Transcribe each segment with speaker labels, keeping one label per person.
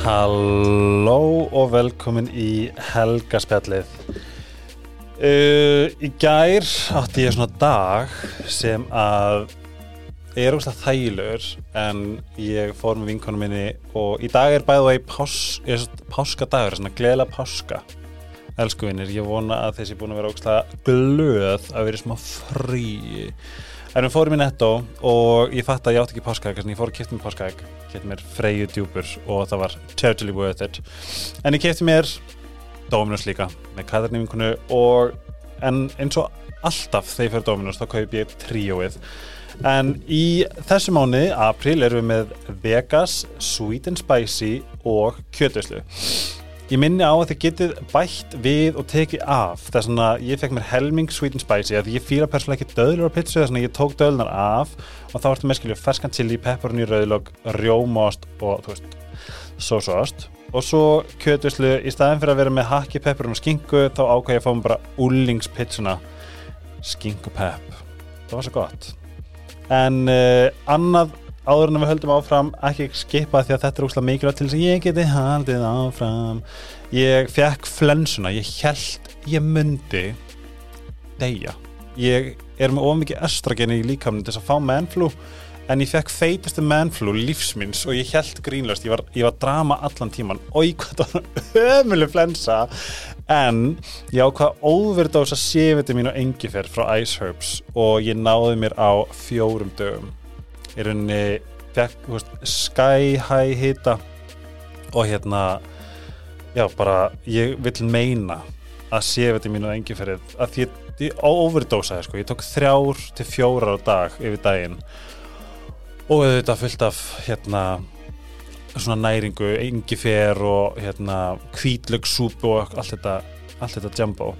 Speaker 1: Halló og velkomin í helgaspjallið. Uh, Í gær átti ég svona dag sem að er óslega þægilegur en ég fór með vinkonum minni og í dag er bæðu vegi pás, er svona páskadagur, svona gleðilega páska. Elsku vinnir, ég vona að þessi búin að vera óslega glöð að vera smá frí En við fórum í netto og ég fatt að ég átti ekki páskaegg þannig ég fór að kipta mér páskaegg. Kipta mér freyju djúpur og það var totally worth it. En ég kipti mér Dominus líka með kæðarnýfinkunu og en eins og alltaf þegar ég fyrir Dominus þá kaup ég tríóið. En í þessu mánu, april, erum við með Vegas, Sweet and Spicy og kjötuslu Ég minni á að þið getið bætt við og tekið af. Þess að ég fekk mér helming sweet and spicy að ég fýra persónulega ekki döðlur á pizza þess að ég tók döðlunar af og þá ertu með skilju ferskan chili, pepperoni, rauðlög, rjómást og þú veist, sósóst og svo kjötuslu í staðin fyrir að vera með hakki, pepperoni og skingu þá ákvæði ég að fá mér bara úlingspizzuna skingupepp það var svo gott. En uh, annað áður en við höldum áfram ekki skipa því að þetta er úrslega mikilvægt til þess að ég geti haldið áfram. Ég fekk flensuna ég held ég myndi deyja. Ég er með ofmikið estrageni í líkamni til þess að fá mannflú en ég fekk feitustu mannflú lífsminns og ég held grínlöst, ég var, ég var drama allan tíman og ég hvað það var ömuleg flensa. En ég ákvað óverðdósa séfiti mín og engifer frá Ice Herbs og ég náði mér á fjórum dögum í rauninni sky high hita og hérna já bara ég vil meina að séfiti mín og engiferið að ég, ég overdósaði sko, ég tók þrjár til fjórar á dag yfir daginn og þetta fullt af hérna svona næringu, engifer og hérna kvítlögssúpu og allt þetta, allt þetta jumbo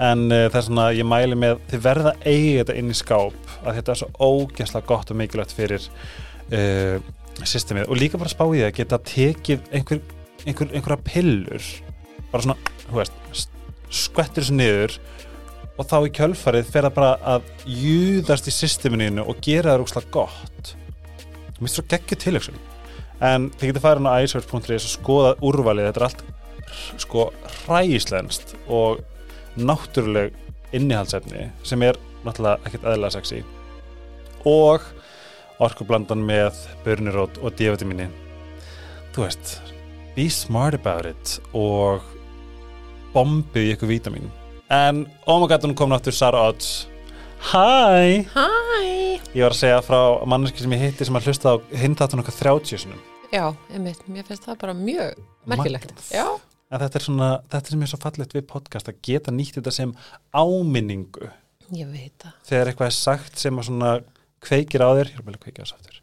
Speaker 1: en uh, það er svona, ég mæli með þið verða að eiga þetta inn í skáp að þetta er svo ógæslega gott og mikilvægt fyrir uh, systemið. Og líka bara spáðið að geta tekið einhver, einhver, einhverja pillur. Bara svona, hú veist skvettir þessu niður og þá í kjölfarið fer það bara að júðast í systeminu og gera það rúkslega gott. Mér finnst það geggið tilöksun en þið getur farið á iSearch.is og skoða úrvalið, þetta er allt sko hræslenskt og náttúruleg innihaldsefni sem er náttúrulega ekkert aðlega sexy. Og orkublandan með börnirót og D-vitamini þú veist be smart about it og bombið í ykkur vítamin en oh my god, hún kom náttúrulega Sara Odds. Hæ! Ég var að segja frá manneski sem ég hitti sem að hlusta á hindatun okkar 30 sinum
Speaker 2: Já, einmitt, mér finnst það bara mjög merkilegt.
Speaker 1: Magnað.
Speaker 2: Já,
Speaker 1: en þetta er svona, þetta sem er svo fallegt við podcast að geta nýtt þetta sem áminningu
Speaker 2: ég veit það.
Speaker 1: þegar eitthvað er sagt sem að svona kveikir á þér, ég er bara að kveikja þess aftur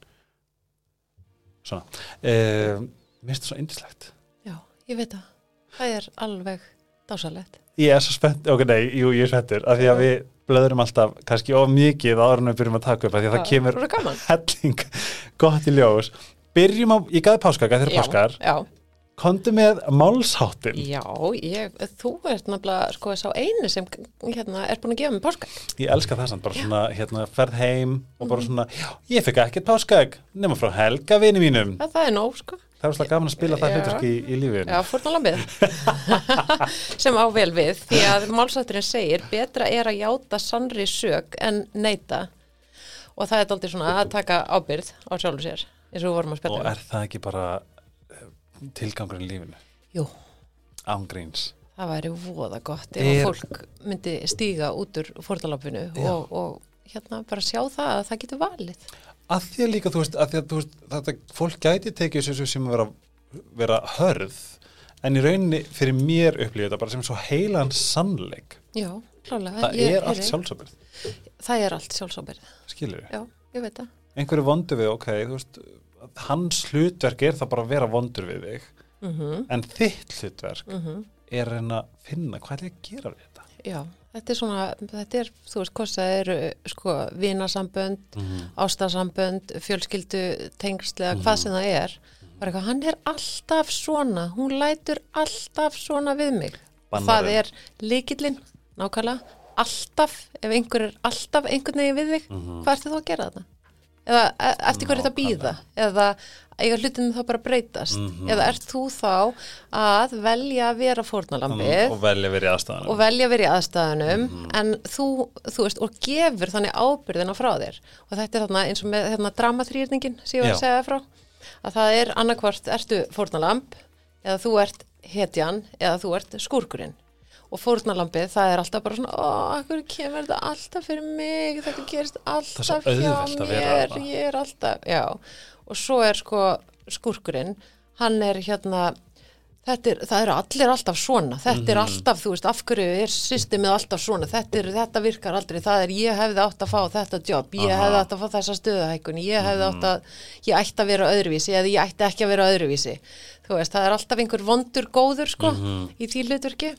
Speaker 1: svona uh, mér finnst það svo indislegt
Speaker 2: Já, ég veit það. Það er alveg dásalegt.
Speaker 1: ég er svo spennt, ok, nei, jú, ég er spenntur af því að við blöðurum alltaf kannski of mikið áður en við byrjum að taka upp af því að það kemur
Speaker 2: Rósa gaman.
Speaker 1: helling gott í ljós byrjum á, ég gæði páskaka þegar
Speaker 2: Já,
Speaker 1: páskar
Speaker 2: Já,
Speaker 1: komdu með málsháttin
Speaker 2: já, ég, þú ert nefnilega sko sá eini sem hérna er búin að gefa mig páska.
Speaker 1: ég elska það samt, bara svona hérna, ferð heim og bara svona, já, ég fekk ekkert páskag nema frá Helga vini mínum
Speaker 2: Það, það er nóg, sko.
Speaker 1: það var svolítið gaman að spila það
Speaker 2: Já.
Speaker 1: hlutverk í, í lífinu
Speaker 2: Já, fórnalambið. sem á vel við, því að málsætturinn segir betra er að játa sannri sög en neita. Og það er aldrei svona að taka ábyrð á sjálfu sér, eins og við vorum að
Speaker 1: og
Speaker 2: spila. um.
Speaker 1: er það ekki bara tilgangurinn í lífinu
Speaker 2: Jú,
Speaker 1: ángríns
Speaker 2: Það væri voða gott ef
Speaker 1: Er-
Speaker 2: fólk myndi stíga út úr fórtalapinu og, og hérna bara sjá það að það getur valið.
Speaker 1: að því að líka, þú veist, að því að þú veist, þetta, fólk gæti tekið þessu sem að vera, vera hörð en í rauninni fyrir mér upplýði þetta bara sem svo heilan sannleik
Speaker 2: Já, klálega.
Speaker 1: það
Speaker 2: Ég-
Speaker 1: er allt sjálfsöfnið,
Speaker 2: Það er allt sjálfsábyrð.
Speaker 1: skilur við
Speaker 2: Já, ég veit það.
Speaker 1: einhverju vondu við, ok, þú veist hans hlutverk er það bara að vera vondur við þig
Speaker 2: Mm
Speaker 1: en þitt hlutverk
Speaker 2: -hmm.
Speaker 1: er að finna hvað er að gera við þetta
Speaker 2: Já, þetta er svona, þetta er, þú veist, hvað það eru, sko, vinasambönd,
Speaker 1: mm.
Speaker 2: ástarsambönd, fjölskyldu, tengslega, hvað sem það er. Bara eitthvað, hann er alltaf svona, hún lætur alltaf svona við mig. Það
Speaker 1: Bannarinn.
Speaker 2: er líkillinn, nákvæmlega, alltaf, ef einhver er alltaf einhvern veginn við þig,
Speaker 1: Mhm.
Speaker 2: hvað ertu þú að gera þetta? Eða e- eftir hverju þetta býða? Eða eiga hlutinu þá bara að breytast?
Speaker 1: Mhm.
Speaker 2: eða ert þú þá að velja að vera fórnalambið
Speaker 1: og velja verið aðstæðanum
Speaker 2: og velja að vera í aðstæðunum
Speaker 1: Mhm.
Speaker 2: en þú, þú veist, og gefur þannig ábyrðina frá þér. Og þetta er þarna eins og með hérna, dramaþrýrningin sem ég var að segja frá. Að það er annarkvort ertu fórnalamb eða þú ert hetjan eða þú ert skúrkurinn og fórnalambið það er alltaf bara svona ó, akkur kemur þetta alltaf fyrir mig þetta gerist alltaf hjá mér ég er alltaf, já og svo er sko skúrkurinn hann er hérna Þetta er, það eru allir alltaf svona, þetta
Speaker 1: Mhm.
Speaker 2: er alltaf, þú veist, af hverju er systemið alltaf svona, þetta, er, þetta virkar aldrei, það er ég hefði átt að fá þetta jobb, ég
Speaker 1: Aha.
Speaker 2: hefði átt að fá þessa stöðahækun, ég hefði
Speaker 1: Mhm.
Speaker 2: átt að, ég ætti að vera öðruvísi eða ég ætti ekki að vera öðruvísi. Þú veist, það er alltaf einhver vondur góður, sko,
Speaker 1: Mhm.
Speaker 2: í því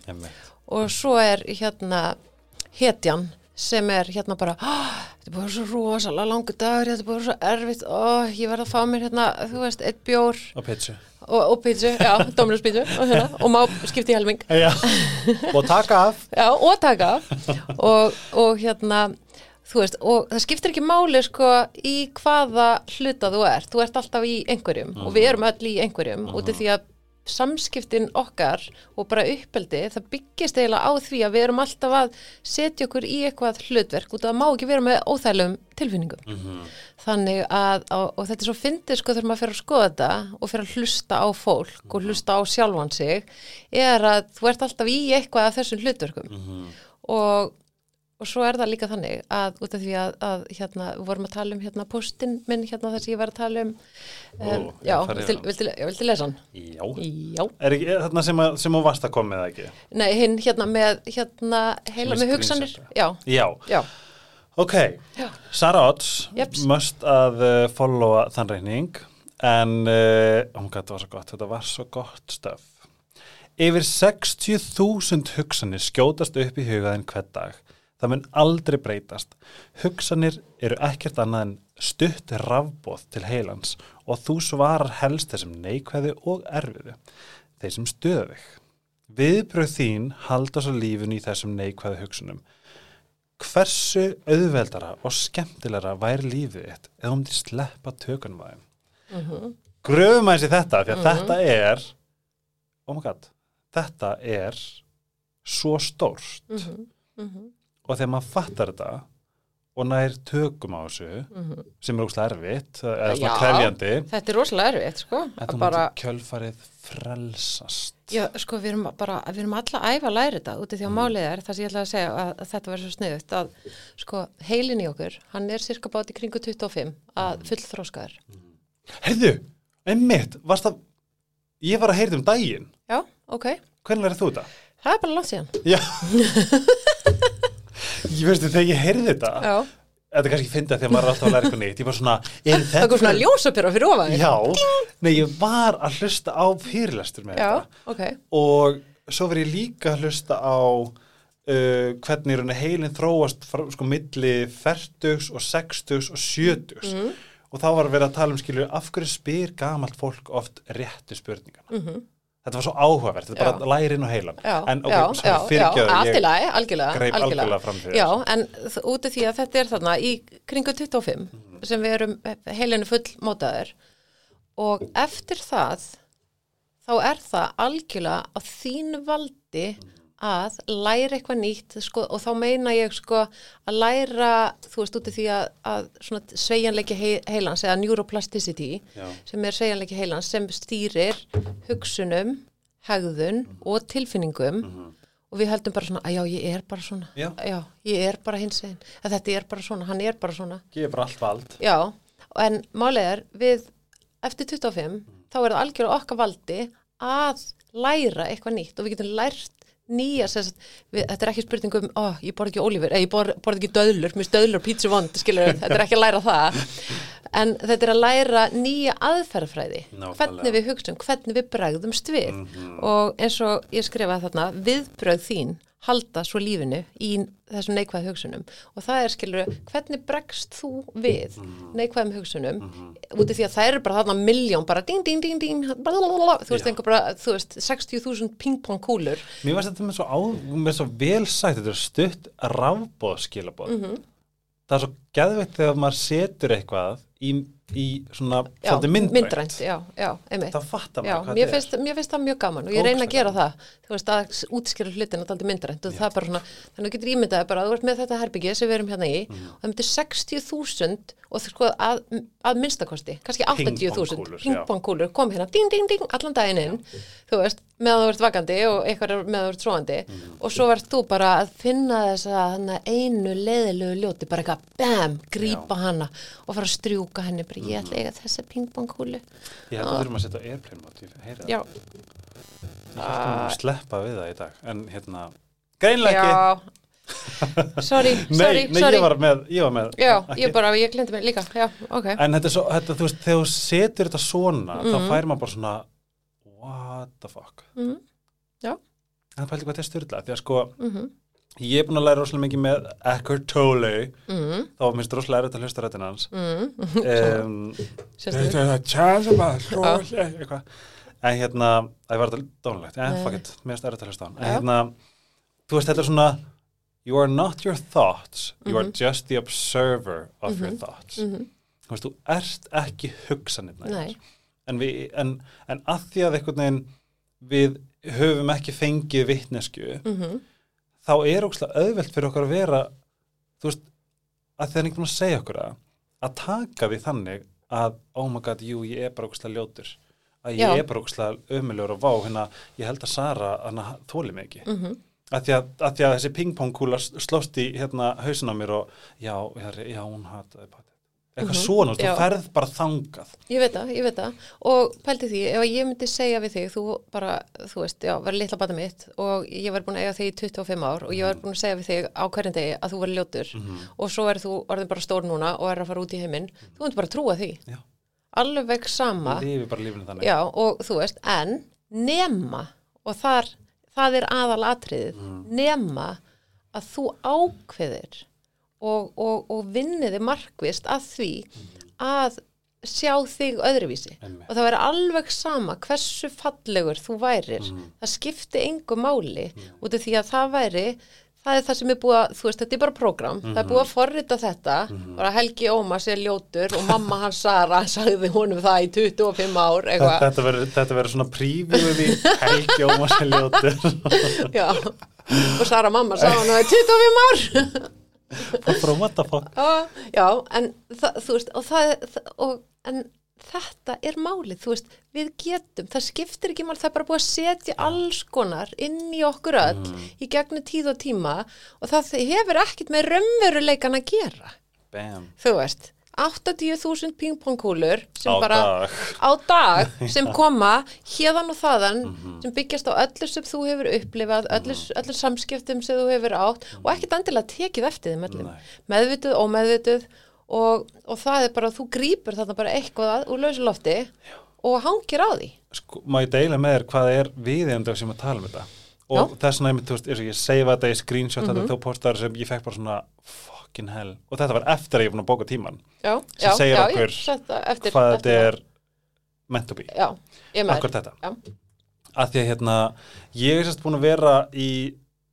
Speaker 1: Einmitt.
Speaker 2: Og svo er hérna hetjan sem er hérna bara "Ah, þetta er bara svo rosalega langur dagur þetta er bara svo erfitt, ó, ég verð að fá mér hérna, þú veist, eitt bjór.
Speaker 1: Og pitchu
Speaker 2: og, og pítsu, já, Dominus pítsu og, hérna, og má skipta í helming.
Speaker 1: Og taka af.
Speaker 2: Já, og taka og, og hérna þú veist, og það skiptir ekki máli sko í hvaða hluta þú ert. Þú ert alltaf í einhverjum og við erum öll í einhverjum út af því að samskiptin okkar og bara uppeldi það byggist eiginlega á því að við erum alltaf að setja okkur í eitthvað hlutverk og það má ekki vera með óþælum tilfinningum. Þannig að, og, þetta er svo fyndið sko þegar maður fer að skoða þetta og fer að hlusta á fólk og hlusta á sjálfan sig er að þú ert alltaf í eitthvað af þessum hlutverkum. Og, og svo er það líka þannig að út af því að, að hérna, við vorum að tala um hérna postin minn hérna þess að ég var að tala um, um
Speaker 1: Ó,
Speaker 2: já,
Speaker 1: hann.
Speaker 2: viltu, já, viltu lesa hann?
Speaker 1: Já.
Speaker 2: Já,
Speaker 1: Er ekki er þarna sem, að, sem að koma með það ekki?
Speaker 2: nei, hinn hérna með hérna heila
Speaker 1: Sem
Speaker 2: með hugsanir, já,
Speaker 1: Já.
Speaker 2: já,
Speaker 1: Ok,
Speaker 2: Já.
Speaker 1: Sara Odds
Speaker 2: Jeps.
Speaker 1: must að uh, followa þann reyning en uh, oh my God, þetta var svo gott, þetta var svo gott stöf. Yfir 60.000 hugsanir skjótast upp í hugaðin hvern dag. Það mun aldrei breytast. Hugsanir eru ekkert annað en stutt rafbóð til heilans og þú svarar helst þessum neikvæðu og erfiðu, þeir sem stöða þig. Viðbröð þín halda svo lífinu í þessum neikvæðu hugsunum hversu auðveldara og skemmtilegra væri lífið þitt ef þú myndir sleppa tökunum að þeim
Speaker 2: Mhm.
Speaker 1: gröfum aðeins í þetta því að þetta er oh my god þetta er svo stórt
Speaker 2: mhm, mhm,
Speaker 1: og þegar maður fattar þetta og nær tökum á þessu
Speaker 2: mhm.
Speaker 1: sem er ógslag erfitt eða svona krefjandi
Speaker 2: Þetta er rosalega erfitt, sko,
Speaker 1: þetta
Speaker 2: að bara,
Speaker 1: múti kjölfarið frelsast
Speaker 2: já, sko, við erum bara, við erum alla að æfa að læra þetta út af því
Speaker 1: Mm.
Speaker 2: að málið er, það sem ég ætla að segja að, að þetta verður svo sniðut, að, sko, heilin í okkur, hann er cirka bát í kringu 25
Speaker 1: Mm.
Speaker 2: að fullþróskaður.
Speaker 1: heyrðu, einmitt, varst það ég var að heyrða um daginn
Speaker 2: Já, ok,
Speaker 1: hvernig verður þú þetta?
Speaker 2: það er bara langt síðan.
Speaker 1: Já Ég veistu þegar ég heyrði þetta
Speaker 2: Já,
Speaker 1: Þetta er kannski fyndið þegar maður er alltaf að læra eitthvað nýtt. Ég var svona, er
Speaker 2: það kom svona ljósapyrra fyrir ofan.
Speaker 1: Já, nei ég var að hlusta á fyrirlestur með
Speaker 2: Já,
Speaker 1: þetta.
Speaker 2: ok,
Speaker 1: Og svo var ég líka að hlusta á uh, hvernig heilin þróast frá, sko milli 40 og 60 og 70
Speaker 2: Mhm.
Speaker 1: og þá var vera að tala um skilju af hverju spyr gamalt fólk oft réttu spurningana?
Speaker 2: Mhm,
Speaker 1: Þetta var svo áhugavert, þetta er bara lærin og heilan
Speaker 2: já,
Speaker 1: En ok,
Speaker 2: allt í
Speaker 1: ég
Speaker 2: algjörlega,
Speaker 1: greip algjörlega fram fyrir
Speaker 2: Já, en þ- út af því að þetta er þarna í kringu 25
Speaker 1: Mhm.
Speaker 2: sem við erum heilinu full mótaður og eftir það þá er það algjörlega á þín valdi að læra eitthvað nýtt sko, og þá meina ég sko að læra, þú veist út af því að, að hei- heilans eða neuroplasticity
Speaker 1: Já.
Speaker 2: sem er sveigjanleiki heilans sem stýrir hugsunum, hegðun og tilfinningum og við heldum bara svona að já, ég er bara svona.
Speaker 1: Já.
Speaker 2: ég er bara hins einn að þetta er bara svona, hann er bara svona.
Speaker 1: Gefið bara allt vald.
Speaker 2: Já, en málið er við eftir 25 þá er það algjörlega okkar valdi að læra eitthvað nýtt og við getum lært nýja sagt, við, þetta er ekki spurning um ó, ég borð ekki ólífur, ég borð, borð ekki döðlur mér stöðlur, pítsu vond, skilur þetta er ekki að læra það. En þetta er að læra nýja aðferðfræði
Speaker 1: Nákvæmlega.
Speaker 2: hvernig við hugsum, hvernig við bregðumst við. Og eins og ég skrifaði þarna viðbröð þín halda svo lífinu í þessum neikvæð hugsunum og það er skilur hvernig bregst þú við neikvæðum hugsunum út af því að það eru bara þarna miljón bara ding ding ding ding blablabla, þú veist
Speaker 1: Já.
Speaker 2: einhver bara, þú veist 60.000 pingpong kúlur
Speaker 1: Mér varst þetta með svo, á, með svo vel sagt, þetta er stutt rafbóð skilabóð.
Speaker 2: Mhm.
Speaker 1: Það er svo geðveitt þegar maður setur eitthvað í í svona
Speaker 2: já,
Speaker 1: myndrænt,
Speaker 2: myndrænt, já, já,
Speaker 1: þá fattar maður
Speaker 2: mér finnst, mér finnst það mjög gaman og ég reyna að gera það, þú veist, að útskýra hlutina alltaf myndrænt og það er bara svona, þannig að þú getur ímyndaði bara að þú ert með þetta herbyggi sem við erum hérna í
Speaker 1: Mhm.
Speaker 2: og það myndir 60.000 og þú sko að, að minnstakosti, kannski 80.000
Speaker 1: Pingpongkúlur,
Speaker 2: kom hérna ding, ding, ding, allan daginn inn þú veist, meðan þú ert vakandi og eitthvað er meðan þú ert svoandi
Speaker 1: Mhm.
Speaker 2: og svo verður þú bara að finna þess að einu leðilegu ljóti, bara eitthvað bam, grípa hana og fara að strjúka henni ég ætla að eiga þessa pingpongkúlu.
Speaker 1: Ég held að við þurfum að setja airplane mode ég heyri það,
Speaker 2: Já,
Speaker 1: ég held að sleppa við það í dag en hérna, ekki
Speaker 2: já. Sorry,
Speaker 1: nei,
Speaker 2: sorry,
Speaker 1: nei
Speaker 2: sorry.
Speaker 1: ég var með, ég var með
Speaker 2: Já,
Speaker 1: ekki-
Speaker 2: ég bara, ég glemdi mig líka Já, ok.
Speaker 1: En þetta er svo, þetta, þú veist, þegar þú setur þetta svona
Speaker 2: Mhm.
Speaker 1: þá fær maður bara svona what the fuck?
Speaker 2: Mhm, já.
Speaker 1: en það pældi hvað þetta er styrla því að sko,
Speaker 2: mhm,
Speaker 1: ég er búin að læra rosalega mikið með Eckhart Tolle.
Speaker 2: Mhm,
Speaker 1: þá var minnst rosalega erfitt að hlusta rættin hans.
Speaker 2: Mhm
Speaker 1: um, Þetta er chance about eitthvað. En hérna, það var þetta dónulegt en
Speaker 2: Nei.
Speaker 1: fuck it, mér finnst erfitt að hlusta hann. En hérna, þú veist, þetta er svona you are not your thoughts you are
Speaker 2: Mhm.
Speaker 1: just the observer of your thoughts.
Speaker 2: Mhm,
Speaker 1: þú veist, þú ert ekki hugsanirna
Speaker 2: Nei.
Speaker 1: en, en, en að því að einhvern veginn við höfum ekki fengið vitnesku
Speaker 2: mhm,
Speaker 1: þá er ógslag auðvelt fyrir okkur að vera þú veist, að því að einhvern veginn að segja okkur að að taka við þannig að oh my god, jú, ég er bara ógslag ljótur að ég
Speaker 2: Já.
Speaker 1: er bara ógslag ömulegur og vá, hérna, ég held að Sara hana þóli mig ekki.
Speaker 2: Mhm.
Speaker 1: Að því að, að því að þessi pingpongkúla slóst í hérna hausin á mér og já, já, já hún hataði patið eitthvað
Speaker 2: Mhm,
Speaker 1: svona, þú ferð bara þangað.
Speaker 2: Ég veit það, ég veit það. Og pælti því, ef ég myndi segja við þig þú bara, þú veist, já, verður litla bata mitt og ég var búin að eiga þig í 25 ár og ég var búin að segja við þig á hverjum degi að þú verður ljótur
Speaker 1: Mhm.
Speaker 2: og svo er þú orðin bara stór núna og er að fara út í heiminn þú myndi bara trúa því.
Speaker 1: Já.
Speaker 2: alveg sama. Já, og þú veist, en nema, og þar, það er aðal atriðið,
Speaker 1: Mm.
Speaker 2: nema að þú ákveðir og, og, og vinniði markvist að því að sjá þig öðruvísi.
Speaker 1: Einmitt.
Speaker 2: Og það væri alveg sama hversu fallegur þú værir.
Speaker 1: Mm.
Speaker 2: Það skipti engu máli út af því að það væri, það er það sem er búið að, þú veist, þetta er bara prógram, það er búið að forrita þetta, bara Helgi Ómas er ljótur og mamma hans Sara sagði honum það í 25 ár, eitthvað.
Speaker 1: Þetta verður- þetta verður svona prífið í Helgi Ómars Ljótur
Speaker 2: Já, og Sara mamma sá hann að 25 ár
Speaker 1: bara what the fuck
Speaker 2: Já, Já, en það, þú veist og, það, og, en þetta er málið, þú veist, við getum það skiptir ekki mál, það er bara búið að setja alls konar inn í okkur öll í gegnum tíð og tíma og það hefur ekkit með raunveruleikan að gera,
Speaker 1: Bam.
Speaker 2: þú veist 80.000 pingpongkúlur
Speaker 1: Á
Speaker 2: bara
Speaker 1: dag.
Speaker 2: á dag sem koma hérðan og þaðan sem byggjast á öllu sem þú hefur upplifað, öllu, öllu samskiptum sem þú hefur átt og ekkit endilega tekið eftir þeim öllum, meðvituð, ómeðvituð og, og það er bara, þú grípur þarna bara eitthvað að- úr lausu lofti og hangir á því.
Speaker 1: sko, má ég deila með þér hvað er viðeigandi sem að tala um þetta? Og þess vegna, ég seifa þetta í screenshot
Speaker 2: Mhm.
Speaker 1: þetta þú postar sem ég fekk bara svona fucking hell, og þetta var eftir að ég var að bóka tíman
Speaker 2: Já,
Speaker 1: Sem
Speaker 2: já,
Speaker 1: segir
Speaker 2: já,
Speaker 1: okkur
Speaker 2: ég setta eftir,
Speaker 1: hvað
Speaker 2: eftir
Speaker 1: þetta er meant to be,
Speaker 2: Já, ég með.
Speaker 1: akkur þetta.
Speaker 2: Já,
Speaker 1: að því að hérna, ég er sérst búin að vera í,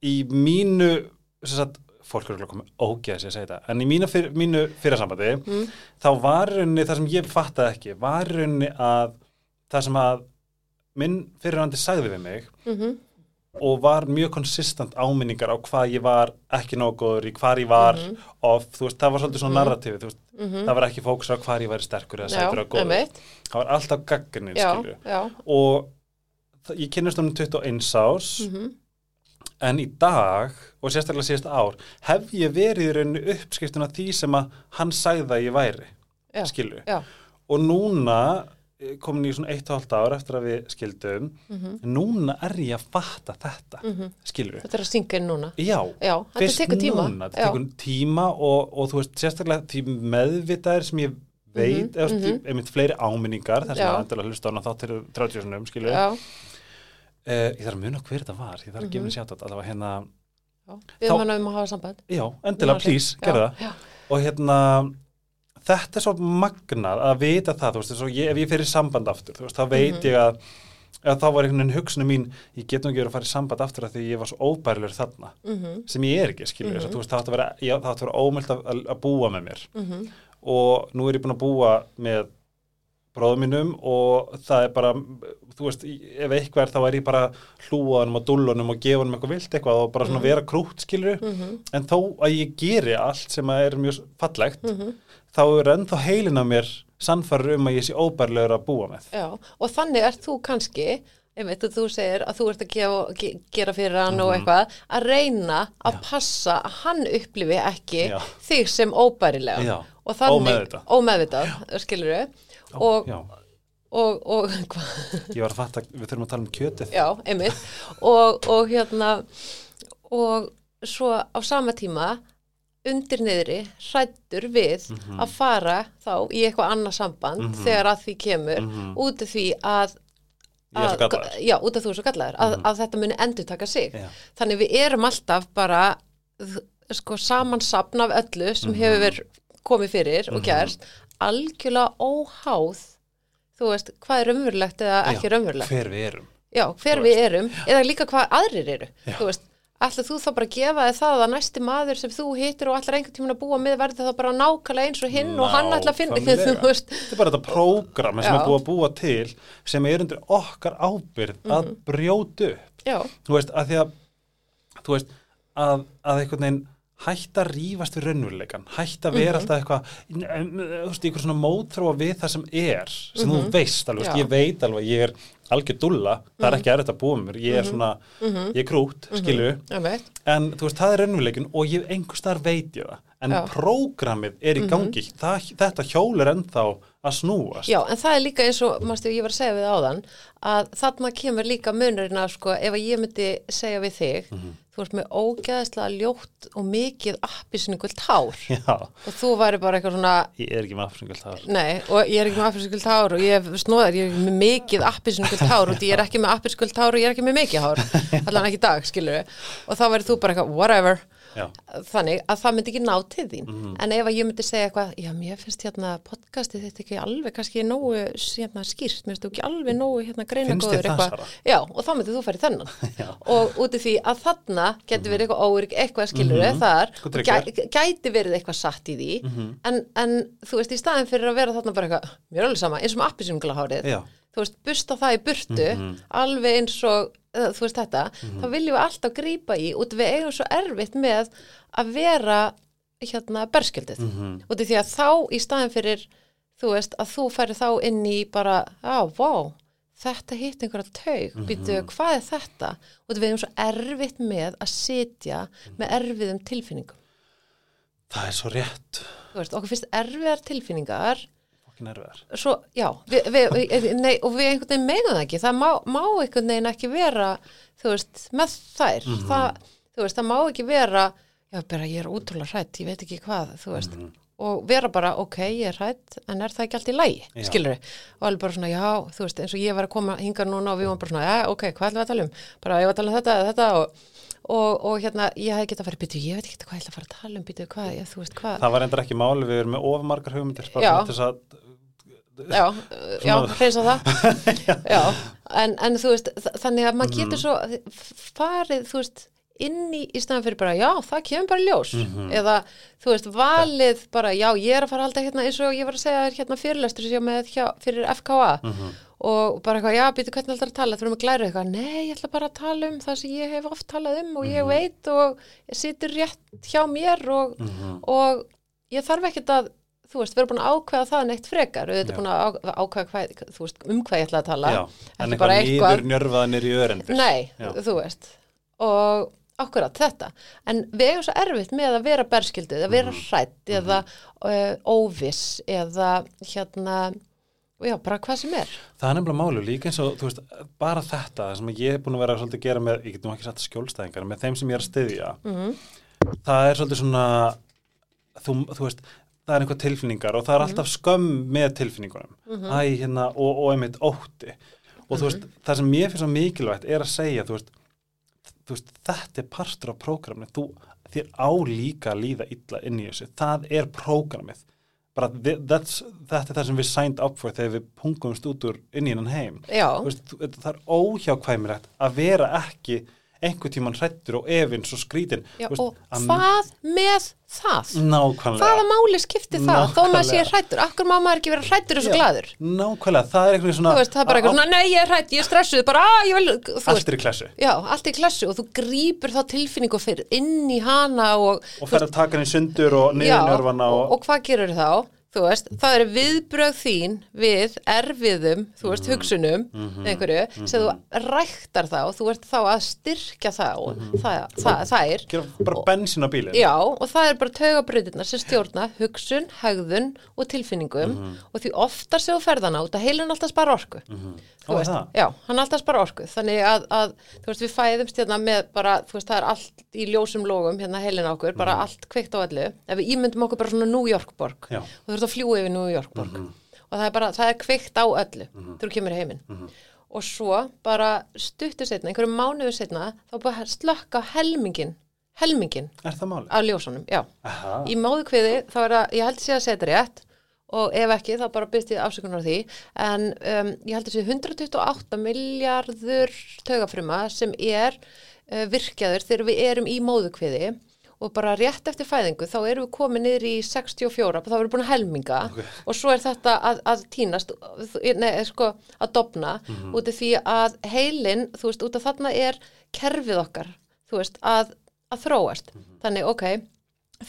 Speaker 1: í mínu sagt, fólk eru komið ógeð sér að segja þetta, en í mínu, fyr, mínu fyrirsambandi,
Speaker 2: Mm.
Speaker 1: þá var í rauninni það sem ég fattaði ekki, var í rauninni að það sem að minn fyrirhandi sagði við mig
Speaker 2: mhm,
Speaker 1: og var mjög konsistent áminningar á hvað ég var ekki nóg góður í hvað ég var
Speaker 2: Mhm.
Speaker 1: of, þú veist, það var svolítið svona narratífi, þú veist,
Speaker 2: mhm.
Speaker 1: það var ekki fókus á hvað ég væri sterkur eða sætur eða góður,
Speaker 2: einmitt.
Speaker 1: það var alltaf gagginni, og ég kynnist um 21 árs.
Speaker 2: Mhm,
Speaker 1: en í dag og sérstaklega síðast ár hef ég verið í rauninu uppskiptun af því sem að hann sagði að ég væri
Speaker 2: já, já,
Speaker 1: og núna komin í svona eitt og halvt ár eftir að við skildum
Speaker 2: mhm,
Speaker 1: núna er ég að fatta þetta
Speaker 2: mhm.
Speaker 1: skilju
Speaker 2: Þetta er að synga inn núna.
Speaker 1: já,
Speaker 2: Já, þetta tekur tíma.
Speaker 1: núna þetta tekur tíma og, og þú veist sérstaklega því meðvitaðir sem ég veit
Speaker 2: Mhm,
Speaker 1: eða mm
Speaker 2: mhm.
Speaker 1: einmitt fleiri áminningar þess að endilega hlusta á hana þátt til 30 sinum skilju
Speaker 2: Já,
Speaker 1: uh, ég þarf að muna hver þetta var ég þarf að gefa
Speaker 2: Mhm.
Speaker 1: henni sjátt allavega hérna.
Speaker 2: Við
Speaker 1: Þá-
Speaker 2: erum hann um að hafa samband.
Speaker 1: já, endilega, please, gerðu það og hérna þetta er svo magnað að vita það þú veist, og ég, ef ég fer í samband aftur þú veist, þá veit
Speaker 2: Mhm.
Speaker 1: ég að, að þá var einhvern veginn hugsunum mín, ég get nú ekki verið að fara í samband aftur af því ég var svo óbærilegur þarna
Speaker 2: mhm,
Speaker 1: sem ég er ekki, skilur, mm
Speaker 2: Mhm.
Speaker 1: þú veist, það átti að vera, að vera ómöld að, að, að búa með mér
Speaker 2: mhm,
Speaker 1: og nú er ég búin að búa með bróðum mínum og það er bara, þú veist, ef eitthvað er þá er ég bara hlúaðanum og dúllunum og hann eitthvað vilt eitthvað og bara svona vera krútt skilur en þó að ég geri allt sem að er mjög fallegt þá er ennþá heilin af mér sannfæður um að ég sé óbærlegur að búa með.
Speaker 2: Já, og þannig ert þú kannski, og þú segir að þú ert að gefa, ge, gera fyrir hann og eitthvað, að reyna að passa að hann upplifi ekki
Speaker 1: Já.
Speaker 2: þig sem óbærilega.
Speaker 1: Já,
Speaker 2: Og þannig,
Speaker 1: ómeðvitað.
Speaker 2: Ómeðvitað, skilur við. Og, og, og,
Speaker 1: ég var að fatta, við þurfum að tala um kjötið
Speaker 2: Já, einmitt. Og, og hérna, og svo á sama tíma undir niðri hrættur við
Speaker 1: Mhm.
Speaker 2: að fara þá í eitthvað annað samband þegar að því kemur út af því að
Speaker 1: Mhm.
Speaker 2: Að-.
Speaker 1: Mhm.
Speaker 2: já, út af þú er svo gallaður að, að þetta muni endur taka sig
Speaker 1: Já.
Speaker 2: þannig við erum alltaf bara sko samansapn af öllu sem
Speaker 1: Mhm.
Speaker 2: hefur verið komið fyrir og gerst algjörlega óháð þú veist, hvað er raunverulegt eða ekki raunverulegt.
Speaker 1: hver við erum.
Speaker 2: Já, hver
Speaker 1: Þú
Speaker 2: við erum, eða líka hvað aðrir eru
Speaker 1: Já.
Speaker 2: þú veist, ætla þú þá bara að gefa þið það að næsti maður sem þú hittir og ætlar einhvern tímann að búa með verði þá bara nákvæmlega eins og hinn og hann ætla að finna
Speaker 1: Nákvæmlega.
Speaker 2: þú veist,
Speaker 1: Þetta er bara þetta prógram sem er búið að búa til sem er undir okkar ábyrð að
Speaker 2: Mhm.
Speaker 1: brjótu
Speaker 2: já,
Speaker 1: þú veist, að því að þú veist, að, að einhvern veginn hætta að rífast við raunveruleikan hætta að
Speaker 2: Mhm.
Speaker 1: vera alltaf eitthvað þú veist, einhver svona mótþróa við það sem er sem þú veist alveg,
Speaker 2: Mhm.
Speaker 1: Veist, ég veit alveg ég er algjör dulla, það er ekki erfitt að búa mér ég er svona, ég er krút, skilju en þú veist, það er raunveruleikin og ég, einhvers staðar veit ég það en
Speaker 2: Já. Mhm.
Speaker 1: prógramið er í gangi það, þetta hjól er ennþá að snúast.
Speaker 2: Já, en það er líka eins og, mástu, ég var að segja við áðan, að þarna kemur líka munurinn af, sko, ef að ég myndi segja við þig,
Speaker 1: Mhm.
Speaker 2: þú ert með ógeðslega ljótt og mikið appisningult hár
Speaker 1: Já,
Speaker 2: og þú væri bara eitthvað svona,
Speaker 1: ég er ekki með afsengjöld það
Speaker 2: nei, og ég er ekki með appisingult hár og ég snóðar, ég er með mikið appisingult hár og ég er ekki með appisingult hár og ég er ekki með mikið hár, allan ekki dag, skilur við, og þá væri þú bara eitthvað, whatever,
Speaker 1: Já,
Speaker 2: þannig að það myndi ekki ná til þín.
Speaker 1: Mhm.
Speaker 2: en ef að ég myndi segja eitthvað já, mér finnst hérna podcastið þetta ekki alveg kannski nógu hérna, skýrt, mér finnst þú ekki alveg nógu hérna, greina
Speaker 1: Sara?
Speaker 2: já, og þá myndi þú fara í þennan. Og út af því að þarna getur verið eitthvað órygg, eitthvað skilur þar.
Speaker 1: Sko
Speaker 2: og
Speaker 1: trigger.
Speaker 2: gæ, gæti verið eitthvað satt í því.
Speaker 1: Mhm.
Speaker 2: en, en þú veist, í staðin fyrir að vera þarna bara eitthvað, mér er alveg sama, eins og með appisumglahárið þú veist, busta það í burtu
Speaker 1: Mhm.
Speaker 2: alveg eins og uh, þú veist þetta, þá viljum við alltaf grípa í út af við eigum svo erfitt með að vera hérna berskjöldið,
Speaker 1: Mhm.
Speaker 2: út af því að þá í staðin fyrir, þú veist, að þú færi þá inn í bara, já, vá þetta hitt einhverja taug,
Speaker 1: Mhm.
Speaker 2: býtu, hvað er þetta? Út af við eigum svo erfitt með að sitja með erfiðum tilfinningum,
Speaker 1: það er svo rétt
Speaker 2: þú veist, okkur finnst erfiðar tilfinningar
Speaker 1: fokkin erfiðar
Speaker 2: svo, já, við, við, nei, og við einhvern veginn meina það ekki, það má, má einhvern veginn ekki vera, þú veist, með þær, það, þú veist, það má ekki vera, já, bara ég er útrúlega hrætt, ég veit ekki hvað, þú veist, og vera bara, ok, ég er hrætt, en er það ekki allt í lægi, skilur við, og alveg bara svona, já, þú veist, eins og ég var að koma hinga núna og við varum bara svona, já, ok, hvað ætlum við að tala um, bara ég var að tala um þetta, þetta og, og, og hérna, ég hefði getað að fara, býtu, ég veit ekki hvað ég ætla að fara að tala um, býtu, hvað, ég, þú veist, hvað,
Speaker 1: það var endur ekki máli, við erum með ofmargar hugmyndir bara til þess að
Speaker 2: já, já, hreinsa það. Já, en, en þú veist þannig að maður getur svo farið, þú veist, inn í í staðan fyrir bara, já, það kemur bara ljós. Eða, þú veist, valið bara, já, ég er að fara halda hérna eins og ég var að segja þér hérna fyrirlestur sem ég með hjá, fyrir FKA og bara eitthvað, já, býtu hvernig ætlar að tala? Þú erum að glæra eitthvað, nei, ég ætla bara að tala um það sem ég hef oft talað um og ég veit og situr rétt hjá mér og, og ég þarf ekkert að þú veist, við erum búin að ákveða það neitt frekar við erum búin að ákveða hvað, þú veist, um hvað ég ætla að tala.
Speaker 1: Já, en eitthvað nýður njörfaðanir í örendir
Speaker 2: nei,
Speaker 1: Já.
Speaker 2: þú veist. Og akkurat þetta. En við eigum svo erfitt með að vera berskildið að
Speaker 1: Mhm.
Speaker 2: vera hrætt eða uh, óviss eða hérna já, bara hvað sem er.
Speaker 1: Það er nefnilega málu líka eins og þú veist, bara þetta sem ég er búin að vera svolítið að gera með, ég get nú ekki satt skjólstæðingar með þeim sem ég er að styðja.
Speaker 2: Mm
Speaker 1: það er svolítið svona þú, þú veist, það er einhver tilfinningar og það er alltaf skömm með tilfinningunum. Æ, hérna, og, og einmitt ótti. Og þú veist, það sem mér finnst svo mikilvægt er að segja, þú veist, þú veist þetta er partur af prógramni þú, þér á líka að líða illa inn í þessu, það er prógramið. Bara þetta er það sem við signed up for þegar við pungumst út úr inn í hennan heim. Veist, það er óhjákvæmilegt að vera ekki einhver tíman hrættur og efins og skrítin
Speaker 2: Já,
Speaker 1: veist,
Speaker 2: og
Speaker 1: að-
Speaker 2: hvað með það?
Speaker 1: Nákvæmlega
Speaker 2: Hvaða máli skiptir það? Þó maður sé hrættur, akkur má maður ekki vera hrættur og svo
Speaker 1: Já.
Speaker 2: glaður?
Speaker 1: Nákvæmlega, það er eitthvað svona
Speaker 2: Þú veist, það er bara eitthvað svona, nei, ég er hrætt, ég er stressuð, bara, að, ég vil,
Speaker 1: Allt er í klessu
Speaker 2: Já, allt í klassu og þú grípur þá tilfinningu fyrir inn í hana og,
Speaker 1: og fer að taka hann í sundur og niður njörfana
Speaker 2: og,
Speaker 1: og,
Speaker 2: og hvað gerur þá? Þú veist, það eru viðbröð þín við erfiðum, þú veist,
Speaker 1: Mhm.
Speaker 2: hugsunum, einhverju, sem þú ræktar þá, þú ert þá að styrkja þá,
Speaker 1: Mhm.
Speaker 2: það, það, það er,
Speaker 1: gera bara bensín á bílinn
Speaker 2: Já, og það er bara taugabröðirnar sem stjórna hugsun, hegðun og tilfinningum
Speaker 1: Mhm.
Speaker 2: og því oftar þú ferðana út að heilin alltaf spara orku.
Speaker 1: Ó,
Speaker 2: veist, já, hann alltaf spara orku. Þannig að, að, þú veist, við fæðumst hérna með bara, þú veist, það er allt í ljósum logum hérna heilin á okkur,
Speaker 1: Mhm.
Speaker 2: bara allt kveikt á öllu. Ef við ímyndum okkur bara svona New York borg
Speaker 1: Já.
Speaker 2: og þú ert að fljúa yfir New York borg
Speaker 1: Mhm.
Speaker 2: og það er bara, það er kveikt á öllu þegar þú kemur heiminn. Og svo bara stuttu setna, einhverju mánuðu setna, þá bara slökka helmingin, helmingin
Speaker 1: Er það máli?
Speaker 2: af ljósunum, já.
Speaker 1: Aha.
Speaker 2: Í móðukviði þá er það, ég held sé að þetta rétt og ef ekki þá bara byrst ég afsökunar á því. En um, ég held að sé 128 miljardur taugafruma sem er uh, virkjaður þegar við erum í móðukviði og bara rétt eftir fæðingu þá erum við komið niður í 64 þá erum við búin að helminga.
Speaker 1: Ok.
Speaker 2: og svo er þetta að, að tínast nei, sko, að dopna út af því að heilin, þú veist, út af þarna er kerfið okkar, þú veist, að, að þróast. Þannig, ok,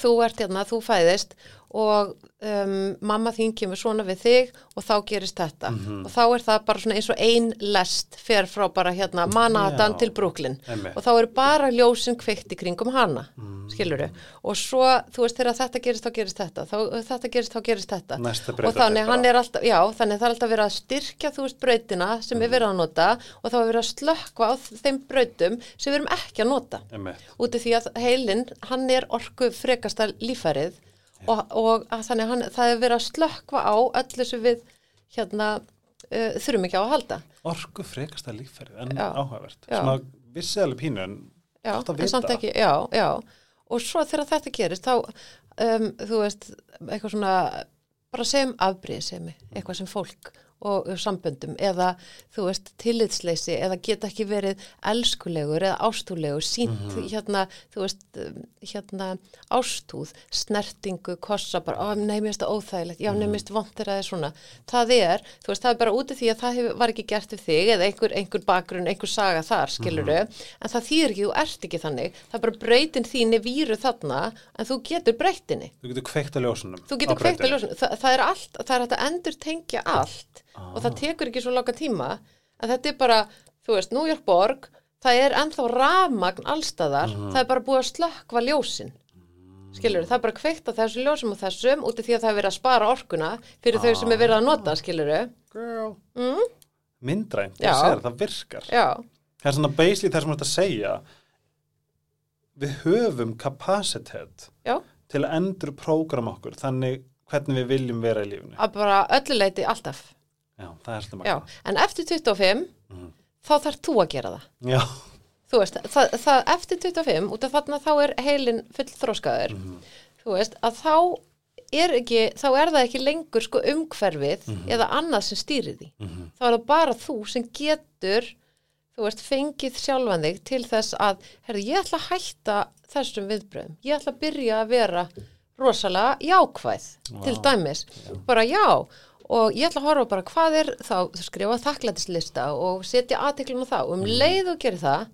Speaker 2: þú ert hérna, þú fæðist og um, mamma þín kemur svona við þig og þá gerist þetta og þá er það bara svona eins og ein lest fer frá bara hérna Manhattan
Speaker 1: Já.
Speaker 2: til Brooklyn
Speaker 1: Einmitt.
Speaker 2: og þá eru bara ljósin kveikt í kringum hana mm. skiluru og svo þú veist þegar þetta gerist þá gerist þetta þá, þetta gerist þá gerist þetta og þannig hann er alltaf, já, þannig það er alltaf verið að styrkja þú veist brautina sem er verið að nota og þá er verið að slökkva á þeim brautum sem við erum ekki að nota
Speaker 1: Einmitt.
Speaker 2: út af því að heilin, hann er orku frekasta lífærið og, og að þannig að hann, það er verið að slökkva á öllu sem við hérna uh, þurfum ekki á að halda.
Speaker 1: Orku frekasta lífferð en
Speaker 2: Já.
Speaker 1: áhugavert. Sem að vissi alveg pínu en
Speaker 2: já,
Speaker 1: gott að vita.
Speaker 2: ekki, já, já. Og svo þegar þetta gerist þá, um, þú veist eitthvað svona, bara segjum afbríðisemi, eitthvað sem fólk og samböndum eða þú veist tillitsleysi eða geta ekki verið elskulegur eða ástúlegur sínt
Speaker 1: Mhm.
Speaker 2: hérna, þú veist um, hérna ástúð, snertingu kossa bara, ó, nei, mér finnst það óþægilegt. Já,
Speaker 1: Mhm.
Speaker 2: nei, mér finnst vant þegar það er svona. Það er, þú veist, það er bara út af því að það hefur, var ekki gert við þig eða einhver, einhver bakgrunn, einhver saga þar, skiluru
Speaker 1: Mhm.
Speaker 2: en það þýðir ekki, þú ert ekki þannig. Það er bara breytin þín er víru þarna en þú getur breytinni
Speaker 1: Þú getur kveikt að ljósunum
Speaker 2: að það, það það að allt og
Speaker 1: Ah.
Speaker 2: það tekur ekki svo langa tíma en þetta er bara, þú veist, New York borg það er ennþá rafmagn allstaðar,
Speaker 1: Mhm.
Speaker 2: það er bara búið að slökkva ljósin. Skilur, það er bara kveikt á þessu ljósum og þessum út af því að það er verið að spara orkuna fyrir þau sem er verið að nota, skilur
Speaker 1: Girl.
Speaker 2: mm,
Speaker 1: Myndrænt,
Speaker 2: Já.
Speaker 1: ég segir það virkar.
Speaker 2: Já,
Speaker 1: Það er svona basically það sem þú ert að segja. Við höfum kapacitet
Speaker 2: já.
Speaker 1: til að endur prógram okkur þannig hvernig við viljum vera í lífinu.
Speaker 2: Að bara öllu leiti alltaf
Speaker 1: Já, það er alltaf
Speaker 2: já,
Speaker 1: magna
Speaker 2: en eftir 25
Speaker 1: Mhm.
Speaker 2: þá þarf þú að gera það.
Speaker 1: Já,
Speaker 2: þú veist, það, það eftir 25 út af þarna þá er heilin full þróskaður
Speaker 1: Mhm.
Speaker 2: þú veist, að þá er ekki, þá er það ekki lengur sko umhverfið eða annað sem stýrir því.
Speaker 1: Mhm.
Speaker 2: þá er það bara þú sem getur þú veist, fengið sjálfan þig til þess að, herðu, ég ætla að hætta þessum viðbröðum, ég ætla að byrja að vera rosalega jákvæð til
Speaker 1: Vá.
Speaker 2: dæmis, bara já og ég ætla að horfa bara hvað er þá skrifa þakklætislista og setja aðteklun á það og um leið og gerir það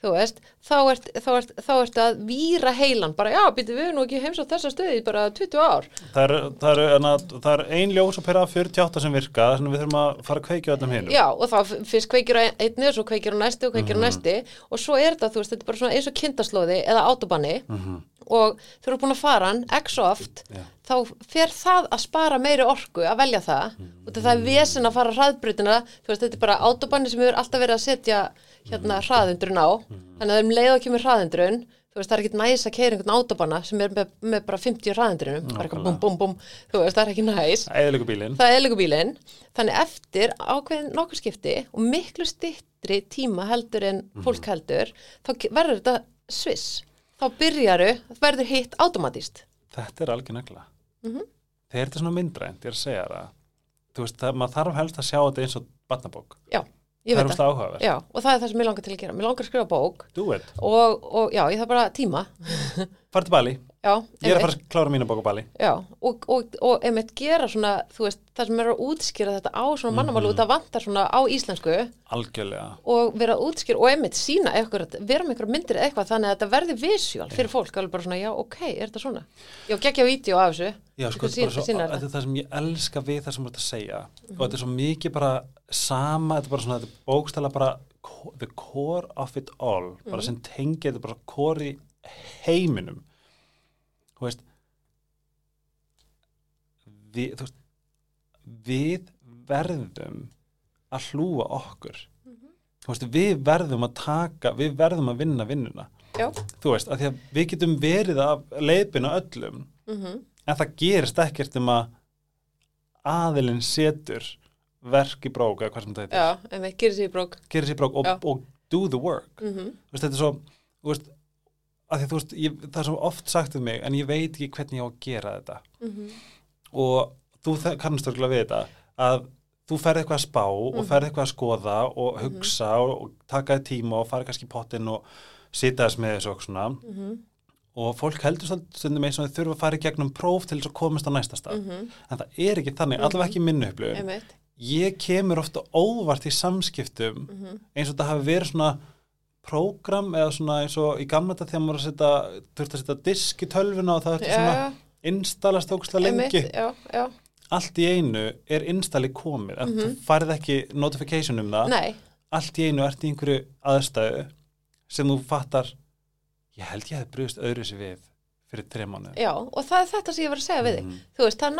Speaker 2: þú veist, þá ert, þá ert, þá ert að víra heilan, bara já, býtum við nú ekki heims á þessa stöði bara 20 ár.
Speaker 1: Það er, er, er ein ljósapera 48 sem virka þannig að við þurfum að fara að kveikja öllum hinum.
Speaker 2: Já, og þá fyrst kveikir á einni og svo kveikir á næsti og kveikir á næsti. Og svo er þetta, þú veist, þetta er bara svona eins og kindaslóði eða autobanni. Og þú eru búin að fara hann x oft
Speaker 1: Já.
Speaker 2: þá fer það að spara meiri orku að velja það. Og það er vesen að fara hraðbrutina þú veist, þetta er bara autobanni sem hefur hérna hraðundrun á. Þannig að um leið og kemur hraðundrun þú veist, það er ekkit næs að keira einhvern autobanna sem er með, með bara 50 hraðundrunum bara eitthvað bum bum bum, þú veist, það er ekki næs. Það er leigubílinn þannig eftir ákveðin nokkur skipti og miklu stittri tíma heldur en fólk heldur þá verður þetta sviss. Þá byrjaru, það verður hitt automatist.
Speaker 1: Þetta er algjör negla.
Speaker 2: Mhm.
Speaker 1: Þegar þetta er svona myndrænt, ég er að segja það Þú veist, það, maður þarf helst að sjá þetta eins og batnabók
Speaker 2: já, ég
Speaker 1: það er úrst áhugaverð
Speaker 2: Já, og það er það sem ég langar til að gera. Mér langar að skrifa bók.
Speaker 1: Do it,
Speaker 2: og, og já, ég þarf bara tíma.
Speaker 1: fara til Bali
Speaker 2: Já,
Speaker 1: ég er að fara að klára mína bók á Bali.
Speaker 2: Já, og, og, og einmitt gera svona, veist, það sem er að útskýra þetta á svona mannamálu,
Speaker 1: Mhm.
Speaker 2: það vantar svona á íslensku.
Speaker 1: Algjörlega.
Speaker 2: Og vera að útskýra og einmitt sína eitthvað, vera með einhverja myndir eitthvað þannig að þetta verði visual fyrir fólk, alveg bara svona, já, ok, er þetta svona? Já, geggja vídeo af þessu.
Speaker 1: Já, sko, er,
Speaker 2: sín-
Speaker 1: svo,
Speaker 2: sýna
Speaker 1: þetta er það sem ég elska við það sem þú ert að segja. Og þetta er svo mikið bara sama, þetta er bara svona, þetta er bókstæla bara the core of it all. Bara sem tengi, þetta er bara core í heiminum þú veist við, þú veist við verðum að hlúa okkur. Þú veist, við verðum að taka við verðum að vinna vinnuna.
Speaker 2: Já,
Speaker 1: þú veist, að því að við getum verið af leiðbina öllum
Speaker 2: mhm,
Speaker 1: en það gerist ekkert um að aðilinn setur verk í brók eða hvað sem þetta heitir.
Speaker 2: Gerir sér í brók.
Speaker 1: sér í brók og, og do the work.
Speaker 2: Mm
Speaker 1: þú veist, þetta er svo þú veist, að því veist, ég, það er svo oft sagt um mig en ég veit ekki hvernig ég á að gera þetta.
Speaker 2: Mhm,
Speaker 1: og þú kannast örgulega við þetta að þú ferð eitthvað að spá
Speaker 2: Mhm.
Speaker 1: og ferð eitthvað að skoða og hugsa og, og taka þér tíma og fara kannski í pottinn og sita þess með þessu og svona.
Speaker 2: Mhm,
Speaker 1: og fólk heldur stundum eins og þau þurfa að fara í gegnum próf til þess að komast á næsta stað.
Speaker 2: Mhm,
Speaker 1: en það er ekki þannig, allavega ekki upplifun.
Speaker 2: Einmitt,
Speaker 1: ég kemur ofta óvart í samskiptum
Speaker 2: mhm,
Speaker 1: eins og þetta hafi verið svona prógram eða svona eins og í gamla þetta þegar maður að setja, þurfti að setja disk í tölvuna og það þurfti
Speaker 2: já,
Speaker 1: svona installast ógustlega lengi.
Speaker 2: Já, já,
Speaker 1: allt í einu er installi komið mm þú færið ekki notification um það.
Speaker 2: Nei,
Speaker 1: allt í einu ert í einhverju aðstæðu sem þú fattar ég held ég hefði brugðist öðru sér við fyrir þreja mánu
Speaker 2: já, og það er þetta sem ég var að segja við þig. Þú veist, það er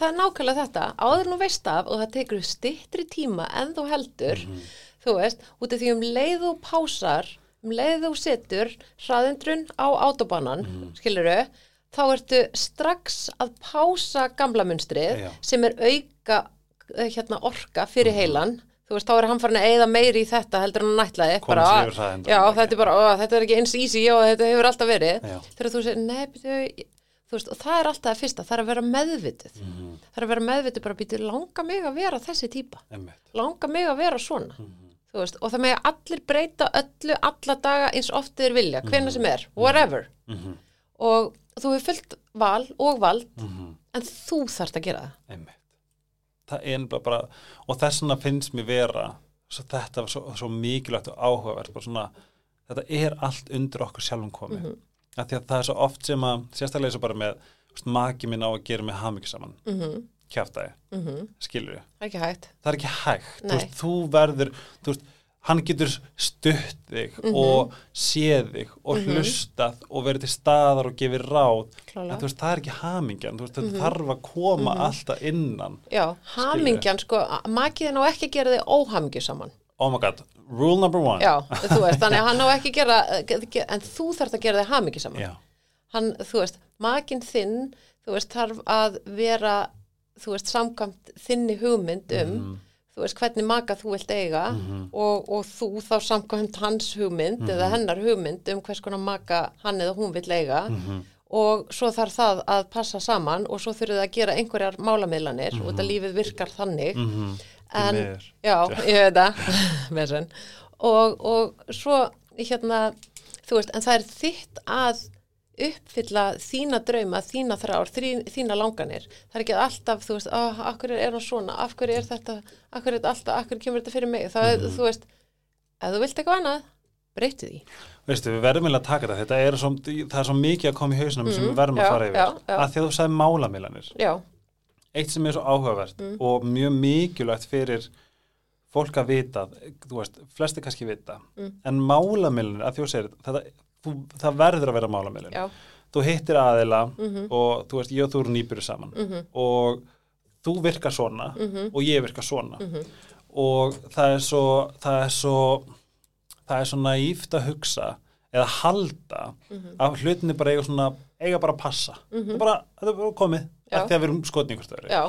Speaker 2: það er nákvæmlega þetta, áður nú veist af og það tekur stittri tíma en þú heldur,
Speaker 1: Mhm.
Speaker 2: Þú veist, út af því um leið og pásar, um leið og setur hraðindrun á autobanan, mm. skiluru, þá ertu strax að pása gamla munstrið
Speaker 1: Já.
Speaker 2: sem er auka eh, hérna, orka fyrir heilan, þú veist, þá er hann farin að eigða meiri í þetta heldur hann nætlaði,
Speaker 1: Komast
Speaker 2: bara, já, þetta er bara, ó, þetta er ekki eins easy og þetta hefur alltaf verið,
Speaker 1: Já.
Speaker 2: þegar þú segir, nei, byrju, þú veist, og það er alltaf það fyrsta, það er að vera meðvitið,
Speaker 1: Mhm.
Speaker 2: það er að vera meðvitið bara býtu, langa mig að vera þessi típa,
Speaker 1: Einmitt.
Speaker 2: langa mig að vera svona,
Speaker 1: Mhm.
Speaker 2: þú veist, og það með að allir breyta öllu, alla daga eins oft þeir vilja, hvenna sem er, whatever,
Speaker 1: Mhm.
Speaker 2: og þú hefur fullt val og vald,
Speaker 1: Mhm.
Speaker 2: en þú þarft að gera það.
Speaker 1: Einmitt. Það er bara, bara og þess vegna finnst mér vera svo þetta var svo, svo mikilvægt og áhugavert bara svona, þetta er allt undir okkur sjálfum komið mm
Speaker 2: Mhm.
Speaker 1: því að það er svo oft sem að, sérstaklega svo bara með maki minn á að gera mig hamingi saman
Speaker 2: Mm -hmm.
Speaker 1: kjaftaði,
Speaker 2: Mm -hmm.
Speaker 1: skilur við
Speaker 2: Það er ekki hægt.
Speaker 1: það er ekki hægt, þú, veist, þú verður þú veist, hann getur stutt þig
Speaker 2: Mhm.
Speaker 1: og séð þig og hlustað og verið til staðar og gefið ráð
Speaker 2: Klálega.
Speaker 1: en þú veist, það er ekki hamingjan þú veist, þetta þarf að koma alltaf innan
Speaker 2: Já, hamingjan, sko, makiðin á ekki að gera þig óhamingju saman.
Speaker 1: oh my god, rule number one
Speaker 2: Já, þú veist, þannig að hann á ekki að gera, en þú þarft að gera þig hamingju saman.
Speaker 1: Já.
Speaker 2: hann, þú veist, makinn þinn, þú veist, þarf að vera, þú veist, samkvæmt þinni hugmynd um,
Speaker 1: Mhm.
Speaker 2: þú veist, hvernig maka þú vilt eiga og, og þú þá samkvæmt hans hugmynd eða hennar hugmynd um hvers konar maka hann eða hún vill eiga
Speaker 1: Mhm.
Speaker 2: og svo þarf það að passa saman og svo þurfum það að gera einhverjar málamiðlanir og þetta lífið virkar þannig
Speaker 1: Mhm.
Speaker 2: en,
Speaker 1: miður.
Speaker 2: já, ég veit það og, og svo hérna, þú veist, en það er þitt að uppfylla þína drauma, þína þrár, þín, þína langanir. Það er ekki alltaf, þú veist, ah, akkur er hann svona, af hverju er þetta, akkur er þetta alltaf, akkur kemur þetta fyrir mig. Það er, þú veist, ef þú vilt eitthvað annað, breytu því.
Speaker 1: Veistu, við verðum eiginlega að taka þetta, þetta er svo, það er svo mikið að koma í hausnum sem við verðum að
Speaker 2: Mhm. já,
Speaker 1: fara yfir
Speaker 2: já, já.
Speaker 1: að því að þú sagði málamilanir
Speaker 2: Já,
Speaker 1: eitt sem er svo áhugavert
Speaker 2: Mm.
Speaker 1: og mjög mikilvægt fyrir fólk að vita, þú veist, flesti kannski vita,
Speaker 2: Mm.
Speaker 1: en málamilanir að þú segir, þetta, þú, það verður að vera málamilin,
Speaker 2: já,
Speaker 1: þú hittir aðila
Speaker 2: Mhm.
Speaker 1: og þú veist, ég og þú erum nýbyrju saman.
Speaker 2: Mhm,
Speaker 1: og þú virkar svona
Speaker 2: mhm,
Speaker 1: og ég virka svona.
Speaker 2: Mhm,
Speaker 1: og það er svo það er svo það er svo naíft að hugsa eða halda
Speaker 2: mhm,
Speaker 1: að hlutinni bara eiga svona eiga bara að passa.
Speaker 2: Mhm.
Speaker 1: það er bara, er bara komið Að við erum skotni ykkur stöður
Speaker 2: já.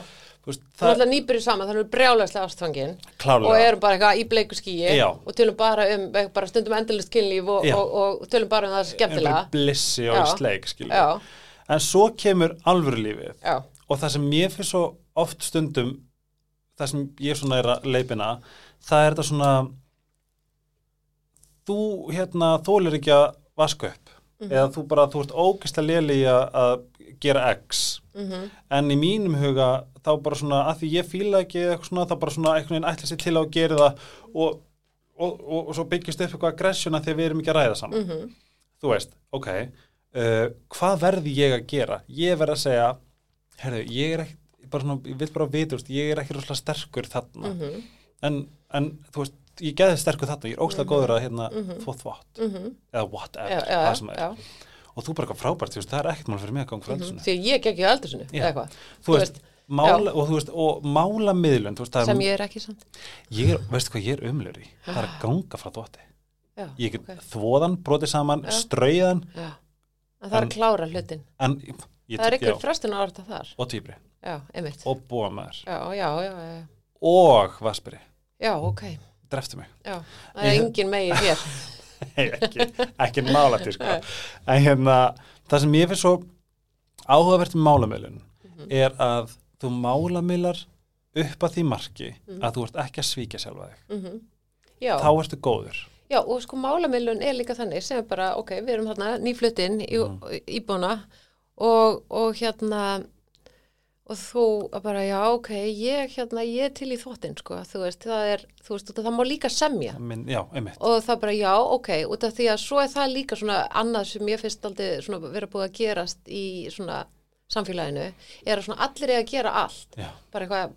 Speaker 1: veist,
Speaker 2: Það er alltaf nýbyrju saman, þannig að við erum brjálæslega ástfangin. Og
Speaker 1: klárlega
Speaker 2: erum bara eitthvað í bleiku skíi og tölum bara um, bara stundum endalist kynlíf og,
Speaker 1: Já.
Speaker 2: og, og tölum bara um það skemmtilega.
Speaker 1: blissi og
Speaker 2: Já.
Speaker 1: sleik en svo kemur alvöru lífið
Speaker 2: já,
Speaker 1: og það sem ég fyrir svo oft stundum það sem ég svona er að leipina það er þetta svona þú hérna þólir ekki að vaska upp eða þú bara, þú ert ógeðslega léli í að gera X.
Speaker 2: Mhm,
Speaker 1: en í mínum huga þá bara svona að því ég fíla ekki eitthvað svona þá bara svona einhvern veginn ætla sér til að gera það og, og, og, og svo byggist upp eitthvað aggressjona því að við erum ekki að ræða saman.
Speaker 2: Mhm,
Speaker 1: þú veist, ok uh, hvað verði ég að gera? Ég verð að segja, herðu, ég er ekki bara svona, ég vil bara vita, ég er ekki rosalega sterkur þarna.
Speaker 2: Mhm,
Speaker 1: en, en þú veist, ég geði sterkur þarna ég er óslega góður að hérna
Speaker 2: Mhm.
Speaker 1: þvó þvott.
Speaker 2: Mhm,
Speaker 1: eða whatever, það sem er. og þú bara eitthvað frábært, þú veist, það er ekkert mál fyrir mig að ganga
Speaker 2: mhm,
Speaker 1: mm
Speaker 2: því ég gekk í aldur sinni,
Speaker 1: Já.
Speaker 2: eða eitthvað,
Speaker 1: þú veist, mála, og þú veist, og mála miðlun, þú veist,
Speaker 2: sem
Speaker 1: er,
Speaker 2: ég er ekki samt.
Speaker 1: ég er, veistu hvað ég er umlur í? Það er að ganga frá þvotti
Speaker 2: Já,
Speaker 1: ég get
Speaker 2: ok,
Speaker 1: þvoðan, brotið saman,
Speaker 2: já. En það er að klára hlutin.
Speaker 1: en ég,
Speaker 2: Það er einhver frestun að orða þar.
Speaker 1: og týpri, og búa maður.
Speaker 2: Já, já, já, já,
Speaker 1: og vaspiri,
Speaker 2: já, ok,
Speaker 1: dreftu mig
Speaker 2: já. Það er engin megi hér.
Speaker 1: Nei, ekki, ekki nála til sko. en hérna, það sem ég finnst svo áhugavert með málamilun
Speaker 2: Mhm.
Speaker 1: er að þú málamilar upp að því marki
Speaker 2: Mhm.
Speaker 1: að þú ert ekki að svíkja sjálfa þig
Speaker 2: Mm Já.
Speaker 1: þá ertu góður
Speaker 2: Já, og sko málamilun er líka þannig sem er bara, ok, við erum þarna nýflutin í
Speaker 1: Mm.
Speaker 2: íbúna og, og hérna og þú bara, já, ok, ég hérna, ég er til í þvottin, sko, þú veist, það er, þú veist, það má líka semja
Speaker 1: Minn, já, einmitt
Speaker 2: og það bara, já, ok, út af því að svo er það líka svona annað sem ég finnst aldrei svona vera búið að gerast í svona samfélaginu, er að svona allir er að gera allt
Speaker 1: já,
Speaker 2: bara eitthvað,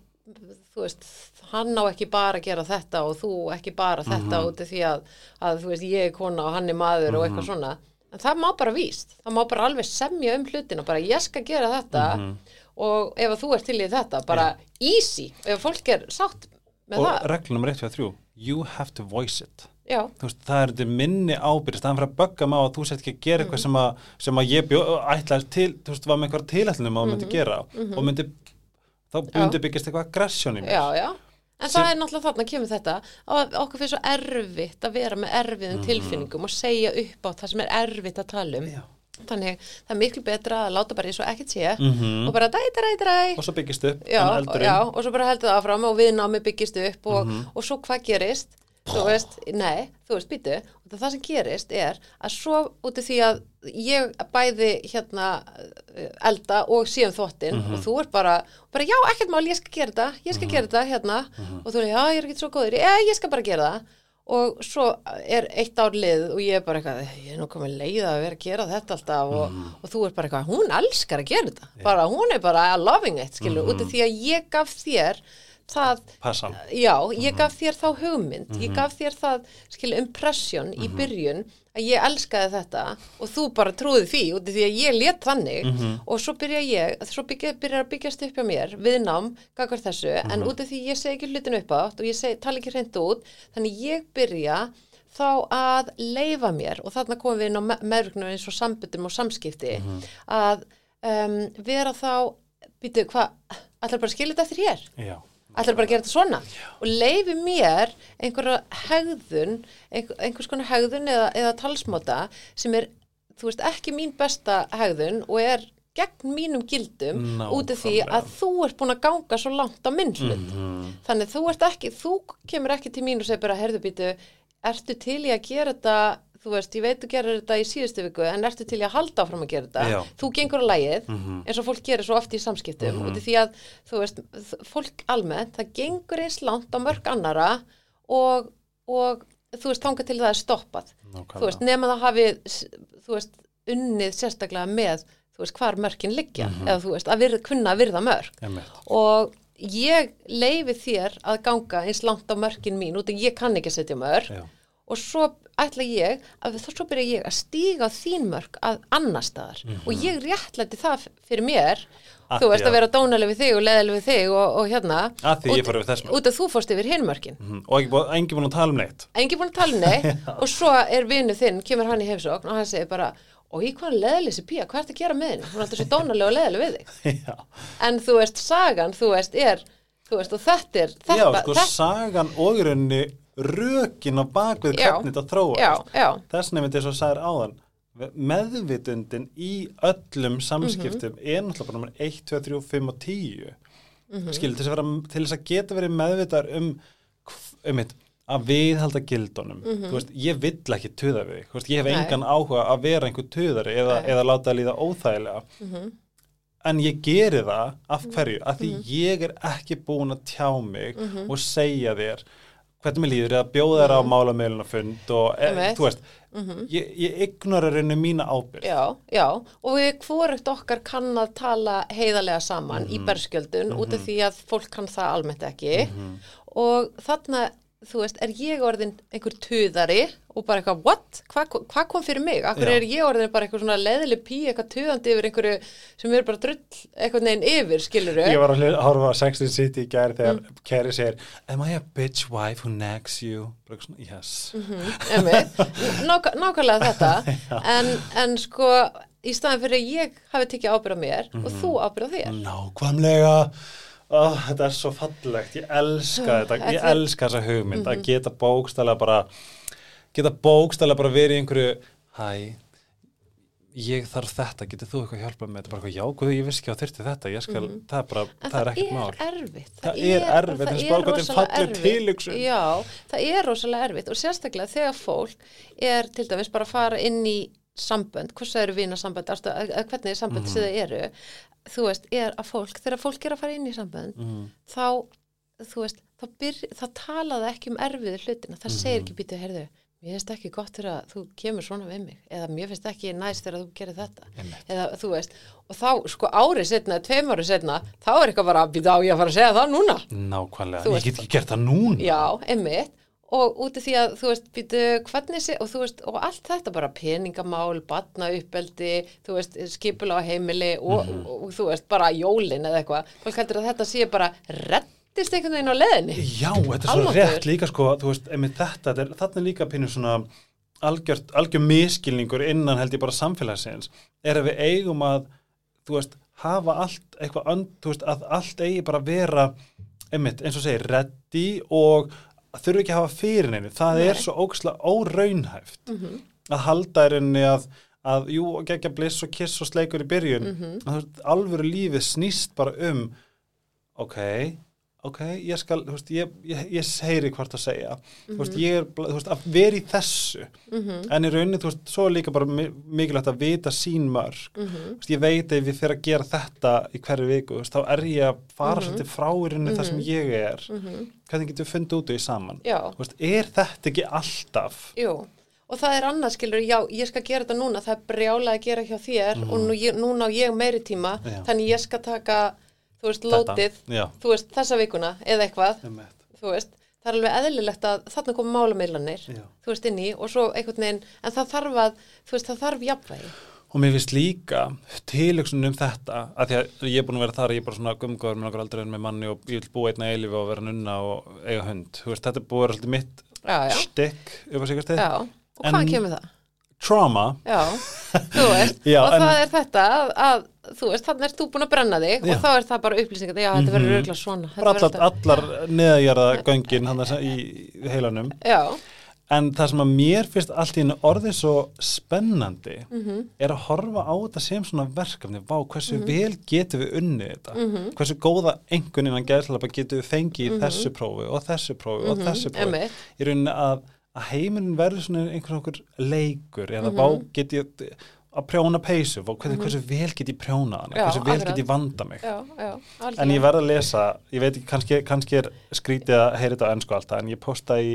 Speaker 2: þú veist, hann á ekki bara að gera þetta og þú ekki bara þetta
Speaker 1: Mhm.
Speaker 2: út af því að, að, þú veist, ég er kona og hann er maður og
Speaker 1: Mhm.
Speaker 2: eitthvað svona. En það má bara víst, það má bara alveg semja um hlutina, bara ég skal gera þetta
Speaker 1: Mhm.
Speaker 2: Og ef að þú ert til í þetta, bara easy, ef fólk er sátt með
Speaker 1: og
Speaker 2: það.
Speaker 1: reglum nummer 1 fyrir 3 you have to voice it
Speaker 2: Já,
Speaker 1: þú veist, það er þetta minni ábyrgð staðan fyrir að bögga á að þú sett ekki að gera
Speaker 2: Mhm.
Speaker 1: eitthvað sem, að, sem að ég bjó, ætlaði til þú veist, var með einhver tilætlunum að mm myndi gera og myndi, þá
Speaker 2: Mhm.
Speaker 1: Myndi byggist eitthvað aggression í mér
Speaker 2: já, já. En
Speaker 1: Sem-
Speaker 2: það er náttúrulega þarna kemur þetta að okkur finnst svo erfitt að vera með erfiðum tilfinningum og segja upp á það sem er erfitt að tala um.
Speaker 1: Mhm.
Speaker 2: Þannig það er miklu betra að láta bara eins og ekkert sé
Speaker 1: Mhm.
Speaker 2: og bara dæ, dæ, dæ, dæ
Speaker 1: og svo byggist upp
Speaker 2: já, já, og svo bara heldur það áfram og viðnámi byggist upp og,
Speaker 1: Mhm.
Speaker 2: og svo hvað gerist þú veist, nei, þú veist, býtu og það sem gerist er að svo út af því að ég bæði hérna eh, elda og síðan þvottin
Speaker 1: Mhm.
Speaker 2: og þú er bara, bara já, ekkert mál, ég skal gera þetta ég skal gera þetta hérna
Speaker 1: Mhm.
Speaker 2: og þú er, já, ég er ekki svo góður, já, ég skal bara gera það og svo er eitt ár lið og ég er bara eitthvað, ég er nú komið leið að vera að gera þetta alltaf og,
Speaker 1: Mhm.
Speaker 2: og þú er bara eitthvað, hún elskar að gera þetta bara hún er bara loving it, skilur
Speaker 1: Mhm.
Speaker 2: út af því að ég gaf þér það,
Speaker 1: passan
Speaker 2: já,
Speaker 1: Mhm.
Speaker 2: ég gaf þér þá hugmynd, ég gaf þér það skilur impression í
Speaker 1: Mhm.
Speaker 2: byrjun að ég elskaði þetta og þú bara trúði því út af því að ég let þannig
Speaker 1: Mhm.
Speaker 2: og svo byrja ég, svo byggja, byrjar að byggjast upp hjá mér viðnám, gagvar þessu en
Speaker 1: Mhm.
Speaker 2: út af því ég segi ekki hlutin upp átt og ég segi, tala ekki hreint út þannig ég byrja þá að leifa mér og þarna komum við inn á meðrugnu eins og sambundum og samskipti
Speaker 1: Mhm.
Speaker 2: að um, vera þá býtu, hvað, ætlar bara skilja þetta eftir hér
Speaker 1: já,
Speaker 2: ætlar bara að gera þetta svona? Og leifi mér einhverja hegðun einhver, einhvers konar hegðun eða, eða talsmáta sem er, þú veist, ekki mín besta hegðun og er gegn mínum gildum út af því að þú ert búin að ganga svo langt á minn hlut.
Speaker 1: Mhm.
Speaker 2: þannig þú ert ekki, þú kemur ekki til mín og segir bara, herðu býtu, ertu til í að gera þetta, þú veist, ég veit þú gerir þetta í síðustu viku, en ertu til að halda áfram að gera þetta,
Speaker 1: Já.
Speaker 2: þú gengur á lægið
Speaker 1: Mhm.
Speaker 2: eins og fólk gerir svo oft í samskiptum út af því að, þú veist, fólk almennt, það gengur eins langt á mörg annara og, og þú veist, þangað til það er stoppað þú veist, nema það hafi þú veist, unnið sérstaklega með þú veist, hvar mörkin liggja
Speaker 1: Mhm.
Speaker 2: eða þú veist, að virða, kunna að virða mörk
Speaker 1: Einmitt.
Speaker 2: og ég leifi þér að ganga eins langt á mörkin mín út af ég kann ekki að setja mörk
Speaker 1: Já.
Speaker 2: og svo ætla ég að þá byrja ég að stíga þín mörk að annar staðar. Og ég réttlæti það fyrir mér.
Speaker 1: Af
Speaker 2: þú veist
Speaker 1: að-
Speaker 2: að vera dónaleg við þig og leðaleg við þig og, og hérna.
Speaker 1: Af því ég
Speaker 2: út- út af þú fórst yfir hinn mörkin.
Speaker 1: Mhm. og ekki búið, engi búin að tala um neitt.
Speaker 2: Engi búin að tala um neitt. Og svo er vinnu þinn, kemur hann í heimsókn og hann segir bara, og í hvað leðaleg þessi pía, hvað ertu að gera með henni? Hún er alltaf svo dónaleg og leðaleg við þig. En þú veist, sagan, þú veist, er þú veist, og þetta er þetta,
Speaker 1: já sko,
Speaker 2: þetta,
Speaker 1: sagan og í rauninni rökin á bakvið hvernig þetta þróast þess nefnir þess að sagðir áðan meðvitundin í öllum samskiptum
Speaker 2: Mhm.
Speaker 1: er náttúrulega bara nummer 1, 2, 3, 5 og 10
Speaker 2: Mhm.
Speaker 1: skil, til til þess að geta verið meðvitar um hv- einmitt, að viðhalda gildunum þú veist, ég vill ekki tuða við veist, ég hef
Speaker 2: Mhm. Nei.
Speaker 1: engan áhuga að vera einhver tuðari eða, eða láta að líða óþægilega
Speaker 2: Mhm.
Speaker 1: en ég geri það af hverju, af því ég er ekki búin að tjá mig
Speaker 2: Mhm.
Speaker 1: og segja þér hvernig mér líður eða bjóða þér á málamilunafund og e, þú veist ég, ég ignorar henni mína ábyrgð.
Speaker 2: Já, já, og við hvorugt okkar kann að tala heiðarlega saman í berskjöldun út af því að fólk kann það almennt ekki. Og þarna, þú veist, er ég orðin einhver tuðari og bara eitthvað, what? Hvað hva kom fyrir mig? Akkur
Speaker 1: Já.
Speaker 2: er ég orðin bara eitthvað svona leðileg pí, eitthvað tuðandi yfir einhverju sem er bara drull eitthvað neginn yfir, skiluru?
Speaker 1: Ég var að horfa á Sex and the City í gær þegar
Speaker 2: Mm.
Speaker 1: Kerry segir Am I a bitch wife who nags you? Svona, Yes
Speaker 2: Einmitt. Nák nákvæmlega þetta en, en sko í staðan fyrir að ég hafi tekið ábyrð á mér og
Speaker 1: Mhm.
Speaker 2: þú ábyrð á þér
Speaker 1: Nákvæmlega oh, Þetta er svo fallegt, ég elska þetta. Ég elska þessa hugmynd að geta bókstælega bara geta bókstælega bara verið í einhverju Hæ ég þarf þetta, getur þú eitthvað að hjálpa með þetta bara eitthvað, já, guð, ég vissi ekki að þyrfti þetta. Skal, það er bara,
Speaker 2: Mhm. En
Speaker 1: það er ekkert mál.
Speaker 2: erfitt.
Speaker 1: Það er erfitt,
Speaker 2: það er
Speaker 1: er
Speaker 2: rosalega erfitt. Já, það er rosalega erfitt. Og sérstaklega þegar fólk er til dæmis bara að fara inn í sambönd, hversu eru vina sambönd, hvernig er sambönd
Speaker 1: Mhm.
Speaker 2: sem það eru, þú veist, er að fólk, þegar fólk er að fara inn í sambönd,
Speaker 1: Mhm.
Speaker 2: þá, þú veist, þá, byr, þá talaði ekki um erfiðu hlutina, það segir
Speaker 1: Mhm.
Speaker 2: ekki býtið, heyrðu, mér finnst ekki gott þegar þú kemur svona við mig, eða mér finnst ekki næst þegar þú gerir þetta
Speaker 1: Einmitt.
Speaker 2: eða þú veist, og þá sko árið setna, tveim árið setna, þá er eitthvað bara býta á ég að fara að segja það núna
Speaker 1: Nákvæmlega,
Speaker 2: Þú
Speaker 1: ég
Speaker 2: veist-
Speaker 1: get ekki gert það núna
Speaker 2: já, einmitt og út af því að þú veist, býtu hvernig sé, og þú veist, og allt þetta bara peningamál, batna uppeldi þú veist, skipula á heimili og,
Speaker 1: Mhm.
Speaker 2: og, og, þú veist, bara jólin eða eitthvað, fólk heldur að þetta sé bara reddist einhvern veginn á leðinni
Speaker 1: Já, þetta er svo
Speaker 2: Almáttugur.
Speaker 1: rétt líka sko, þú veist, einmitt þetta, þetta er, er líka pínu svona algjör miskilningur innan held ég bara samfélagsins, er að við eigum að, þú veist, hafa allt eitthvað, þú veist, að allt eigi bara vera, einmitt, eins og segir, reddi og þurfi ekki að hafa fyrir neinu, það er
Speaker 2: Nei.
Speaker 1: svo óksla óraunhæft
Speaker 2: Mhm.
Speaker 1: að halda er henni að að jú, gegja bliss og kiss og sleikur í byrjun að þú veist, alvöru lífið snýst bara um ok, ok, ég skal þú veist, ég, ég, ég heyri hvort að segja þú veist, ég er, þú veist, að vera í þessu
Speaker 2: Mhm.
Speaker 1: en í rauninni, þú veist, svo er líka bara mi- mikilvægt að vita sín mörg
Speaker 2: Mhm.
Speaker 1: þú veist, ég veit ef ég fer að gera þetta í hverju viku, þú veist, þá er ég að fara
Speaker 2: Mhm.
Speaker 1: svolítið frá í rauninni það sem ég er
Speaker 2: Mhm.
Speaker 1: hvernig getum við fundið út í saman
Speaker 2: já,
Speaker 1: þú veist, er þetta ekki alltaf
Speaker 2: jú og það er annað skilur, já, ég skal gera þetta núna það er brjálega að gera hjá þér og nú, ég, núna á ég meiri tíma
Speaker 1: Mhm. Já.
Speaker 2: þannig ég skal taka, þú veist, lótið þú veist, þessa vikuna eða eitthvað, þú veist það er alveg eðlilegt að þarna koma málumeilanir
Speaker 1: Já.
Speaker 2: þú veist, inn í og svo einhvern veginn en það þarf að, þú veist, það þarf jafnvægi.
Speaker 1: Og mér finnst líka tilöksun um þetta, að því að ég er búin að vera þar, ég er bara svona gumgóður með okkur aldrei en með manni og ég vil búa einna eilífi og vera nunna og eiga hund. Þú veist, þetta er búið að vera svolítið mitt
Speaker 2: já, já,
Speaker 1: stikk upp á
Speaker 2: já, og
Speaker 1: En-
Speaker 2: hvað kemur það?
Speaker 1: Trauma,
Speaker 2: Já, þú veist,
Speaker 1: Já,
Speaker 2: og
Speaker 1: en-
Speaker 2: það er þetta að, að þú veist, þannig ert þú búin að brenna þig
Speaker 1: Já.
Speaker 2: og þá er það bara upplýsingar, já, þetta verður
Speaker 1: Mhm.
Speaker 2: örgla svona
Speaker 1: bara allar, allar neðagjara göngin hann í heilanum.
Speaker 2: Já,
Speaker 1: En það sem að mér finnst allt í hennu orðið svo spennandi
Speaker 2: mhm,
Speaker 1: er að horfa á þetta sem svona verkefni, vá, hversu
Speaker 2: Mhm.
Speaker 1: vel getum við unnið þetta, hversu góða engun innan gæðslapa getum við fengið í þessu prófi og þessu prófi og þessu prófi.
Speaker 2: Mhm.
Speaker 1: í rauninni að, að heimurinn verður svona einhvern okkur leikur eða
Speaker 2: Mhm.
Speaker 1: vá get ég að prjóna peysu, vá, hvernig, hversu vel get ég prjóna hana,
Speaker 2: Já,
Speaker 1: hversu vel
Speaker 2: akkurat.
Speaker 1: get ég vanda mig.
Speaker 2: Já, já,
Speaker 1: en ég verð að lesa, ég veit ekki, kannski, kannski er skrítið að heyra þetta á ennsku alltaf en ég posta í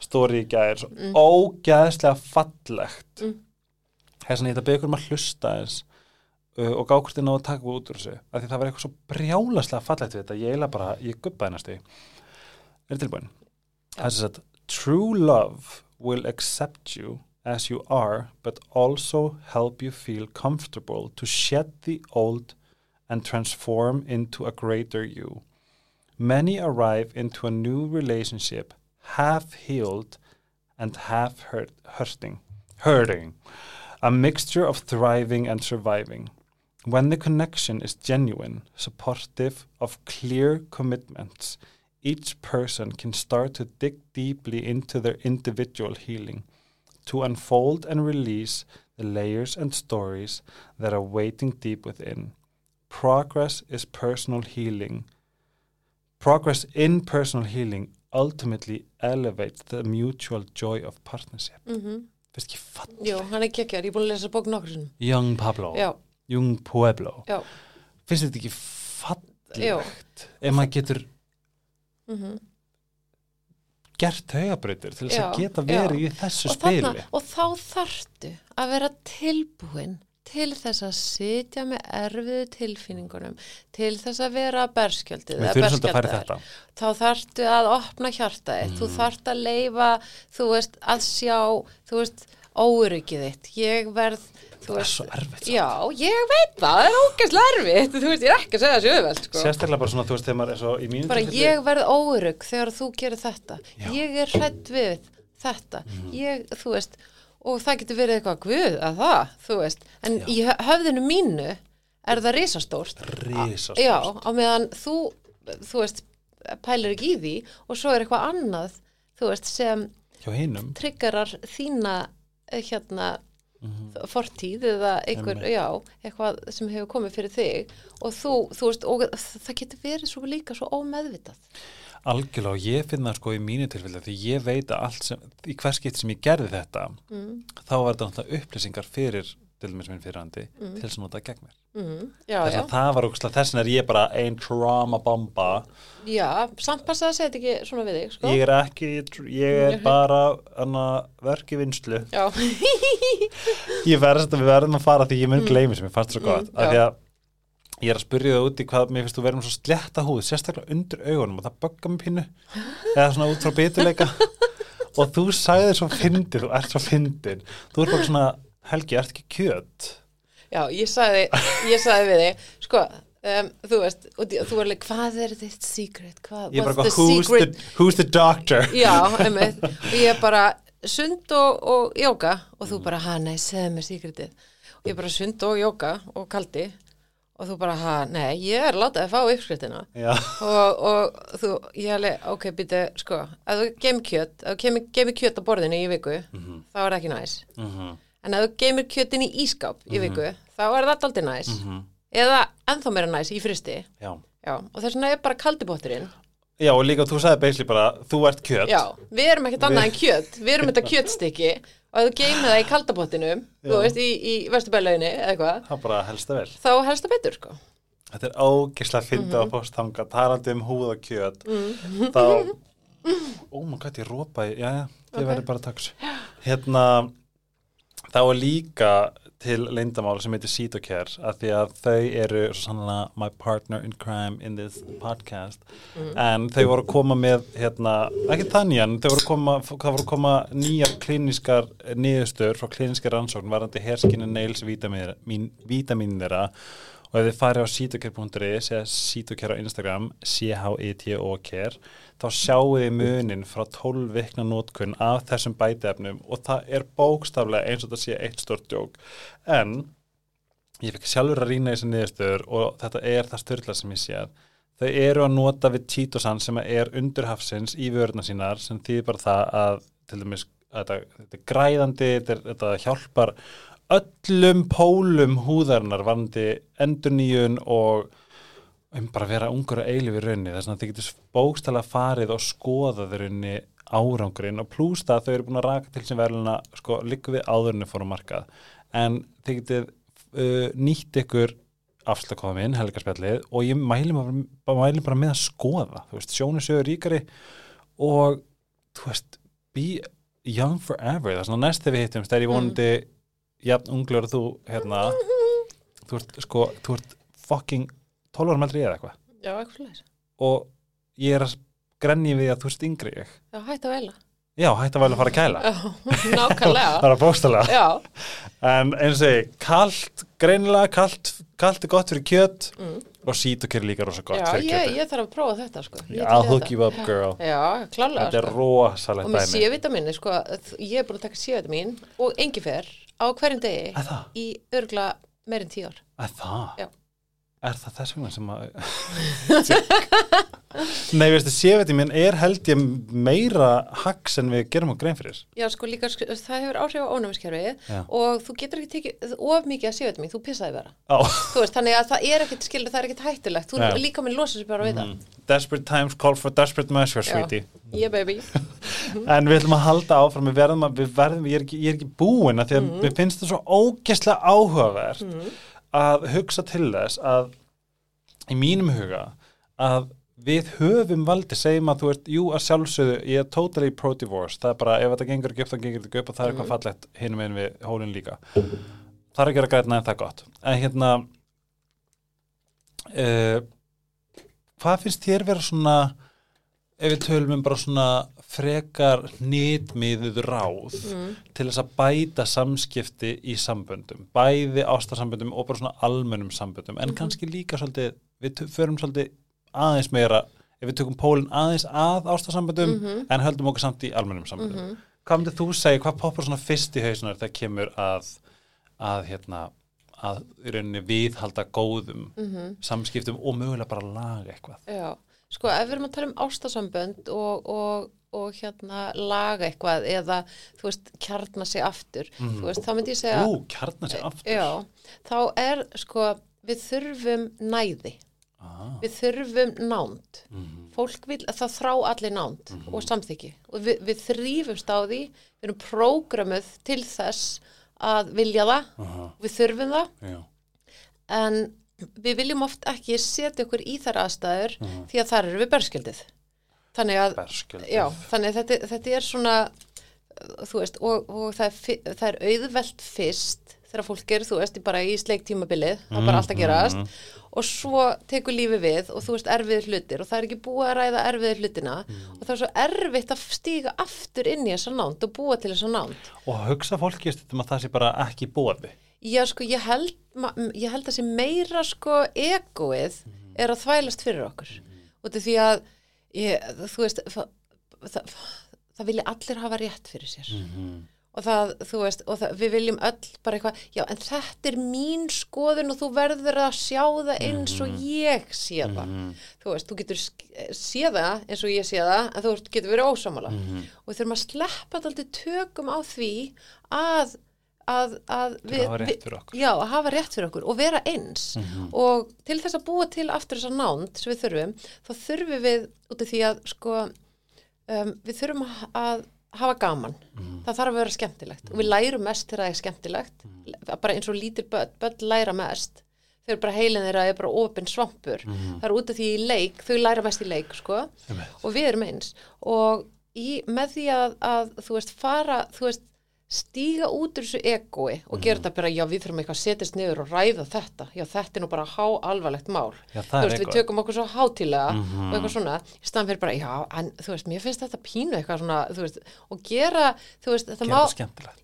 Speaker 1: stóri í gær svo ógeðslega fallegt.
Speaker 2: Mm.
Speaker 1: þess að ég þetta beður um að hlusta eins uh, og gá hvort ég náðu að taka út úr þessu af því það var eitthvað svo brjálaslega fallegt við þetta, ég eiginlega bara, ég guppaði næstu er tilbúin? Það er sem sagt, true love will accept you as you are but also help you feel comfortable to shed the old and transform into a greater you. Many arrive into a new relationship half healed and half hurt, hurting hurting. A mixture of thriving and surviving. When the connection is genuine supportive of clear commitments each person can start to dig deeply into their individual healing to unfold and release the layers and stories that are waiting deep within. Progress is personal healing. Progress in personal healing ultimately elevate the mutual joy of partnership.
Speaker 2: Mm
Speaker 1: finnst ekki fatt
Speaker 2: Jú, hann er geggjar, ég er búin að lesa bók nokkur sinnum.
Speaker 1: Young Pablo,
Speaker 2: Já,
Speaker 1: Young Pueblo.
Speaker 2: Já,
Speaker 1: finnst þetta ekki
Speaker 2: já.
Speaker 1: fallegt ef maður getur
Speaker 2: Mm
Speaker 1: gert högabrautir til þess
Speaker 2: Já,
Speaker 1: að geta verið í þessu
Speaker 2: og,
Speaker 1: spili.
Speaker 2: þarna, og þá þarftu að vera tilbúin til þess að sitja með erfiðu tilfinningunum, til þess að vera berskjöldið þá þarftu að opna hjartaðið, þú
Speaker 1: Mm.
Speaker 2: þarft að leifa, þú veist, að sjá, þú veist, óryggið þitt, ég verð, þú
Speaker 1: það er svo erfitt
Speaker 2: já, ég veit það, það er ógæslega erfitt, þú veist, ég er ekki að segja þessu auðvelt, sko.
Speaker 1: sérstaklega bara svona þú veist þegar maður er svo í mínu
Speaker 2: bara ég verð órygg þegar þú gerir þetta
Speaker 1: Já.
Speaker 2: ég er hrætt við þetta
Speaker 1: Mhm.
Speaker 2: ég, þú veist og það getur verið eitthvað guð að það þú veist, en
Speaker 1: Já.
Speaker 2: í hö- höfðinu mínu er það risastórt
Speaker 1: risastórt
Speaker 2: já, á meðan þú þú veist, pælir ekki í því og svo er eitthvað annað þú veist, sem triggerar þína eh, hérna
Speaker 1: Mhm.
Speaker 2: fortíð eða einhver, já, eitthvað sem hefur komið fyrir þig og þú, þú veist, og það getur verið svo líka svo ómeðvitað.
Speaker 1: Algjörlega og ég finna sko í mínu tilfelli því ég veit að allt sem í hvers skipt sem ég gerði þetta
Speaker 2: mm,
Speaker 1: þá var þetta náttúrulega upplýsingar fyrir til dæmis minn fyrirhandi
Speaker 2: Mm.
Speaker 1: til að nota gegn mér.
Speaker 2: Mm, já, já,
Speaker 1: að það var ógslag þess vegna er ég bara ein trauma bomba.
Speaker 2: Já samt passa að segja þetta ekki svona við þig, sko.
Speaker 1: Ég er ekki, ég er bara hana, verki vinslu ég verðast að við verðum að fara því ég mun gleymi sem ég fannst svo gott.
Speaker 2: Mm,
Speaker 1: því að ég er að spyrja það út í hvað mér finnst þú verðum svo slétta húð sérstaklega undir augunum og það bögga mig pínu. Eða svona út frá bituleika og þú sagði svo fyndin þú ert svo fyndin. Þú ert bara svona Helgi, ert ekki kjöt?
Speaker 2: Já, ég sagði ég sagði við þig, sko um, þú veist, og þú er leik hvað er þitt secret, hvað,
Speaker 1: ég er bara who's, the, who's the doctor?
Speaker 2: Já, einmitt, og ég er bara sund og, og jóka og þú bara, ha, nei, segðu mér secretið. Og ég bara sund og jóka og kaldi og þú bara, ha, nei, ég er látað að fá uppskriftina.
Speaker 1: Já,
Speaker 2: og, og þú, ég alveg, ok, býtu, sko, ef þú geymir kjöt, ef þú geymir- geymir kjöt á borðinu í viku,
Speaker 1: Mhm.
Speaker 2: þá er það ekki næs.
Speaker 1: mhm,
Speaker 2: En ef þú geymir kjötin í ískáp í viku, þá er það aldrei næs.
Speaker 1: mhm,
Speaker 2: Eða ennþá meira næs í fristi.
Speaker 1: já
Speaker 2: Já, og þess vegna er bara kaldibótturinn.
Speaker 1: já, og líka þú sagði basically bara, þú ert kjöt
Speaker 2: Já, við erum ekkert annað en kjöt. Við erum þetta kjötstykki og þú geymir það í kaldabóttinum, þú veist, í, í vesturbælauginni eða eitthvað,
Speaker 1: það bara helst það vel
Speaker 2: þá helst það betur, sko.
Speaker 1: Þetta er ógislega að finna
Speaker 2: Mhm.
Speaker 1: á postanga, talandi um húð og kjöt. Þá, ó maður gæti ég rópa já, já, þið
Speaker 2: Ok.
Speaker 1: verður bara að þessu. Hérna, þá er líka til leyndamál sem heitir Citocare, að því að þau eru sannlega my partner in crime in this podcast, en þau voru að koma með, hérna, ekki þannig en þau voru að koma, voru koma nýjar klíniskar niðurstöður frá klíniskar rannsókn varandi herskinu nails vítamin, vítamin þeirra og ef þið farið á citocare.is eða citocare á Instagram C-H-I-T-O-Care þá sjáu þið munin frá 12 vikna nótkunn af þessum bætiefnum og það er bókstaflega eins og þetta sé eitt stort djók. En ég fikk sjálfur að rýna í þessi niðurstöður og þetta er það styrla sem ég séð. Þau eru að nota við títosan sem er undir hafsins í vöruna sínar sem þýðir bara það að til dæmis að þetta, þetta er græðandi þetta, þetta hjálpar öllum pólum húðarinnar varandi endurníun og um bara vera ungur og eilif í raunni þess að þið getur bókstala farið og skoða þeir raunni árangurinn og plús það að þau eru búin að raka til sem verðluna sko líku við áðurinu fórum markað. En þið getur uh, nýtt ykkur afslagkomin, helgarspjallið og ég mæli, bara, mæli bara með að skoða þú veist, sjónu sögur ríkari og þú veist, be young forever, það er svona næst þegar við hittum þegar ég vonandi jafn unglur þú hérna. Þú ert sko, þú ert fucking 12 árum aldrei eða eitthvað
Speaker 2: Já, eitthvað slæs.
Speaker 1: og ég er að grenni við að þú ert yngri ég
Speaker 2: Já, hætti að veila.
Speaker 1: já, hætti að vel að fara að kæla
Speaker 2: Já, nákvæmlega.
Speaker 1: það er bókstala
Speaker 2: Já,
Speaker 1: en eins og ég, kalt, greinilega kalt, kalt er gott fyrir kjöt
Speaker 2: Mm.
Speaker 1: og sítokir líka rosa gott
Speaker 2: já
Speaker 1: fyrir
Speaker 2: ég,
Speaker 1: kjöt
Speaker 2: ég þarf að prófa þetta, sko. Ég
Speaker 1: I'll hook you up girl
Speaker 2: Já, klálega,
Speaker 1: þetta er
Speaker 2: sko.
Speaker 1: rosalegt
Speaker 2: Og með
Speaker 1: dæmi
Speaker 2: C-vitamin, sko, ég er búin að taka C-vitamin og engifer á hverjum degi
Speaker 1: að
Speaker 2: í örgla meirinn tíu ár.
Speaker 1: að það
Speaker 2: Já.
Speaker 1: Er það þess vegna sem að Nei, veistu, C-vitamin er held ég meira haggs en við gerum á grein fyrir
Speaker 2: Já, sko líka, sko, það hefur áhrif á ónæmiskerfið og þú getur ekki tekið of mikið að séu þetta þú pissaði vera. Veist, þannig að það er ekkit skilur, það er ekkit hættulegt. Þú
Speaker 1: Já.
Speaker 2: líka minn losa sér bara við það.
Speaker 1: desperate times call for desperate measures, sweetie
Speaker 2: Yeah, baby.
Speaker 1: En við ætlum að halda áfram, við verðum að, við verðum, ég er ekki, ég er ekki búin að því að við finnst það svo ógeslega áhugavert að hugsa til þess að í mínum huga að við höfum valdi, segjum að þú ert, jú að sjálfsögðu, ég er totally pro-divorce, það er bara ef þetta gengur upp, þá gengur þetta upp og það er eitthvað fallegt hinum einn við hólinn líka. Það er ekki að græna en það er gott. En hérna, uh, hvað finnst þér vera svona, ef við tölum um bara svona frekar nýtmiðuð ráð til þess að bæta samskipti í samböndum, bæði ástarsamböndum og bara svona almennum samböndum en kannski líka svolítið, við förum svolítið aðeins meira, ef við tökum pólinn aðeins að ástarsamböndum en höldum okkur samt í almennum samböndum. Hvað myndir þú segja, hvað poppar svona fyrst í hausunar þegar kemur að að hérna að í rauninni viðhalda góðum samskiptum og mögulega bara laga eitthvað?
Speaker 2: Já, sko ef við erum að tala um ástasambönd og, og, og hérna laga eitthvað eða þú veist kjarna sig aftur, þú veist, þá myndi ég segja
Speaker 1: Ú, kjarnar
Speaker 2: Já, þá er sko við þurfum næði.
Speaker 1: Ah,
Speaker 2: við þurfum nánd.
Speaker 1: Mhm.
Speaker 2: fólk vil, það þrá allir nánd og samþykki. Og við, við þrýfumst á því við erum prógramuð til þess að vilja það.
Speaker 1: Aha,
Speaker 2: við þurfum það.
Speaker 1: Já,
Speaker 2: en við viljum oft ekki setja okkur í þær aðstæður því að þar eru við berskjöldið þannig að, já, þannig að þetta, þetta er svona þú veist, og, og það, er, það er auðvelt fyrst þegar fólk er, þú veist, bara í sleiktímabilið það er bara allt að gerast. og svo tekur lífi við og þú veist erfiðir hlutir og það er ekki búið að ræða erfiðir hlutina og það er svo erfitt að stíga aftur inn í þessa nánd og búa til þessa nánd.
Speaker 1: Og hugsa fólki stundum að það sé bara ekki bóði
Speaker 2: Já, sko, ég held, ég held að sé meira, sko, egoið er að þvælast fyrir okkur. Og þetta er því að, ég, þú veist, það, það, það vilja allir hafa rétt fyrir sér. Og það, þú veist, og það, við viljum öll bara eitthvað, já, en þetta er mín skoðun og þú verður að sjá það eins og ég sé það. Þú veist, þú getur séð það eins og ég sé það, en þú getur verið ósámála. Og við þurfum að sleppa þetta tökum á því að að, að
Speaker 1: að fyrir okkur.
Speaker 2: já, að hafa rétt fyrir okkur og vera eins. Og til þess að búa til aftur þessa nánd sem við þurfum, þá þurfum við út af því að sko um, við þurfum að, að hafa gaman. Það þarf að vera skemmtilegt. Og við lærum mest þegar það er skemmtilegt. Bara eins og lítil börn, börn læra mest. Þau eru bara heilin þeirra er bara opinn svampur. Það er út af því í leik, þau læra mest í leik sko. Og við erum eins. Og í, með því að, að þú veist fara, þú veist stíga út úr þessu egoi og gera þetta bara, já við þurfum eitthvað að setjast niður og ræða þetta, já þetta er nú bara há alvarlegt mál,
Speaker 1: Já,
Speaker 2: þú veist við tökum okkur svo hátílega og eitthvað svona, í staðan fyrir bara, já en þú veist, mér finnst þetta pínu eitthvað svona þú veist, og gera, þú veist, þetta má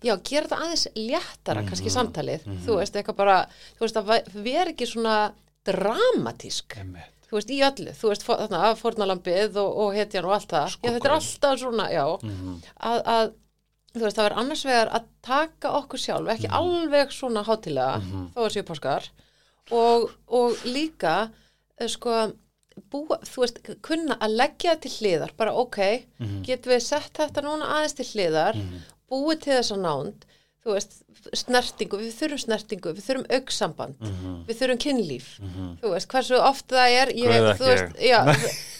Speaker 2: já, gera þetta aðeins léttara
Speaker 1: Mhm.
Speaker 2: kannski samtalið, þú veist, eitthvað bara þú veist, að vera ekki svona dramatísk.
Speaker 1: Einmitt.
Speaker 2: þú veist, í öllu, þú veist, fó- þarna, fórnalambið og, og hetjan og allt það, já, þetta er alltaf svona, já,
Speaker 1: Mhm.
Speaker 2: að, að, þú veist, það er annars vegar að taka okkur sjálf, ekki
Speaker 1: Mhm.
Speaker 2: alveg svona hátilega, þó að séu páskar, og, og líka, eh, sko, búa, þú veist, kunna að leggja til hliðar, bara ok,
Speaker 1: Mhm.
Speaker 2: getum við sett þetta núna aðeins til hliðar, búið til þessa nánd, þú veist, snertingu, við þurfum snertingu, við þurfum auksamband, við þurfum kynlíf, þú veist, hversu oft það er, ég, þú veist, já,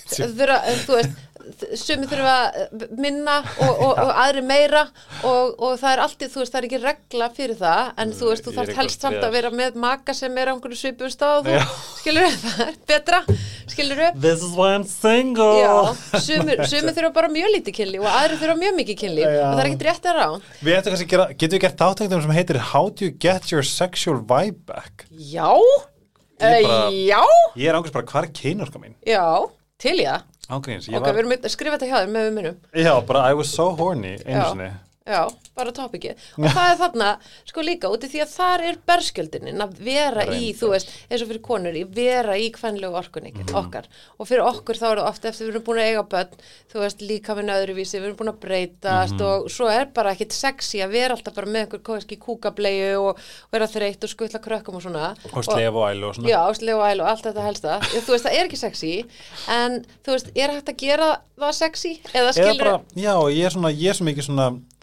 Speaker 2: þurfa, þú veist, sumi þurfa minna og, og, og aðri meira og, og það er alltið, þú veist, það er ekki regla fyrir það, en þú veist, þú þarf helst samt að vera með maka sem er á einhverju svipum þú, skilur það er betra, skilur við,
Speaker 1: This is why I'm single
Speaker 2: Já, sumir þurfa bara mjög lítið kynlíf og aðri þurfa mjög mikið kynlíf
Speaker 1: Já.
Speaker 2: og það er ekkert rétt að rá.
Speaker 1: Við ættum kannski að gera, getum við gert þáttöktum sem heitir How do you get your sexual vibe back?
Speaker 2: Já,
Speaker 1: Ég bara-
Speaker 2: uh, já,
Speaker 1: Ég er ángurs bara, hvað er kynorka mín?
Speaker 2: já, til ég.
Speaker 1: Ángríns,
Speaker 2: Ok,
Speaker 1: var
Speaker 2: við erum að skrifa þetta hjá þér með við minnum.
Speaker 1: Já, bara I was so horny einu
Speaker 2: Já.
Speaker 1: sinni
Speaker 2: Já, bara topikið. Og það er þarna, sko líka, út af því að þar er berskjöldinin að vera í,
Speaker 1: Reyndar.
Speaker 2: þú veist, eins og fyrir konur, í vera í kvenlegu orkunni
Speaker 1: Mhm.
Speaker 2: okkar. Og fyrir okkur þá er það ofta eftir við erum búin að eiga börn, þú veist, líka með öðruvísi, við erum búin að breytast
Speaker 1: Mhm.
Speaker 2: og svo er bara ekkit sexy að vera alltaf bara með einhver kannski kúkableiu og vera þreytt og skutla krökkum og svona.
Speaker 1: og slef og ælu og svona
Speaker 2: Já, slef og æl og allt þetta helsta. Þú veist, það er ekki sexy, en þú veist, er hægt að gera það sexy? Eða
Speaker 1: Eða
Speaker 2: skilur
Speaker 1: bara, já, ég er svona, ég er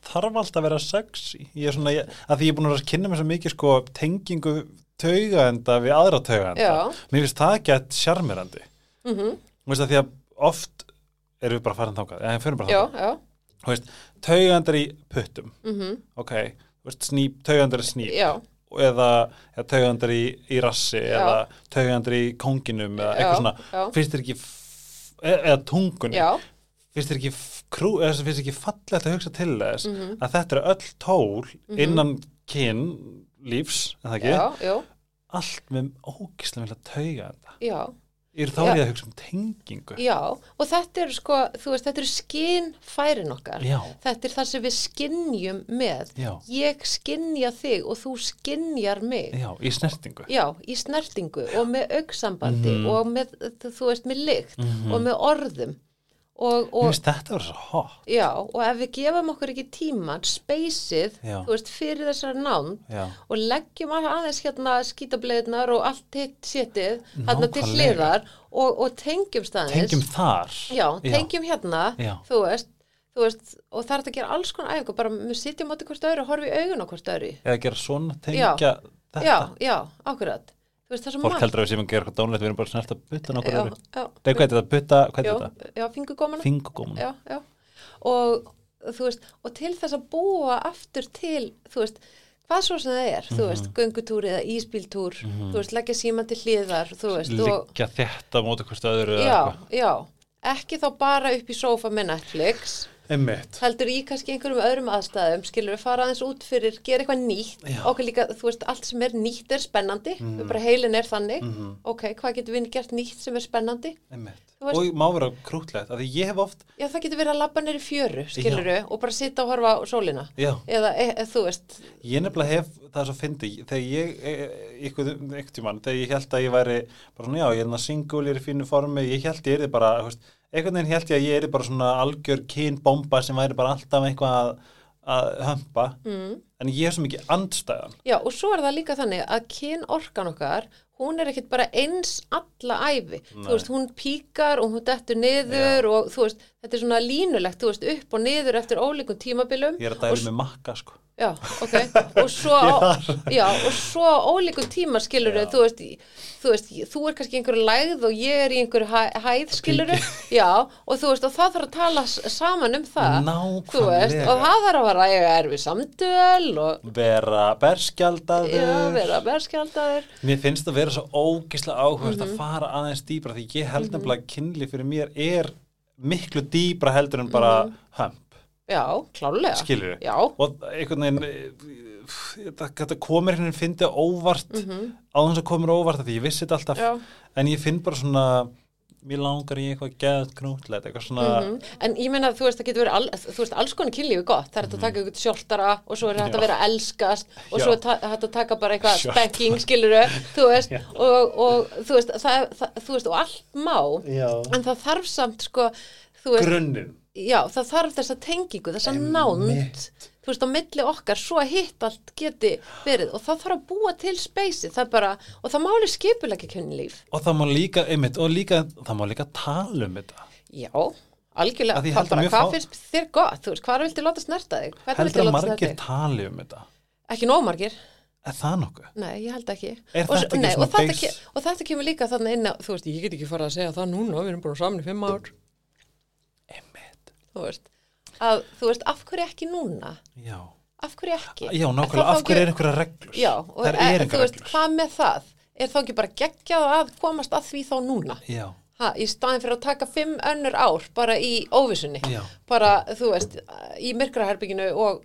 Speaker 1: þarf alltaf að vera sexy. Ég er svona, ég, að því ég er búin að að kynna mér svo mikið sko tengingu taugaenda við aðra taugaenda.
Speaker 2: Já.
Speaker 1: mér finnst það gett sjarmirandi
Speaker 2: mm -hmm.
Speaker 1: veist að því að oft erum við bara farin þangað, já, fyrir bara veist, taugaendar í puttum. Ok, þú veist, snýp, taugaendar í snýp
Speaker 2: já,
Speaker 1: eða, eða taugaendar í, í rassi
Speaker 2: Já.
Speaker 1: eða taugaendar í kónginum eða eitthvað svona, finnst þér ekki e- eða tungunni?
Speaker 2: Já,
Speaker 1: finnst þér ekki krú, ekki fallegt að hugsa til þess
Speaker 2: Mhm.
Speaker 1: að þetta eru öll tól innan kyn lífs, en það ekki
Speaker 2: já, já,
Speaker 1: allt með ógislega vilja tauga þetta
Speaker 2: já,
Speaker 1: er þá
Speaker 2: Já.
Speaker 1: er ég að hugsa um tengingu
Speaker 2: já, og þetta eru sko, þú veist, þetta eru skinnfærin okkar.
Speaker 1: já,
Speaker 2: Þetta er það sem við skinnjum með.
Speaker 1: já,
Speaker 2: Ég skinnja þig og þú skinnjar mig.
Speaker 1: já, í snertingu
Speaker 2: Já, í snertingu og með auksambandi
Speaker 1: Mhm.
Speaker 2: og með, þú veist, með lykt
Speaker 1: Mhm.
Speaker 2: og með orðum. Og, og,
Speaker 1: finnst þetta verið svo hot.
Speaker 2: Já, og ef við gefum okkur ekki tíman, speysið, þú veist, fyrir þessar nánd,
Speaker 1: já,
Speaker 2: og leggjum að- aðeins hérna skítableiðnar og allt hitt sétið þarna til hliðar og, og tengjum staðins.
Speaker 1: Tengjum þar.
Speaker 2: Já, tengjum hérna
Speaker 1: Já.
Speaker 2: þú veist, þú veist og það er að gera alls konar æfingu bara við sitjum átti hvort öðru og horfum í augun á hvort öðru.
Speaker 1: Eða gera svona, tengja þetta.
Speaker 2: já, já, akkurat þú veist það er svo
Speaker 1: fólk
Speaker 2: margt.
Speaker 1: heldur að við séum að gera eitthvað dónlegt við erum bara að snerta butta nokkur
Speaker 2: já, já,
Speaker 1: Nei, hvað er þetta? Butta, hvað
Speaker 2: já,
Speaker 1: er þetta?
Speaker 2: já, fingugómana
Speaker 1: Fingugómana
Speaker 2: já, já. Og þú veist, og til þess að búa aftur til, þú veist hvað svo sem það er, þú
Speaker 1: Mhm.
Speaker 2: veist, göngutúr eða ísbíltúr, þú veist, leggja síman til hliðar, þú veist, og
Speaker 1: liggja þetta móti hvort öðru eða
Speaker 2: já, já, ekki þá bara upp í sófa með Netflix,
Speaker 1: einmitt.
Speaker 2: Heldur í kannski einhverjum öðrum aðstæðum, skilur við fara aðeins út fyrir, gera eitthvað nýtt,
Speaker 1: Já.
Speaker 2: okkur líka, þú veist, allt sem er nýtt er spennandi, við bara heilin er þannig,
Speaker 1: Mhm.
Speaker 2: ok, hvað getur við gert nýtt sem er spennandi?
Speaker 1: og má vera krútlegt því ég hef oft
Speaker 2: Já, það getur verið að labba neyri fjöru, skilur við, og bara sitta og horfa á sólina,
Speaker 1: já,
Speaker 2: eða, e, e, þú veist,
Speaker 1: ég nefnilega hef það svo fyndi þegar ég, ykkur, ykkur tímann þegar ég held að ég væri bara svona já, ég er hérna single, ég er í fínu formi ég held ég er bara, þú veist, einhvern veginn held ég að ég er bara svona algjör kynbomba sem væri bara alltaf eitthvað að, að hömpa.
Speaker 2: Mm,
Speaker 1: en ég er svo mikið andstæðan.
Speaker 2: Já, og svo er það líka þannig að kyn orkan okkar, hún er ekkit bara eins alla æfi,
Speaker 1: Nei.
Speaker 2: þú veist, hún píkar og hún dettur niður og þú veist, þetta er svona línulegt, þú veist, upp og niður eftir ólíkum tímabilum.
Speaker 1: ég er að dæla með makka sko.
Speaker 2: Já, ok, og svo, á, já, og svo á ólíkum tíma skilur
Speaker 1: Já.
Speaker 2: þú veist, þú veist, þú er kannski einhverju lægð og ég er í einhverju hæ, hæð skilur já, og þú veist, og það þarf að tala saman um það, þú veist,
Speaker 1: nákvæmlega.
Speaker 2: og það þarf að vera eiga erfið samtöl og,
Speaker 1: vera berskjaldaður.
Speaker 2: Já, vera berskjaldaður,
Speaker 1: Mér finnst það vera svo ógislega áhugast
Speaker 2: Mhm.
Speaker 1: að fara aðeins dýbra því ég held nefnilega að kynli fyrir mér er miklu dýbra heldur en bara
Speaker 2: Mhm.
Speaker 1: hömp,
Speaker 2: já, klálega,
Speaker 1: skilur við
Speaker 2: já,
Speaker 1: og einhvern veginn eh, þetta, komir hérna fyndi óvart
Speaker 2: mhm,
Speaker 1: á þess að komir óvart af því ég vissi þetta alltaf.
Speaker 2: Já,
Speaker 1: en ég finn bara svona mér langar í eitthvað geðt knútlegt eitthvað svona
Speaker 2: mhm. en ég meina, þú veist, það getur verið, all, þú veist, alls konar kynlífi gott, það er hægt að taka eitthvað sjortara og svo er
Speaker 1: Mhm. Já.
Speaker 2: að vera að elskast og
Speaker 1: Já.
Speaker 2: svo er ta- hægt að taka bara eitthvað
Speaker 1: Shortara.
Speaker 2: spanking, skilur þú veist, og, og þú veist, það, það, þú veist, og allt má,
Speaker 1: Já.
Speaker 2: en það þarf samt, sko,
Speaker 1: grunninn
Speaker 2: já, það þarf þessa tengingu, þessa nánd, þú veist, á milli okkar, svo að hitt allt geti verið og það þarf að búa til speysi, það bara, og það máli skipulegja kynlíf.
Speaker 1: og það má líka, einmitt, og líka það má líka tala um þetta.
Speaker 2: Já, algjörlega,
Speaker 1: Að
Speaker 2: það
Speaker 1: held að
Speaker 2: bara, hvað
Speaker 1: fá-
Speaker 2: finnst þér gott, þú veist, hvað viltu láta snerta þig?
Speaker 1: Heldur að margir tali um þetta?
Speaker 2: Ekki nómargir,
Speaker 1: er það nokkuð?
Speaker 2: nei, ég held ekki.
Speaker 1: Er
Speaker 2: og,
Speaker 1: þetta ekki
Speaker 2: nei,
Speaker 1: svona
Speaker 2: og, þetta
Speaker 1: base-
Speaker 2: ke- og þetta kemur líka þannig inn á, þú veist, ég get ekki fara að segja það núna, við erum bara saman í fimm ár,
Speaker 1: einmitt,
Speaker 2: þú veist, að, þú veist, af hverju ekki núna?
Speaker 1: já
Speaker 2: Af hverju ekki?
Speaker 1: Já, nákvæmlega, af hverju er einhverja reglur?
Speaker 2: Já, og er,
Speaker 1: er
Speaker 2: þú veist,
Speaker 1: reglur.
Speaker 2: hvað með það? Er þá ekki bara geggjað að komast að því þá núna?
Speaker 1: Já,
Speaker 2: Ha, í staðin fyrir að taka fimm önnur ár bara í óvissunni.
Speaker 1: já,
Speaker 2: bara, þú veist, í myrkraherbygginu og,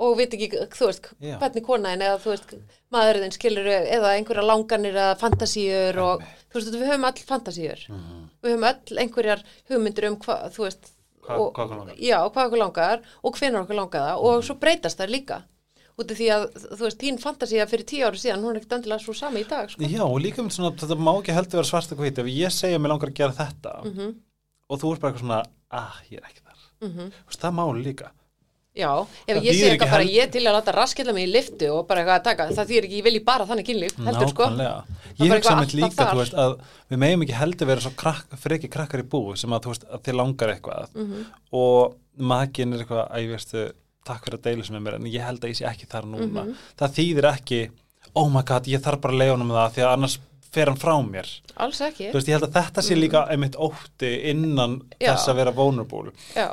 Speaker 2: og veit ekki, þú veist,
Speaker 1: Já.
Speaker 2: hvernig konaðin eða, þú veist, maðurinn skilur eða einhverja langanir eða fantasíur og, þú veist, við höfum all fantasíur.
Speaker 1: Mhm.
Speaker 2: Við höfum öll einhverjar hugmyndir um hvað, þú veist,
Speaker 1: Hvað,
Speaker 2: og,
Speaker 1: hvað kom langar?
Speaker 2: já, hvað okkur langar og hvenær okkur langar það og svo breytast það líka út af því að, þú veist, þín fantasía fyrir tíu ári síðan, hún er ekkert endilega svo sami í dag sko.
Speaker 1: Já, og líka mynd svona, þetta má ekki heldur vera svart og hvít ef ég segja að mér langar að gera þetta
Speaker 2: Mhm.
Speaker 1: og þú ert bara eitthvað svona ah, ég er ekki þar
Speaker 2: Mhm.
Speaker 1: Þú veist, það máli líka
Speaker 2: Já, ef
Speaker 1: Það
Speaker 2: ég segi eitthvað bara
Speaker 1: hel-
Speaker 2: ég til að láta raskilla mig í liftu og bara eitthvað að taka, það þýr ekki, ég vil ég bara þannig kynlíf, heldur sko
Speaker 1: Ég
Speaker 2: eitthvað
Speaker 1: mitt líka, þú veist, að við megum ekki heldur vera svo krakk, freki krakkar í bú sem að, þú veist, að þið langar eitthvað
Speaker 2: Mhm.
Speaker 1: og makin er eitthvað, að ég veistu, takk fyrir að deila sem er mér, en ég held að ég sé ekki þar núna.
Speaker 2: Mhm.
Speaker 1: Það þýðir ekki, oh my god, ég þarf bara að leiða honum það því að annars fer hann frá mér.
Speaker 2: Alls ekki,
Speaker 1: veist, ég held að þetta sé líka einmitt ótti innan.
Speaker 2: Já.
Speaker 1: þess að vera vulnerable.
Speaker 2: já,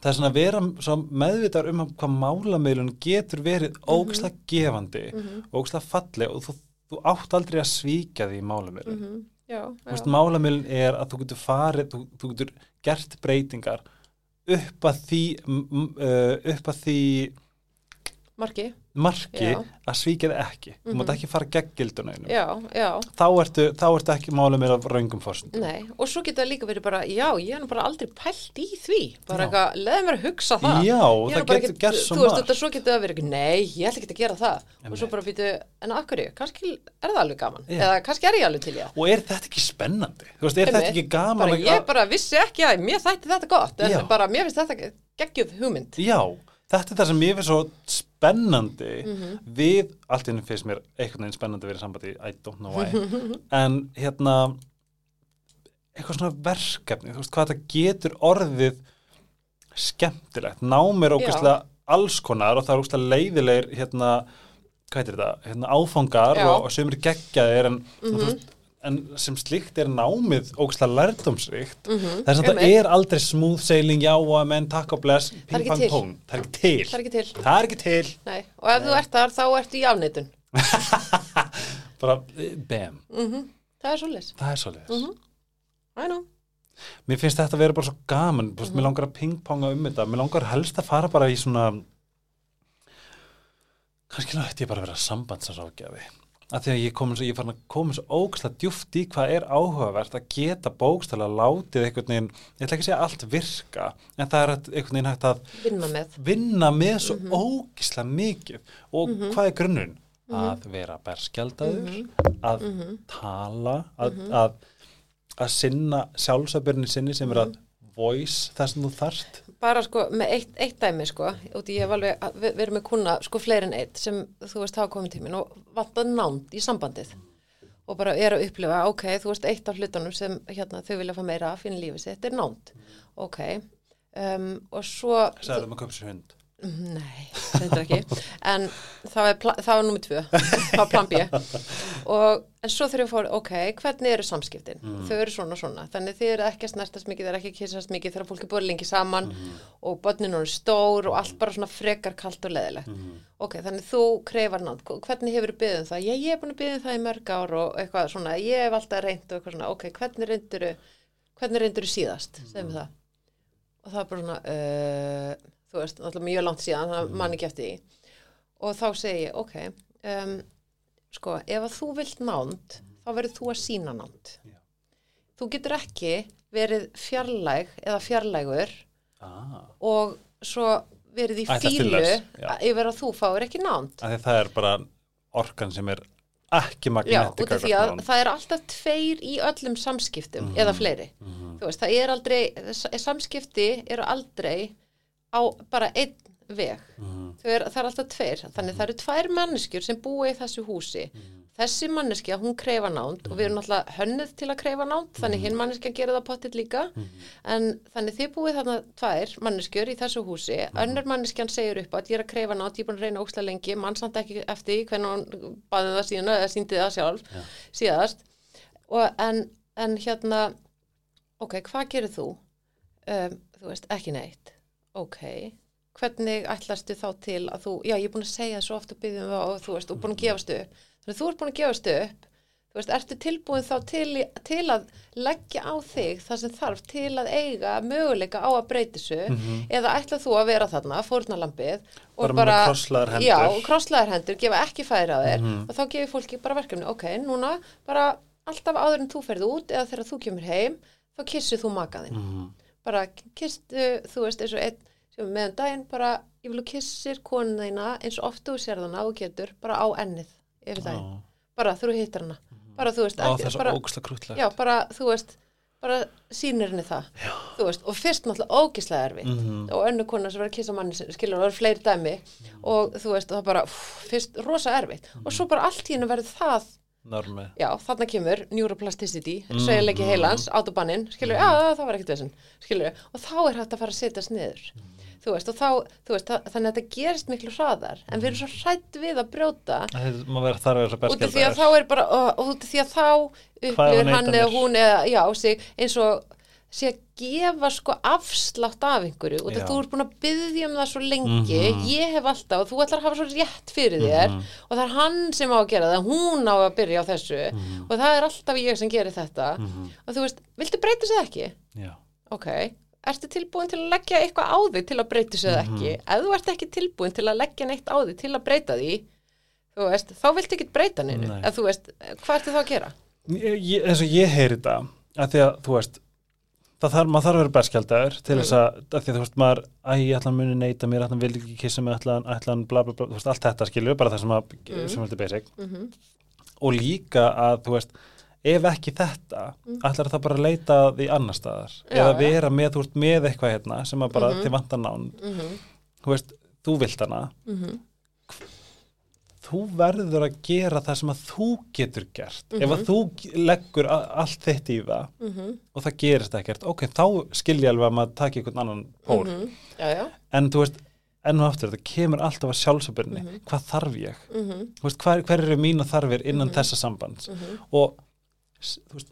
Speaker 1: Það er svona að vera svo meðvitar um hvað málamiðlun getur verið
Speaker 2: Mhm.
Speaker 1: ógslag gefandi, ógslag falli og þú, þú átt aldrei að svíkja því í málamiðlun.
Speaker 2: mhm, já,
Speaker 1: málamiðlun er að þú getur farið, þú, þú getur gert breytingar upp að því, uh, upp að því
Speaker 2: marki,
Speaker 1: marki að svíkja þið ekki. Þú mátt ekki fara gegn
Speaker 2: já,
Speaker 1: Þá þá ertu ekki málamiðl af raungum fórstum.
Speaker 2: nei, og svo getur það líka verið bara, já, ég er nú bara aldrei pælt í því, bara eitthvað, leði mér að hugsa það.
Speaker 1: Já,
Speaker 2: Ég
Speaker 1: það getur gert svo
Speaker 2: Þú veist,
Speaker 1: margt.
Speaker 2: þetta svo getur það verið, ekki, nei, ég ætla ekki að gera það.
Speaker 1: Nei,
Speaker 2: og svo bara býtu, en akkurju, kannski er það alveg gaman.
Speaker 1: Já.
Speaker 2: Eða kannski er ég alveg til það.
Speaker 1: Og er þetta ekki spennandi? Þú veist, er þetta ekki gaman?
Speaker 2: bara, þetta
Speaker 1: er það sem ég finnst svo spennandi
Speaker 2: Mhm.
Speaker 1: við, allt innum finnst mér einhvern veginn spennandi að vera í sambandi, I don't know why en hérna eitthvað svona verkefni, þú veist hvað þetta getur orðið skemmtilegt, nám er ógæslega alls konar og það er ógæslega leiðilegir hérna, hvað heitir þetta hérna áfangar
Speaker 2: Já. Mhm.
Speaker 1: og, og sem eru geggjaðir en, mm veist, en sem slíkt er námið ógæslega lærdómsríkt.
Speaker 2: Mhm,
Speaker 1: þess að
Speaker 2: einmitt.
Speaker 1: er aldrei smooth sailing, já og menn takk og bless,
Speaker 2: Það er
Speaker 1: það er ekki til,
Speaker 2: það er ekki til.
Speaker 1: Það
Speaker 2: Nei. og ef þú ert þar þá ertu í afneitun.
Speaker 1: Bara eh, bam,
Speaker 2: það er svo les
Speaker 1: það er svolítið
Speaker 2: Mhm. I know.
Speaker 1: Mér finnst þetta að vera bara svo gaman, mm
Speaker 2: Mhm.
Speaker 1: mér langar að pingponga um þetta, mér langar helst að fara bara í svona, kannski nátt ég bara að vera sambandsrákjafi. Af því að ég kom, ég að koma svo ógstlega djúft í hvað er áhugavert að geta bókstæla látið einhvern veginn, ég ætla ekki að segja allt virka, en það er að- einhvern veginn hægt að
Speaker 2: vinna með.
Speaker 1: vinna með svo
Speaker 2: Mhm.
Speaker 1: ógislega mikið. Og hvað er grunnun? Að vera berskjaldaður, að
Speaker 2: Mhm.
Speaker 1: tala, að, að, að sinna sjálfsöfbyrni sinni sem er að voice það sem þú þarft.
Speaker 2: bara sko með eitt, eitt dæmi sko út í ég hef alveg erum með kuna sko fleiri en eitt sem þú veist hafa komið tímin og vantað nánd í sambandið og bara er að upplifa ok, þú veist eitt af hlutunum sem hérna þau vilja fá meira af fyrir lífið sitt er nánd ok um, og svo
Speaker 1: Sæður um að köpa sér hund.
Speaker 2: Nei, þetta er ekki. En það var, nummið tvö það var plan B. Og, en svo þurfum við að fóra, ok, hvernig eru samskiptin? Þau eru svona svona, þannig þið eru ekki að snertast mikið, þið eru ekki að kissast mikið þegar fólk er búið lengi saman og börnin eru stór og allt bara svona frekar kalt og leðilegt ok, þannig þú kreifar nátt, hvernig hefur þú byggðum það, ég, ég er búin að byggðum það í mörg ár og eitthvað svona, ég hef alltaf reynd og eitthvað svona, ok, hvernig reyndur hvernig reyndur þú veist, alltaf mjög langt síðan
Speaker 1: Mhm.
Speaker 2: það man ekki eftir því og þá segi ég, ok um, sko, ef að þú vilt nánd þá verður þú að sína nánd
Speaker 1: Já.
Speaker 2: þú getur ekki verið fjarlæg eða fjarlægur
Speaker 1: Ah.
Speaker 2: og svo verið í fílu yfir að þú fáir ekki nánd
Speaker 1: það er bara orkan sem er ekki
Speaker 2: að það er alltaf tveir í öllum samskiptum eða fleiri. Þú veist, það er aldrei, samskipti eru aldrei á bara einn veg. Þau er, það er alltaf tveir. Þannig það eru tvær manneskjur sem búa í þessu húsi. Þessi manneskja, hún kreifa nánd og við erum náttúrulega hönnuð til að kreifa nánd, þannig hinn manneskja gerir það pottitt líka. En þannig þið búið þarna tvær manneskjur í þessu húsi, önnur manneskjan segir upp að ég er að kreifa nátt, ég er búin að reyna óksla lengi, mann samt ekki eftir hvernig hún baði það síðan eða síndi það sjálf síðast. Og en, en hérna, ok, hvað gerir þú? Um, þú veist, ekki neitt. Ok, hvernig ætlastu þá til að þú, já, ég er búin að segja það svo oft og byggjum og þú veist, og búin að gefast upp. Þannig að þú ert búin að gefast upp, þú veist, ertu tilbúin þá til, til að leggja á þig það sem þarf til að eiga möguleika á að breyti þessu eða ætlað þú að vera þarna, fórnalambið og.
Speaker 1: Bara með krosslagðar hendur.
Speaker 2: Já, krosslaðar hendur, gefa ekki færi á þér og þá gefur fólki bara verkefni, ok, núna bara alltaf áður en þú ferð út eða þegar þú kemur heim, þá kissir þú makaðinn. Bara kistu, þú veist, eins og einn sem meðan daginn, bara, ég vil að kissir konuna þína eins og ofta þú sér þarna og getur, bara á ennið yfir daginn, bara þú hittar hana. Bara, þú veist, ekki, bara, já, bara, þú veist bara sýnir henni það já. þú veist, og fyrst náttúrulega ógislega erfitt.
Speaker 1: Mhm.
Speaker 2: og önnu kona sem var að kissa manni skilur, það var fleiri dæmi. Og þú veist, það bara, fyrst rosa erfitt. Og svo bara allt í hennu verður það
Speaker 1: Normi
Speaker 2: já, þarna kemur neuroplasticity,
Speaker 1: Mhm.
Speaker 2: sveigleiki heilans, autobannin, skilur, já, það var ekkert þessum, skilur, og þá er hægt að fara að setjast niður, þú veist, og þá, þú veist, það, þannig að þetta gerist miklu hraðar, en við erum svo hrætt við að brjóta,
Speaker 1: Það má vera þar að vera
Speaker 2: út af því að þá er bara, og út af því að þá upplifir
Speaker 1: hann
Speaker 2: eða hún eða, já, sig, eins og sé að gefa sko afslátt af einhverju og þú ert búin að byggja um það svo lengi. Ég hef alltaf og þú ætlar að hafa svo rétt fyrir þér og það er hann sem á að gera það hún á að byrja á þessu og það er alltaf ég sem gerir þetta. Og þú veist, viltu breyta sér ekki?
Speaker 1: Já,
Speaker 2: ok, ertu tilbúin til að leggja eitthvað á þig til að breyta sér ekki? Ef þú ert ekki tilbúin til að leggja neitt á þig til að breyta því veist, þá viltu ekki breyta neinu.
Speaker 1: Nei.
Speaker 2: ef þú veist, hvað ertu þá að gera?
Speaker 1: ég, ég- og ég heyri þetta að því að þú veist það þarf, maður þarf að vera berskjaldar til þess að, að því að þú veist maður, æ, ég ætla að muni neyta mér, ætla að vilja ekki kissa mig, ætla að, ætla að bla bla bla, þú veist, allt þetta skilur, bara það sem að, sem heldur basic.
Speaker 2: Mm
Speaker 1: og líka að, þú veist ef ekki þetta, ætlar það bara að leita því annar staðar,
Speaker 2: Mm. Já,
Speaker 1: eða vera með, þú veist, með eitthvað hérna, sem að bara
Speaker 2: Mhm.
Speaker 1: þið vantar nán,
Speaker 2: -hmm.
Speaker 1: þú veist þú vilt hana,
Speaker 2: Mm
Speaker 1: þú verður að gera það sem að þú getur gert ef
Speaker 2: Mhm.
Speaker 1: að þú leggur allt þitt í það
Speaker 2: -hmm.
Speaker 1: og það gerist ekkert, ok, þá skilja alveg að maður taki einhvern annan pól
Speaker 2: Mhm. já, já
Speaker 1: en þú veist, enn og aftur, það kemur alltaf að sjálfsöbyrni,
Speaker 2: Mhm.
Speaker 1: hvað þarf ég
Speaker 2: mm
Speaker 1: þú veist, hver, hver eru mína þarfir innan þessa sambands
Speaker 2: Mhm.
Speaker 1: og veist,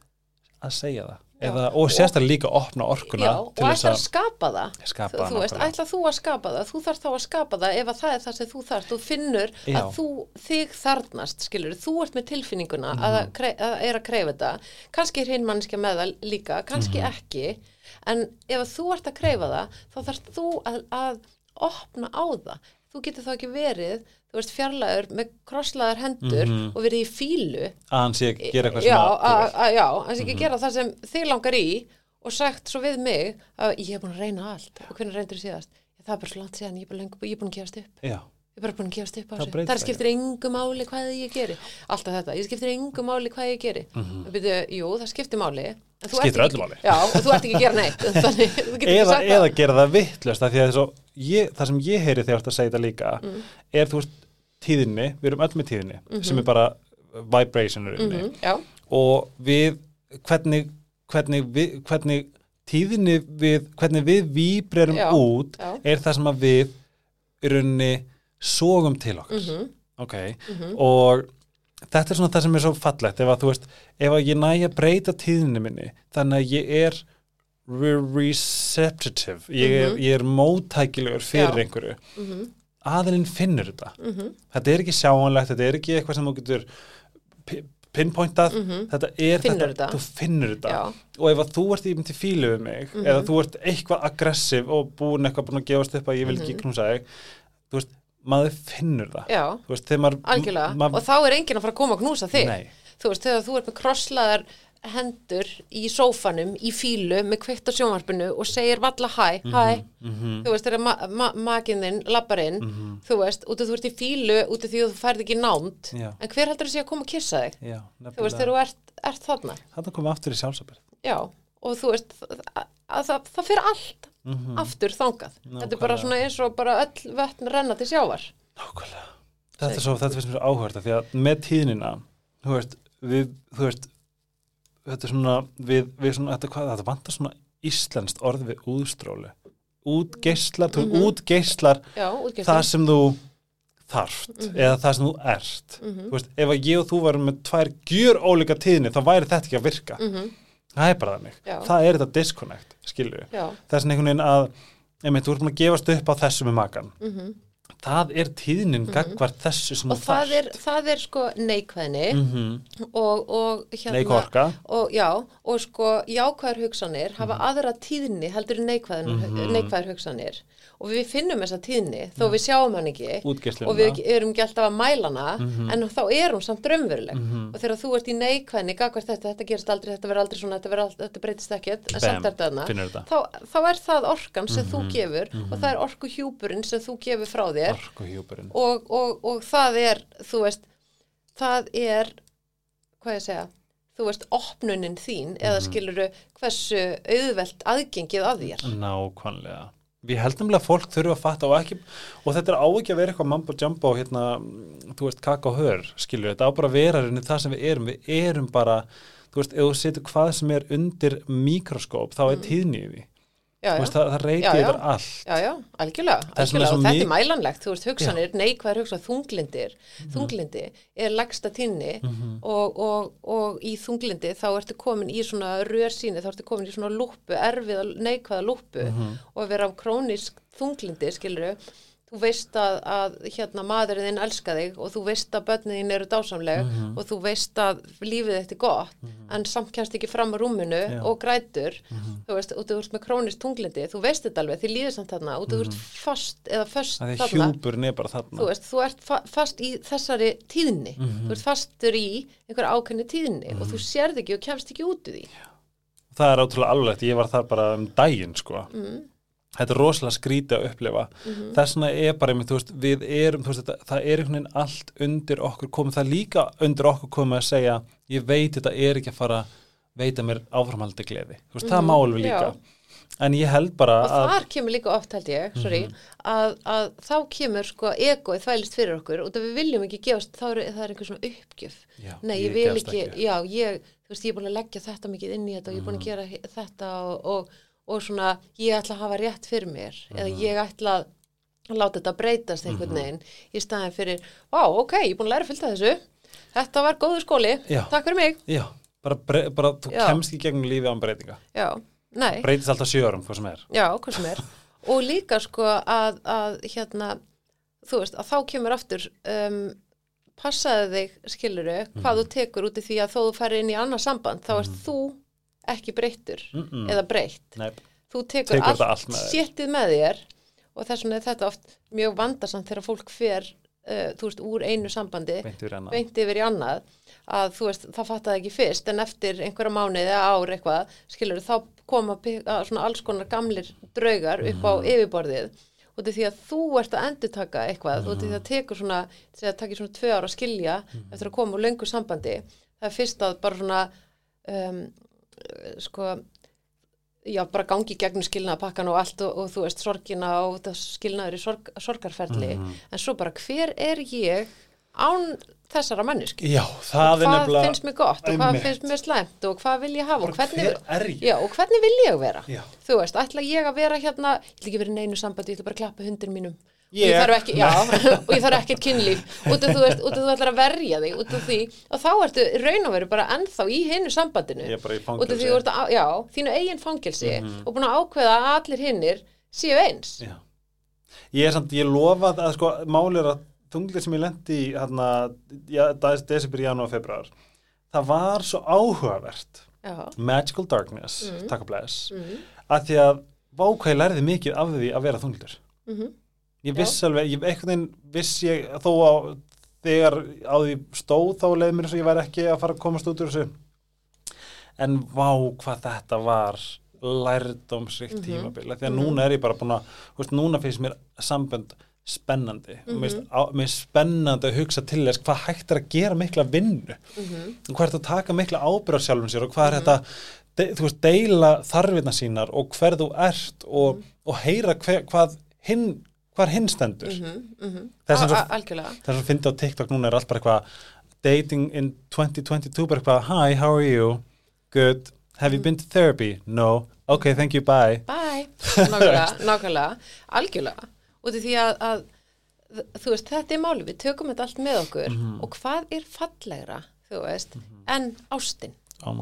Speaker 1: að segja það. Eða, og sérstaklega líka opna orkuna
Speaker 2: Já, og ætla að skapa það.
Speaker 1: Skapa
Speaker 2: þú, þú veist, ætla þú að skapa það? Þú þarf þá að skapa það ef að það er það sem þú þarft. Þú finnur
Speaker 1: Já.
Speaker 2: að þú þig þarnast, skilur, þú ert með tilfinninguna
Speaker 1: Mhm.
Speaker 2: að, að, krei, að er að kreifa þetta. Kannski er hinn mannskja með það líka kannski
Speaker 1: Mhm.
Speaker 2: ekki. En ef þú ert að kreifa það þá þarfst þú að, að opna á það þú getur þá ekki verið þú veist, fjarlæður með krosslaðar hendur
Speaker 1: Mhm.
Speaker 2: og verið í fílu
Speaker 1: að hann sé að gera eitthvað sem að,
Speaker 2: að, að, já, hann sé ekki
Speaker 1: Mhm.
Speaker 2: gera það sem þig langar í og sagt svo við mig að ég hef búin að reyna allt og hvernig reyndur síðast það er bara svo langt síðan, ég er er búin að gefast upp
Speaker 1: já,
Speaker 2: ég er bara búin að gefast upp á
Speaker 1: Það
Speaker 2: þessu það skiptir engu máli hvað ég geri alltaf þetta, ég skiptir engu máli hvað ég geri mm. -hmm. jú, það skiptir máli
Speaker 1: Skiptir öllu máli.
Speaker 2: já, og þú ert ekki að gera neitt þannig,
Speaker 1: eða, eða gera það vittlust af því að svo, ég, það sem ég heyri þegar að segja þetta líka
Speaker 2: Mm.
Speaker 1: er þú veist tíðinni, við erum öll með tíðinni sem er bara vibrationur
Speaker 2: það
Speaker 1: inni
Speaker 2: Mhm, já,
Speaker 1: og við hvernig, hvernig, við, hvernig tíðinni við, hvernig við víbrerum út
Speaker 2: já.
Speaker 1: er það sem að við í rauninni sógum til okkur
Speaker 2: Mhm,
Speaker 1: ok,
Speaker 2: mhm,
Speaker 1: og þetta er svona það sem er svo fallegt ef að þú veist, ef að ég næ að breyta tíðinni minni, þannig að ég er receptive ég er,
Speaker 2: Mhm.
Speaker 1: ég er móttækilegur fyrir
Speaker 2: Já.
Speaker 1: einhverju.
Speaker 2: Mhm,
Speaker 1: aðilinn finnur þetta.
Speaker 2: Mhm,
Speaker 1: þetta er ekki sjáanlegt, þetta er ekki eitthvað sem þú getur pi- pinpointað.
Speaker 2: Mhm.
Speaker 1: þetta er
Speaker 2: Finnur
Speaker 1: þetta,
Speaker 2: þetta.
Speaker 1: þú finnur þetta.
Speaker 2: Já,
Speaker 1: og ef að þú ert í myndi fílu við mig
Speaker 2: Mhm.
Speaker 1: eða þú ert eitthvað aggressiv og búin eitthvað búin að gefast upp að ég vil ekki
Speaker 2: Mhm.
Speaker 1: knúsa þig þú veist, maður finnur það.
Speaker 2: Já,
Speaker 1: veist, maður
Speaker 2: algjörlega. og þá er enginn að fara að koma að knúsa þig.
Speaker 1: Nei,
Speaker 2: þú veist, þegar þú ert með krosslaðar hendur í sófanum í fílu með kveikt á sjónvarpinu og segir valla hæ, hæ.
Speaker 1: Mhm,
Speaker 2: þú veist, þegar ma ma maginn þinn lappar inn,
Speaker 1: mhm,
Speaker 2: þú veist, út af þú ert í fílu út af því að þú færð ekki nánd
Speaker 1: já,
Speaker 2: en hver heldur sé að koma að kissa þig?
Speaker 1: Já
Speaker 2: þú veist, þegar þú ert, ert þarna.
Speaker 1: Þetta komið aftur í sjálfsabir
Speaker 2: já, og þú veist að, að það, það fyrir allt
Speaker 1: mm
Speaker 2: aftur þangað, þetta er bara
Speaker 1: Nákvæmlega.
Speaker 2: svona eins og bara öll vötn renna til sjávar.
Speaker 1: Nákvæmlega. Þetta er svo, þetta finnst mér áhverta því að með tíðnina þú veist, við, þú veist þetta er svona, við, við svona þetta, hvað, þetta vantar svona íslenskt orð við úðstróli útgeislar, þú
Speaker 2: Mhm.
Speaker 1: útgeislar
Speaker 2: já, útgæstum
Speaker 1: það sem þú þarft
Speaker 2: Mhm.
Speaker 1: eða það sem þú ert.
Speaker 2: Mm
Speaker 1: þú veist, ef ég og þú varum með tvær gjör ólíka tíðni, þá væri þetta ekki að virka.
Speaker 2: -hmm.
Speaker 1: það er bara þannig,
Speaker 2: Já.
Speaker 1: það er þetta disconnect skilju, það er svona einhvern veginn að einmitt, þú ert búin að gefast upp á þessu með makan
Speaker 2: mm
Speaker 1: það er tíðnin gagvart þessu sem
Speaker 2: Mhm. og það er, það er sko neikvæðni
Speaker 1: Mhm.
Speaker 2: og, og hérna
Speaker 1: Neikvorka.
Speaker 2: og já, og sko jákvæðar hugsanir hafa
Speaker 1: Mhm.
Speaker 2: aðra tíðni heldur en neikvæðar, neikvæðar hugsanir. Og við finnum þessa tíðni þó við sjáum hann ekki.
Speaker 1: Útgeislunina.
Speaker 2: og við erum ekki alltaf að mæla hana en þá er hún samt raunveruleg. Og þegar þú ert í neikvæðni gagvart þetta, þetta gerist aldrei, þetta verður aldrei svona þetta, verður aldrei, þetta breytist ekkert, en samt er þetta þá, þá er það orkan sem þú gefur og það er orkuhjúpurinn sem þú gefur frá þér
Speaker 1: Orkuhjúpurinn.
Speaker 2: og, og, og það er, þú veist, það er, hvað ég segja, þú veist, opnunin þín eða skiluru hversu auðvelt aðgengið að þér.
Speaker 1: Nákvæmlega. Við heldum að fólk þurfa að fatta og ekki, og þetta er á ekki að vera eitthvað mambo jumbo, hérna, þú veist, kaka og hör, skilur, þetta á bara að vera rauninni það sem við erum, við erum bara, þú veist, ef þú setur hvað sem er undir mikroskóp, þá er í því.
Speaker 2: Já, já.
Speaker 1: veist, það, það reyti yfir allt.
Speaker 2: Já, já, algjörlega, algjörlega og þetta er mælanlegt, þú veist, hugsanir, neikvæðar hugsanir, þunglindir, þunglindi er lagsta tíðni og, og, og í þunglindi þá ertu komin í svona rörsýni, þá ertu komin í svona lúppu, erfiða, neikvæða lúppu og að vera af krónisk þunglindi, skiluru, þú veist að, að hérna maðurinn þinn elska þig og þú veist að börnin þín eru dásamleg og þú veist að lífið þetta er gott en samt kemst ekki fram á rúminu
Speaker 1: Já.
Speaker 2: og grætur. Þú veist, og þú ert með krónist tunglindi þú veist þetta alveg, þið líður samt þarna og þú ert fast eða
Speaker 1: er
Speaker 2: þarna.
Speaker 1: þarna.
Speaker 2: þú veist, þú ert fa fast í þessari tíðni. Þú ert fastur í einhver ákveðni tíðni og þú sérð ekki og kemst ekki út úr því.
Speaker 1: Það er ótrúlega alveglegt, ég var þar bara um daginn, sko.
Speaker 2: Mm.
Speaker 1: Þetta er rosalega skrítið að upplifa.
Speaker 2: Mhm.
Speaker 1: Þess vegna er bara, einmitt, veist, við erum, veist, þetta, það er einhvern veginn allt undir okkur komið, það er líka undir okkur komið að segja, ég veit þetta er ekki að fara veita mér áframhaldi gleði. Veist, það má alveg líka.
Speaker 2: Mhm. Já.
Speaker 1: En ég held bara
Speaker 2: og
Speaker 1: að,
Speaker 2: þar kemur líka oft held ég, sorry að, að þá kemur sko egoið þvælist fyrir okkur og það við viljum ekki gefast þá er, það er einhver svona uppgjöf
Speaker 1: Já,
Speaker 2: nei, ég,
Speaker 1: ég
Speaker 2: vil ekki,
Speaker 1: ekki.
Speaker 2: já, ég ég er búin að leggja þetta mikið inn í þetta og ég er búin að gera hi- þetta og, og, og svona, ég ætla að hafa rétt fyrir mér eða ég ætla að láta þetta breytast einhvern veginn í staðin fyrir, vá, ok, ég er búin að læra fullt af þessu þetta var góður skóli,
Speaker 1: Já.
Speaker 2: takk fyrir mig
Speaker 1: já, bara, bara þú
Speaker 2: Já.
Speaker 1: kemst ekki gegnum lífi án breytinga.
Speaker 2: já, nei
Speaker 1: Breytist alltaf sjörum, hvað sem er.
Speaker 2: Já, hvað sem er. Og líka sko að, að hérna, þú veist, að þá kemur aftur, um, passaði þig, skiluru, hvað
Speaker 1: Mhm.
Speaker 2: þú tekur út í því að þó þú færi inn í annað samband, þá ert þú ekki breyttur
Speaker 1: Mm -mm.
Speaker 2: eða breytt. Þú tekur,
Speaker 1: Tekur
Speaker 2: allt,
Speaker 1: þetta allt
Speaker 2: séttið með þér. og þess vegna er þetta oft mjög vandarsamt þegar fólk fer, uh, þú veist, úr einu sambandi
Speaker 1: beint yfir
Speaker 2: í annað að þú veist, það fattaði ekki fyrst en eftir einhverja mánuði eða ár eitthvað skilur þá koma svona alls konar gamlir draugar upp á yfirborðið út af því að þú ert að endurtaka eitthvað út af því að það tekur svona það takir svona tvö ára að skilja eftir að koma úr löngu sambandi það er fyrst að bara svona um, sko já, bara gangi gegnum skilnaðapakkan og allt og, og þú veist, sorgina og það skilnaður í sorg, sorgarferli. En svo bara, hver er ég án þessara mannesk
Speaker 1: Já, er
Speaker 2: hvað finnst mér gott og hvað
Speaker 1: Einmitt.
Speaker 2: finnst mér slæmt og hvað vil ég hafa og hvernig,
Speaker 1: hver er ég?
Speaker 2: já, og hvernig vil ég vera? Þú veist, ætla ég að vera hérna ég ætla ekki vera í neinu sambandi, ég ætla bara klappa hundir mínum Og ég ekki, já, og ég þarf ekkert kynlíf. Út af þú þú ætlar að verja þig út af því, og þá ertu raun og veru bara ennþá í hinnu sambandinu. Út af því þú ert að, já, þínu eigin fangelsi
Speaker 1: Mhm.
Speaker 2: og búin að ákveða að allir hinnir séu eins.
Speaker 1: Já. Ég er samt, ég lofa að sko, máli er að þunglir sem ég lendi í hérna, ja, desember, janúar, februar það var svo áhugavert.
Speaker 2: Já,
Speaker 1: Magical Darkness,
Speaker 2: Mhm.
Speaker 1: takk og bless
Speaker 2: mm,
Speaker 1: að því að vákvæði lærði mikið af því að vera þunglir
Speaker 2: mm
Speaker 1: ég
Speaker 2: Já.
Speaker 1: viss alveg, ég, einhvern veginn viss ég þó á þegar á því stóð þá leið mér eins og ég væri ekki að fara að komast út úr þessu. En vá hvað þetta var lærdómsrikt
Speaker 2: Mhm.
Speaker 1: tímabil af því að núna er ég bara búin að þú veist, núna finnst mér sambönd spennandi. Og mér finnst á- mér spennandi að hugsa til þess hvað hægt er að gera mikla vinnu.
Speaker 2: Mhm,
Speaker 1: hvað er þetta að taka mikla ábyrgð á sjálfum sér og hvað er þetta de, þú veist, deila þarfirna sínar og hver þú ert og, og heyra hver, hvað hinn hvar hinn stendur.
Speaker 2: Mhm, mhm.
Speaker 1: Það er sem
Speaker 2: Á-
Speaker 1: svo-
Speaker 2: á-
Speaker 1: TikTok núna er allt bara eitthvað dating in 2022 bara eitthvað hi, how are you? good, have you been to therapy? no, ok, thank you, bye.
Speaker 2: Bye, nákvæmlega, nákvæmlega, algjörlega, út af því að, að þú veist, þetta er máli, við tökum þetta allt með okkur.
Speaker 1: Mhm.
Speaker 2: og hvað er fallegra, þú veist, en ástin,
Speaker 1: oh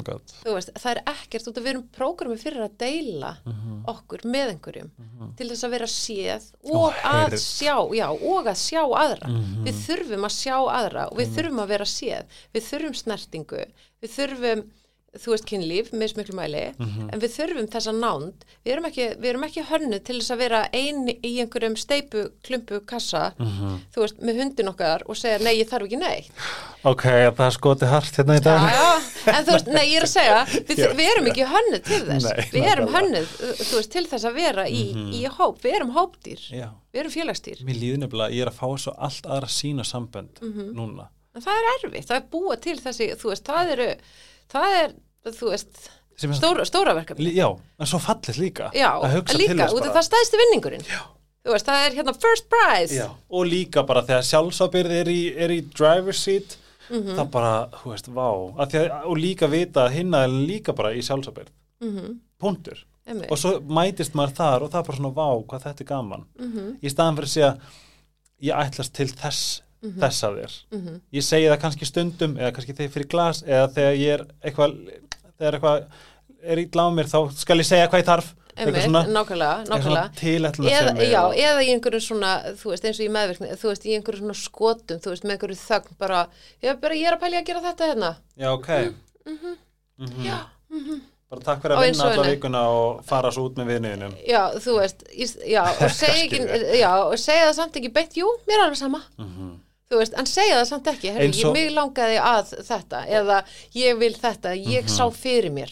Speaker 2: veist, það er ekkert við erum prógrami fyrir að deila
Speaker 1: Mhm.
Speaker 2: okkur með einhverjum til þess að vera séð
Speaker 1: Og
Speaker 2: og að sjá já, og að sjá aðra.
Speaker 1: Mhm.
Speaker 2: við þurfum að sjá aðra og við þurfum að vera séð. Við þurfum snertingu. Við þurfum, þú veist, kynlíf með smiklu mæli,
Speaker 1: Mhm.
Speaker 2: en við þurfum þessa nánd, við erum ekki, við erum ekki hönnu til þess að vera ein í einhverjum steipu, klumpu, kassa
Speaker 1: Mhm.
Speaker 2: þú veist, með hundin okkar og segja nei, ég þarf ekki neitt.
Speaker 1: Ok, það skotið hart hérna í dag.
Speaker 2: Já, en þú veist, nei, ég er að segja við,
Speaker 1: Já.
Speaker 2: við erum ekki hönnuð til þess.
Speaker 1: Nei,
Speaker 2: við erum hönnuð, þú veist, til þess að vera í, í hóp, við erum hópdýr.
Speaker 1: Já.
Speaker 2: Við erum félagsdýr,
Speaker 1: Mér líður nefnilega, ég er að fá svo allt aðra sína sambönd
Speaker 2: Mhm.
Speaker 1: núna.
Speaker 2: en það er erfitt það er búa til þessi, þú veist, það eru það er, þú veist stóra, stóra verkefni
Speaker 1: Já, en svo fallið líka.
Speaker 2: já, líka, út af það stæðstu vinningurinn já. þú veist, það er hérna first prize
Speaker 1: Já, og líka bara þegar sjálfsábyrð er í, er í driver's seat,
Speaker 2: Mhm.
Speaker 1: það bara, þú veist, vá. Að og líka vita að hinna er líka bara í sjálfsábyrð.
Speaker 2: Mhm,
Speaker 1: Puntur.
Speaker 2: einmitt.
Speaker 1: Og svo mætist maður þar og það er bara svona, vá, hvað þetta er gaman.
Speaker 2: Mhm,
Speaker 1: Í staðan fyrir að segja, ég ætlast til þess, þess að þér.
Speaker 2: mhm,
Speaker 1: Ég segi það kannski stundum, eða kannski þegar fyrir glas, eða þegar ég er eitthvað, þegar eitthvað er ítla á mér, þá skal ég segja hvað ég þarf.
Speaker 2: einmitt,
Speaker 1: Eitthvað svona,
Speaker 2: nákvæmlega, nákvæmlega eða,
Speaker 1: sem
Speaker 2: já, eða í einhverjum svona, þú veist, eins og í meðverkni þú veist, í einhverjum svona skotum, þú veist, með einhverju þögn bara, ég, bara, ég er að pæli að gera þetta hérna
Speaker 1: Já, ok. Mhm.
Speaker 2: já, mhm.
Speaker 1: Bara takk fyrir að vinna alla vikuna og fara svo út með viðniðinum.
Speaker 2: já, þú veist í, já, og segja já, og segja það samt ekki beint, jú, mér er alveg sama
Speaker 1: Mm
Speaker 2: þú veist, en segja það samt ekki, herri, ég mig langaði að þetta, eða ég vil þetta, ég
Speaker 1: Mhm.
Speaker 2: sá fyrir mér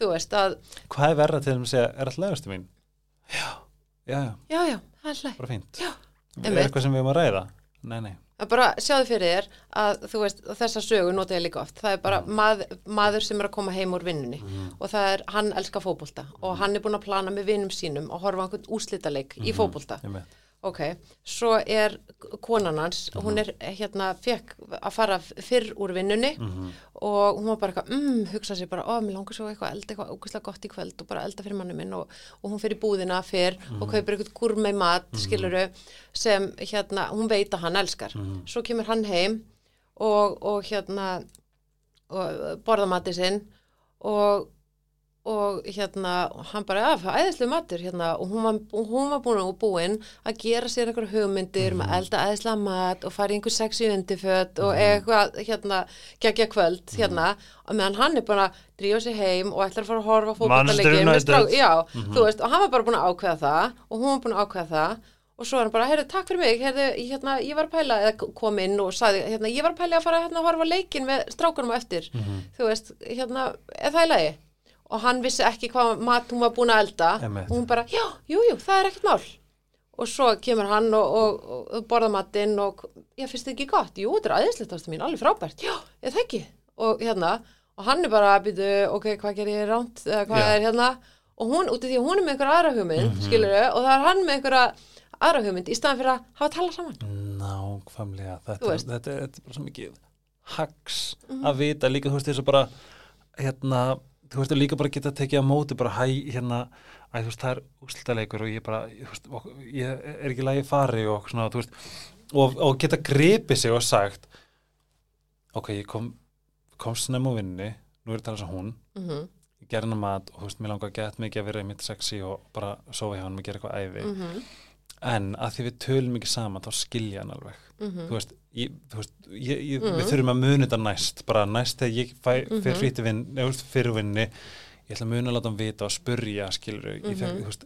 Speaker 2: þú veist, að,
Speaker 1: Hvað er verra til þeim að segja, er alltaf legastu mín? Já. Já, já,
Speaker 2: já,
Speaker 1: bara fínt.
Speaker 2: Já,
Speaker 1: Er eitthvað sem við erum að ræða? Nei, nei.
Speaker 2: að bara sjáðu fyrir þér að þú veist, þessa sögu nota ég líka oft það er bara mað, maður sem er að koma heim úr vinnunni og það er, hann elskar fótbolta og hann er búin að plana með vinnum sínum og horfa á einhvern úslitaleik í fótbolta
Speaker 1: Ég með.
Speaker 2: Ok, svo er konan hans, hún er hérna fekk að fara fyrr úr vinnunni og hún var bara eitthvað mm, hugsa sér bara, ó, mér langar svo eitthvað elda eitthvað ógæslega gott í kvöld og bara elda fyrir manni minn og, og hún fyrir búðina fyrr og kaupir eitthvað gúrmei mat, skiluru sem hérna, hún veit að hann elskar. Svo kemur hann heim og, og hérna og borða mati sinn og og hérna, hann bara, að, æðislega matur hérna, og hún var, hún var búin búin að gera sér einhverja hugmyndir um að elda æðislega mat og fara í einhver sexy undirföt og eitthvað, hérna, geggja kvöld, hérna, og meðan hann er búin að drífa sig heim og ætlar að fara að horfa með já, þú veist, og hann var bara búin að ákveða það og hún var búin að ákveða það og svo er hann bara, heyrðu, takk fyrir mig, heyrðu, hérna, ég var að pæla, eða kom inn og sagði, hérna, ég var að pæla að fara hérna, að horfa leikin með strákunum á eftir, þú veist, hérna, er það í lagi? Og hann vissi ekki hvað mat hún var búin að elda og hún bara, já, jú, jú, það er ekkert mál. Og svo kemur hann og, og, og borða matinn og, já, finnst þið ekki gott? Jú, þetta er aðeinslegt ástu mín, alveg frábært. Já, ég það ekki. Og hérna, og hann er bara að býtu, ok, hvað ger ég ránt, eða hvað
Speaker 1: Já.
Speaker 2: er hérna? Og hún, út af því að hún er með einhver aðra hugmynd, mm og það er hann með einhverja aðra hugmynd í staðan fyrir að hafa talað saman.
Speaker 1: Nákvæmlega. Þetta, þetta, er- þetta er bara svo mikið hags að vita líka, þú veist, þess að bara, hérna, þú veist, líka bara geta tekið á móti, bara hæ, hérna, æ, þú veist, það er úslitaleikur og ég bara, veist, og, ég er ekki lagi fari og svona, veist, og, og geta gripið sig og sagt, ok, ég kom, kom snem á vinni, nú er þetta alveg svo hún,
Speaker 2: Mm
Speaker 1: ég gerði hennar mat og þú veist, mér langar gett mikið að vera einmitt sexy og bara sofa hjá hann og gera eitthvað æfi
Speaker 2: -hmm.
Speaker 1: En að því við tölum ekki saman þá skilja hann alveg
Speaker 2: Mhm.
Speaker 1: þú veist, ég, þú veist ég, ég, við þurfum að muni þetta næst bara næst þegar ég fæ
Speaker 2: Mhm.
Speaker 1: fyrir fríti vinn eða fyrir vinni ég ætla að muni að láta hann vita og spurja skilur,
Speaker 2: Mhm.
Speaker 1: þú veist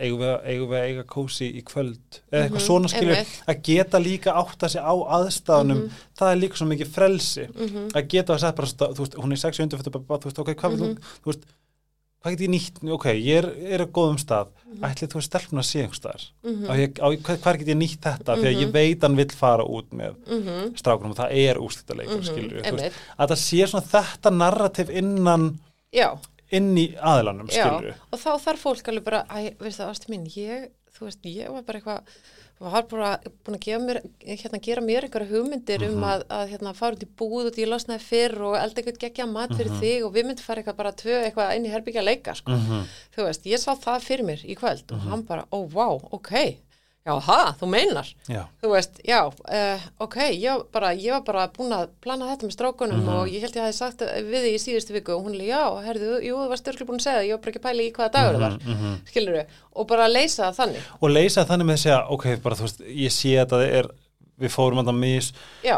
Speaker 1: eigum, við, að- eigum við að eiga kósi í kvöld eða eitthvað svona skilur,
Speaker 2: Mhm, einmitt.
Speaker 1: að geta líka átta sig á aðstæðunum það er líka svo mikið frelsi
Speaker 2: Mhm.
Speaker 1: að geta að segja bara, þú veist, hún er sexi undirfættu bara, þú veist, ok, hvað vil
Speaker 2: Mhm.
Speaker 1: þú, þú veist hvað get ég nýtt, ok, ég er, er að góðum stað,
Speaker 2: Mhm.
Speaker 1: ætli þú veist stelpun að sé einhver staðar, á ég, á, hvað, hvað get ég nýtt þetta, því að ég veit hann vill fara út með
Speaker 2: Mhm.
Speaker 1: strákunum og það er úrslitaleikur,
Speaker 2: Mhm, einmitt.
Speaker 1: að það sé svona þetta narrativ innan
Speaker 2: Já,
Speaker 1: inn í aðlanum,
Speaker 2: Já,
Speaker 1: skilur
Speaker 2: og þá þarf fólk alveg bara, æ, veist það, ástu mín, ég, þú veist, ég var bara eitthvað, var bara búin að gefa mér, hérna, gera mér einhverja hugmyndir
Speaker 1: Mhm.
Speaker 2: um að, að, hérna, fara út í búð og ég losnaði fyrr og elda eitthvað geggja mat fyrir þig og við myndum fara eitthvað bara tvö eitthvað inn í herbyggja leika, sko.
Speaker 1: Mhm.
Speaker 2: Þú veist, ég sá það fyrir mér í kvöld og hann bara, ó, vá, ok, já, ha, þú meinar
Speaker 1: Já,
Speaker 2: þú veist, já, uh, ok ég, var bara, ég var bara búin að plana þetta með strákunum
Speaker 1: Mhm.
Speaker 2: og ég held ég hafi sagt við því í síðustu viku og hún er, já, herðu, jú, þú varst örglega búin að segja það, ég var bara ekki að pæla í hvaða dagur það var
Speaker 1: mhm.
Speaker 2: skilur og bara að leysa það þannig
Speaker 1: og leysa þannig með að segja ok, bara þú veist, ég sé að það er við fórum að það mis,
Speaker 2: já,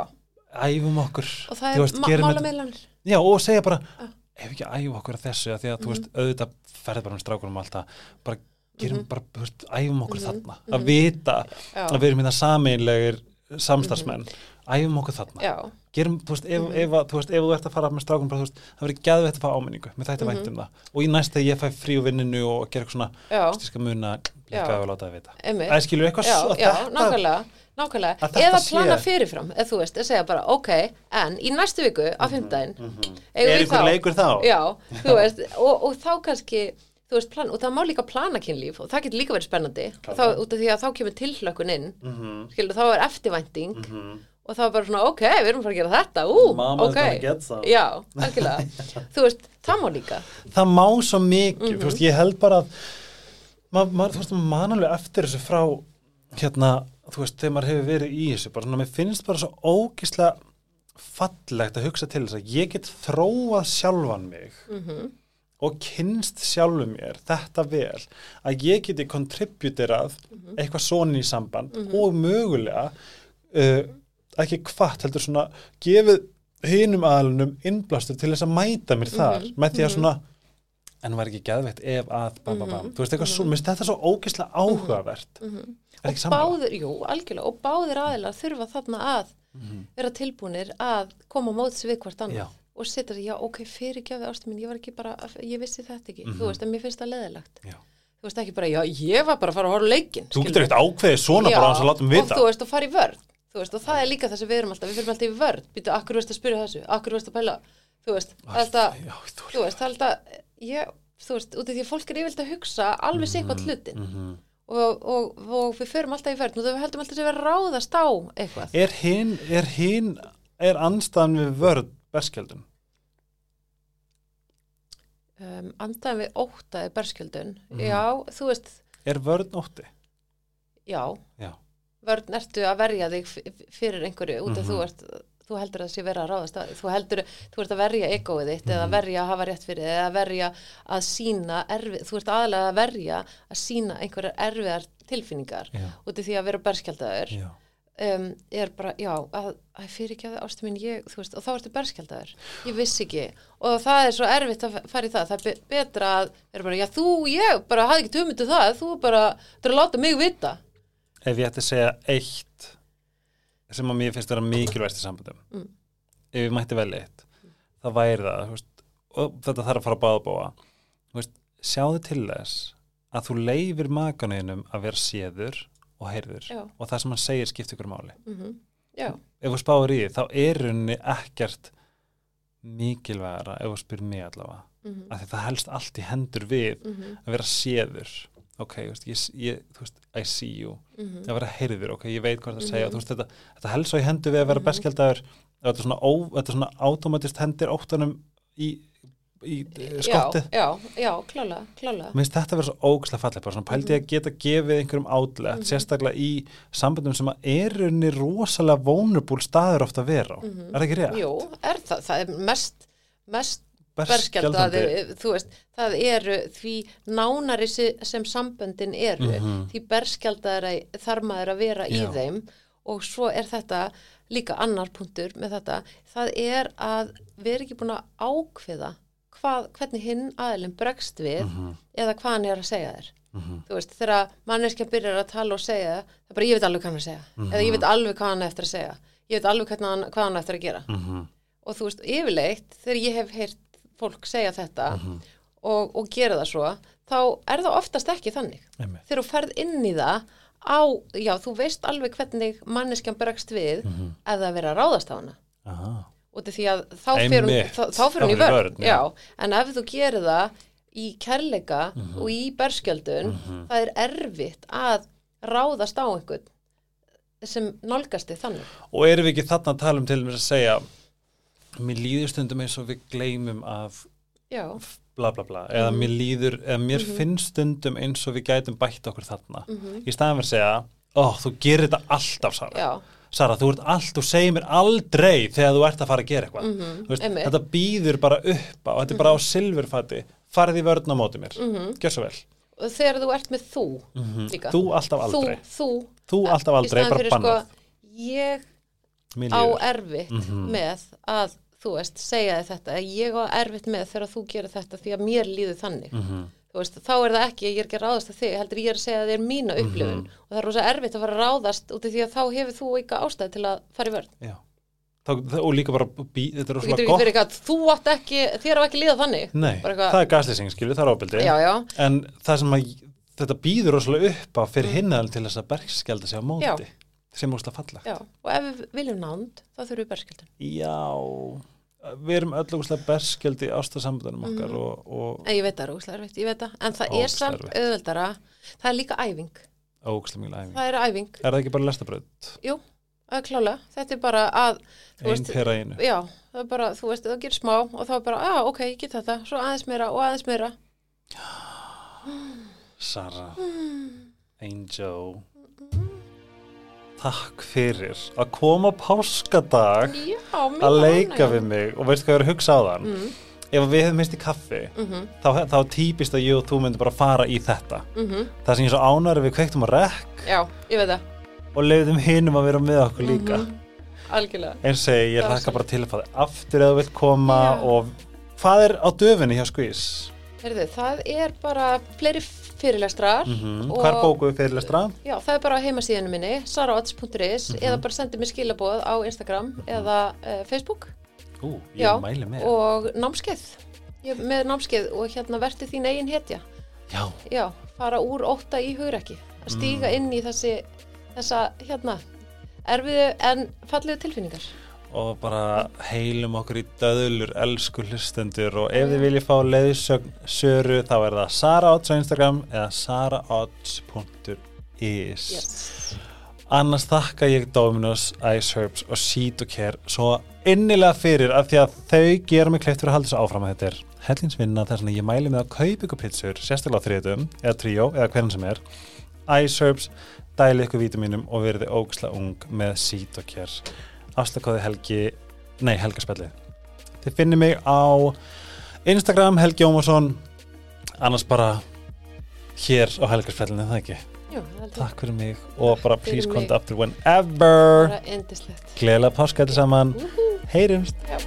Speaker 1: æfum okkur
Speaker 2: og það er
Speaker 1: veist, þetta-
Speaker 2: málameilanir
Speaker 1: já, og segja bara,
Speaker 2: Já.
Speaker 1: ef ekki æfa okkur að þessu, að því að þú
Speaker 2: Mhm.
Speaker 1: veist, auðvitað ferði bara með strákunum og allt það, bara gerum
Speaker 2: Mhm.
Speaker 1: bara, þú veist, æfum okkur þarna. Að vita
Speaker 2: já,
Speaker 1: að við erum hérna sameinlegir samstarfsmenn, æfum okkur þarna.
Speaker 2: Já,
Speaker 1: gerum, þú veist, ef, ef, að- þú veist, ef þú ert að fara með strákunum, bara, þú veist, það verður geðveitt að fá áminningu. Með þetta væntum það, og í næst þegar ég fæ frí úr vinninu og gera eitthvað svona, skal muna líka að láta það vita. Það skilur eitthvað svo
Speaker 2: nákvæmlega, nákvæmlega. Eða plana
Speaker 1: sé-
Speaker 2: fyrirfram, eða þú veist, að segja bara ok, en í næstu viku á fimmdægin
Speaker 1: Mhm. Er einhver leikur þá?
Speaker 2: Já, þú veist, og, og þá kannski þú veist, plan, og það má líka plana kynlíf og það getur líka verið spennandi. Þá, út af því að þá kemur tilhlökkun inn
Speaker 1: Mhm.
Speaker 2: skilur, þá er eftirvænting
Speaker 1: Mhm.
Speaker 2: og þá er bara svona, ok, við erum bara að gera þetta. Ú,
Speaker 1: Mama
Speaker 2: ok, já, algjörlega. Þú veist, það má líka.
Speaker 1: Það má svo mikið,
Speaker 2: Mhm.
Speaker 1: þú veist, ég held bara að maður, ma, þú veist, maður man alveg eftir þessu frá hérna, þú veist, þegar maður hefur verið í þessu, bara svona, mér finnst bara svo ógislega fallegt að hugsa til þess að ég get þróað sjálfan mig
Speaker 2: mm
Speaker 1: og kynst sjálfum mér þetta vel, að ég geti kontributerað
Speaker 2: Mhm.
Speaker 1: eitthvað svona í samband og mögulega uh, ekki hvart heldur svona gefið hinum aðlunum innblastur til þess að mæta mér þar
Speaker 2: Mhm,
Speaker 1: með því að svona en var ekki geðveitt ef að bam, bam, bam. þú veist eitthvað svo, minnst þetta svo ógeðslega áhugavert. Er
Speaker 2: Mhm. og báðir, jú, algjörlega og báðir aðilar þurfa þarna að vera tilbúnir að koma móts við hvort annað. Og setja því, já, ok, fyrirgjafi ástu mín, ég var ekki bara, ég vissi þetta ekki.
Speaker 1: Mhm.
Speaker 2: þú veist, en mér finnst það leðilegt
Speaker 1: Já.
Speaker 2: þú veist ekki bara, já, ég var bara að fara að horfa á leikinn
Speaker 1: þú getur eitt ákveðið svona bara hans að láta um
Speaker 2: og
Speaker 1: vita.
Speaker 2: þú veist, og fara í vörð þú veist, og það er líka það sem við erum alltaf, við fyrir alltaf í vörð býtu, akkur veist að spyrja þessu, akkur veist að pæla? Þú veist, alltaf,
Speaker 1: Já,
Speaker 2: þú veist, alltaf ég, þú veist, út af því að fólk er yfirlega að hugsa alveg sig eitthvað hlutin.
Speaker 1: Mhm.
Speaker 2: og, og, og við förum alltaf í vörð og við heldum alltaf sem við ráðast á eitthvað.
Speaker 1: Er hinn er er anstæðan við vörð berskjaldun
Speaker 2: um, andaðum við óttaði berskjöldun
Speaker 1: Mhm.
Speaker 2: já, þú veist,
Speaker 1: er vörð nótti
Speaker 2: já
Speaker 1: Já.
Speaker 2: vörn ertu að verja þig fyrir einhverju út af
Speaker 1: Mhm.
Speaker 2: þú ert þú heldur að það sé vera að ráðast að þú heldur, þú ert að verja egoið þitt eða
Speaker 1: Mhm.
Speaker 2: verja að hafa rétt fyrir þig eða verja að sína erfið, þú ert aðalega að verja að sína einhverjar erfiðar tilfinningar
Speaker 1: Já.
Speaker 2: út af því að vera berskjaldaður
Speaker 1: Já.
Speaker 2: Um, er bara, já, að, að fyrir ekki að ástu mín, ég, þú veist, og þá ertu berskjaldaður. Ég vissi ekki, og það er svo erfitt að fara í það, það er be betra að vera bara, já, þú, ég, bara hafði ekki tömyndu það, þú bara, þú er að láta mig vita.
Speaker 1: Ef ég ætti að segja eitt sem að mér finnst vera mikilvægst í sambandum
Speaker 2: Mm.
Speaker 1: ef ég mætti vel eitt það væri það þú veist, og þetta þarf að fara að báða bóa veist, sjáðu til þess að þú leifir makanuðinum að vera séður og heyrður
Speaker 2: Já.
Speaker 1: og það sem hann segir skiptir ykkur máli
Speaker 2: mm já,
Speaker 1: ef þú spáir í því þá er henni ekkert mikilvægara ef þú spyr mig allavega
Speaker 2: mm
Speaker 1: af því það helst allt í hendur við
Speaker 2: -hmm.
Speaker 1: að vera séður ok, veist, ég, ég, þú veist, I see you
Speaker 2: Mhm.
Speaker 1: að vera heyrður, ok, ég veit hvað það segja
Speaker 2: Mhm.
Speaker 1: veist, þetta, þetta helst svo í hendur við að vera
Speaker 2: Mhm.
Speaker 1: berskjaldaður þetta er svona, svona automatist hendir óttanum í, í eh, skottið
Speaker 2: Já, já, já, klálega, klálega.
Speaker 1: Mér finnst þetta að vera svo ógæslega fallið bara svona pældi
Speaker 2: Mhm.
Speaker 1: að geta gefið einhverjum átlet sérstaklega í samböndum sem að er unni rosalega vulnerable staður ofta að vera á
Speaker 2: Mhm.
Speaker 1: er það ekki rétt?
Speaker 2: Jú, er það, það er mest, mest
Speaker 1: Berskjaldandi.
Speaker 2: berskjaldaði, þú veist, það eru því nánari sem samböndin eru,
Speaker 1: Mhm.
Speaker 2: því berskjaldaði þarf maður að vera í þeim og svo er þetta líka annar punktur með þetta, það er að við erum ekki búin að ákveða hvað, hvernig hinn aðilinn bregst við
Speaker 1: Mhm,
Speaker 2: eða hvað hann er að segja þér.
Speaker 1: mhm,
Speaker 2: þú veist, þegar manneskja byrjar að tala og segja, það er bara ég veit alveg hvað hann að segja.
Speaker 1: Mhm.
Speaker 2: eða ég veit alveg hvað hann eftir að segja. Ég veit alveg hann, hvað hann eftir að gera. Og þú veist, yfirleitt þegar ég hef heyrt fólk segja þetta og, og gera það svo þá er það oftast ekki þannig.
Speaker 1: Einmitt.
Speaker 2: þegar þú ferð inn í það á, já, þú veist alveg hvernig manneskjan bregst við það verið að ráðast á hana Af því að þá fer hún, í vörn,
Speaker 1: vörn,
Speaker 2: já.
Speaker 1: já.
Speaker 2: en ef þú gerir það í kærleika og í berskjöldun
Speaker 1: Mhm.
Speaker 2: það er erfitt að ráðast á einhvern sem nálgast þig þannig
Speaker 1: og erum við ekki þarna að tala um til mér að segja mér líður stundum eins og við gleymum af
Speaker 2: já,
Speaker 1: bla bla bla eða
Speaker 2: Mhm.
Speaker 1: mér líður, eða mér
Speaker 2: Mhm.
Speaker 1: finnst stundum eins og við gætum bætt okkur þarna
Speaker 2: mm
Speaker 1: í staðan fyrir að segja, ó, þú gerir þetta alltaf Sara
Speaker 2: já,
Speaker 1: Sara, þú ert allt, þú segir mér aldrei þegar þú ert að fara að gera eitthvað.
Speaker 2: Mhm,
Speaker 1: Þú veist, þetta býður bara upp á, þetta er bara á silfurfati. Farið í vörn á móti mér, mm gjör svo vel.
Speaker 2: Og þegar þú ert með þú líka.
Speaker 1: Mhm. þú alltaf aldrei,
Speaker 2: þú, þú,
Speaker 1: þú alltaf aldrei, bara
Speaker 2: fyrir,
Speaker 1: bannað.
Speaker 2: sko, ég á erfitt
Speaker 1: Mhm.
Speaker 2: með að þú veist, segja þetta. Ég á erfitt með þegar þú gerir þetta því að mér líður þannig.
Speaker 1: Mhm.
Speaker 2: Veist, þá er það ekki, ég er ekki að ráðast að þig heldur ég er að segja að þið er mína upplifun. Og það er rosa erfitt að fara að ráðast út af því að þá hefur þú eitthvað ástæði til að fara í
Speaker 1: það- og líka bara bí, þetta er rosalega gott.
Speaker 2: eitthvað, þú átt ekki þér á ekki líða þannig.
Speaker 1: Nei, það er gaslýsing, skilju, það er ábyldi
Speaker 2: já, já,
Speaker 1: en það sem að þetta býður rosalega upp á fyrir hinnaðal til þess að bergskjalda sig á móti
Speaker 2: Mm. Já.
Speaker 1: sem að falla
Speaker 2: já, og ef við viljum nánd þá þurfum við berskjöldun
Speaker 1: Já, við erum öll ógustlega berskjaldi í ástasambandunum okkar og, og
Speaker 2: en ég veit það er óslega erfitt, ég veit það. En það
Speaker 1: Ógeðslega
Speaker 2: er samt
Speaker 1: erfitt.
Speaker 2: auðveldara það er líka æfing,
Speaker 1: ógustlega mjög æfing.
Speaker 2: Það er æfing.
Speaker 1: Er það ekki bara lestabröð?
Speaker 2: jú, það er klálega, þetta er bara að þú
Speaker 1: Einn
Speaker 2: veist,
Speaker 1: pera einu.
Speaker 2: já, það er bara, þú veist, það gerir smá og þá er bara, já, ok, ég get þetta. Svo aðeins meira og aðeins meira.
Speaker 1: Sara. Angel Takk fyrir að koma á páskadag
Speaker 2: já,
Speaker 1: að leika
Speaker 2: ánægð.
Speaker 1: við mig. Og veistu hvað ég er að hugsa á þann
Speaker 2: mm,
Speaker 1: ef við hefum mist í kaffi
Speaker 2: mm
Speaker 1: þá, þá er típist að ég og þú myndum bara fara í þetta.
Speaker 2: Mm
Speaker 1: það sem ég er svo ánæri við kveiktum að rekk
Speaker 2: já,
Speaker 1: og leiðum hinum að vera með okkur líka.
Speaker 2: Algjörlega.
Speaker 1: Eins og ég
Speaker 2: svo-
Speaker 1: bara til að þig aftur eða þú vilt koma
Speaker 2: Já.
Speaker 1: og hvað er á döfinni hjá Squeeze?
Speaker 2: Heyrðu, það er bara fleiri fyrirlestrar
Speaker 1: Mm
Speaker 2: og
Speaker 1: Hvar bókuðu fyrirlestra?
Speaker 2: já, það er bara á heimasíðinu minni saraots.is
Speaker 1: Mhm.
Speaker 2: eða bara sendi mér skilaboð á Instagram eða uh, Facebook.
Speaker 1: Ú, ég
Speaker 2: Já,
Speaker 1: mæli með.
Speaker 2: og námskeið. Ég, með námskeið og hérna verði þín eigin hetja.
Speaker 1: Já,
Speaker 2: já, fara úr ótta í hugrekki. Að stíga
Speaker 1: Mm.
Speaker 2: inn í þessi þessa hérna erfiðu en fallegu tilfinningar
Speaker 1: og bara heilum okkur í döðlur elsku hlustendur. Og ef þið viljið fá leiðsögn söru þá er það saraodds á Instagram eða saraodds.is
Speaker 2: yes.
Speaker 1: annars þakka ég Dominos, Ice Herbs og Seed Care svo innilega fyrir af því að þau gera mig kleift fyrir að halda þessu áfram. Að þetta er hellinsvinna þess að ég mæli með að kaupa ykkur pizzur sérstaklega á þriðutum eða tríó eða hvernig sem er. Ice Herbs, dæli ykkur vítaminum og verði ógislega ung með Seed Care afslakaði Helgi nei Helgaspelli þið finnir mig á Instagram Helgi Ómarsson annars bara hér á Helgaspellinu það ekki?
Speaker 2: Jú,
Speaker 1: Takk fyrir mig og bara please come after whenever. Gleðilega páska þetta saman.
Speaker 2: Úhú.
Speaker 1: Heyrumst.
Speaker 2: Já.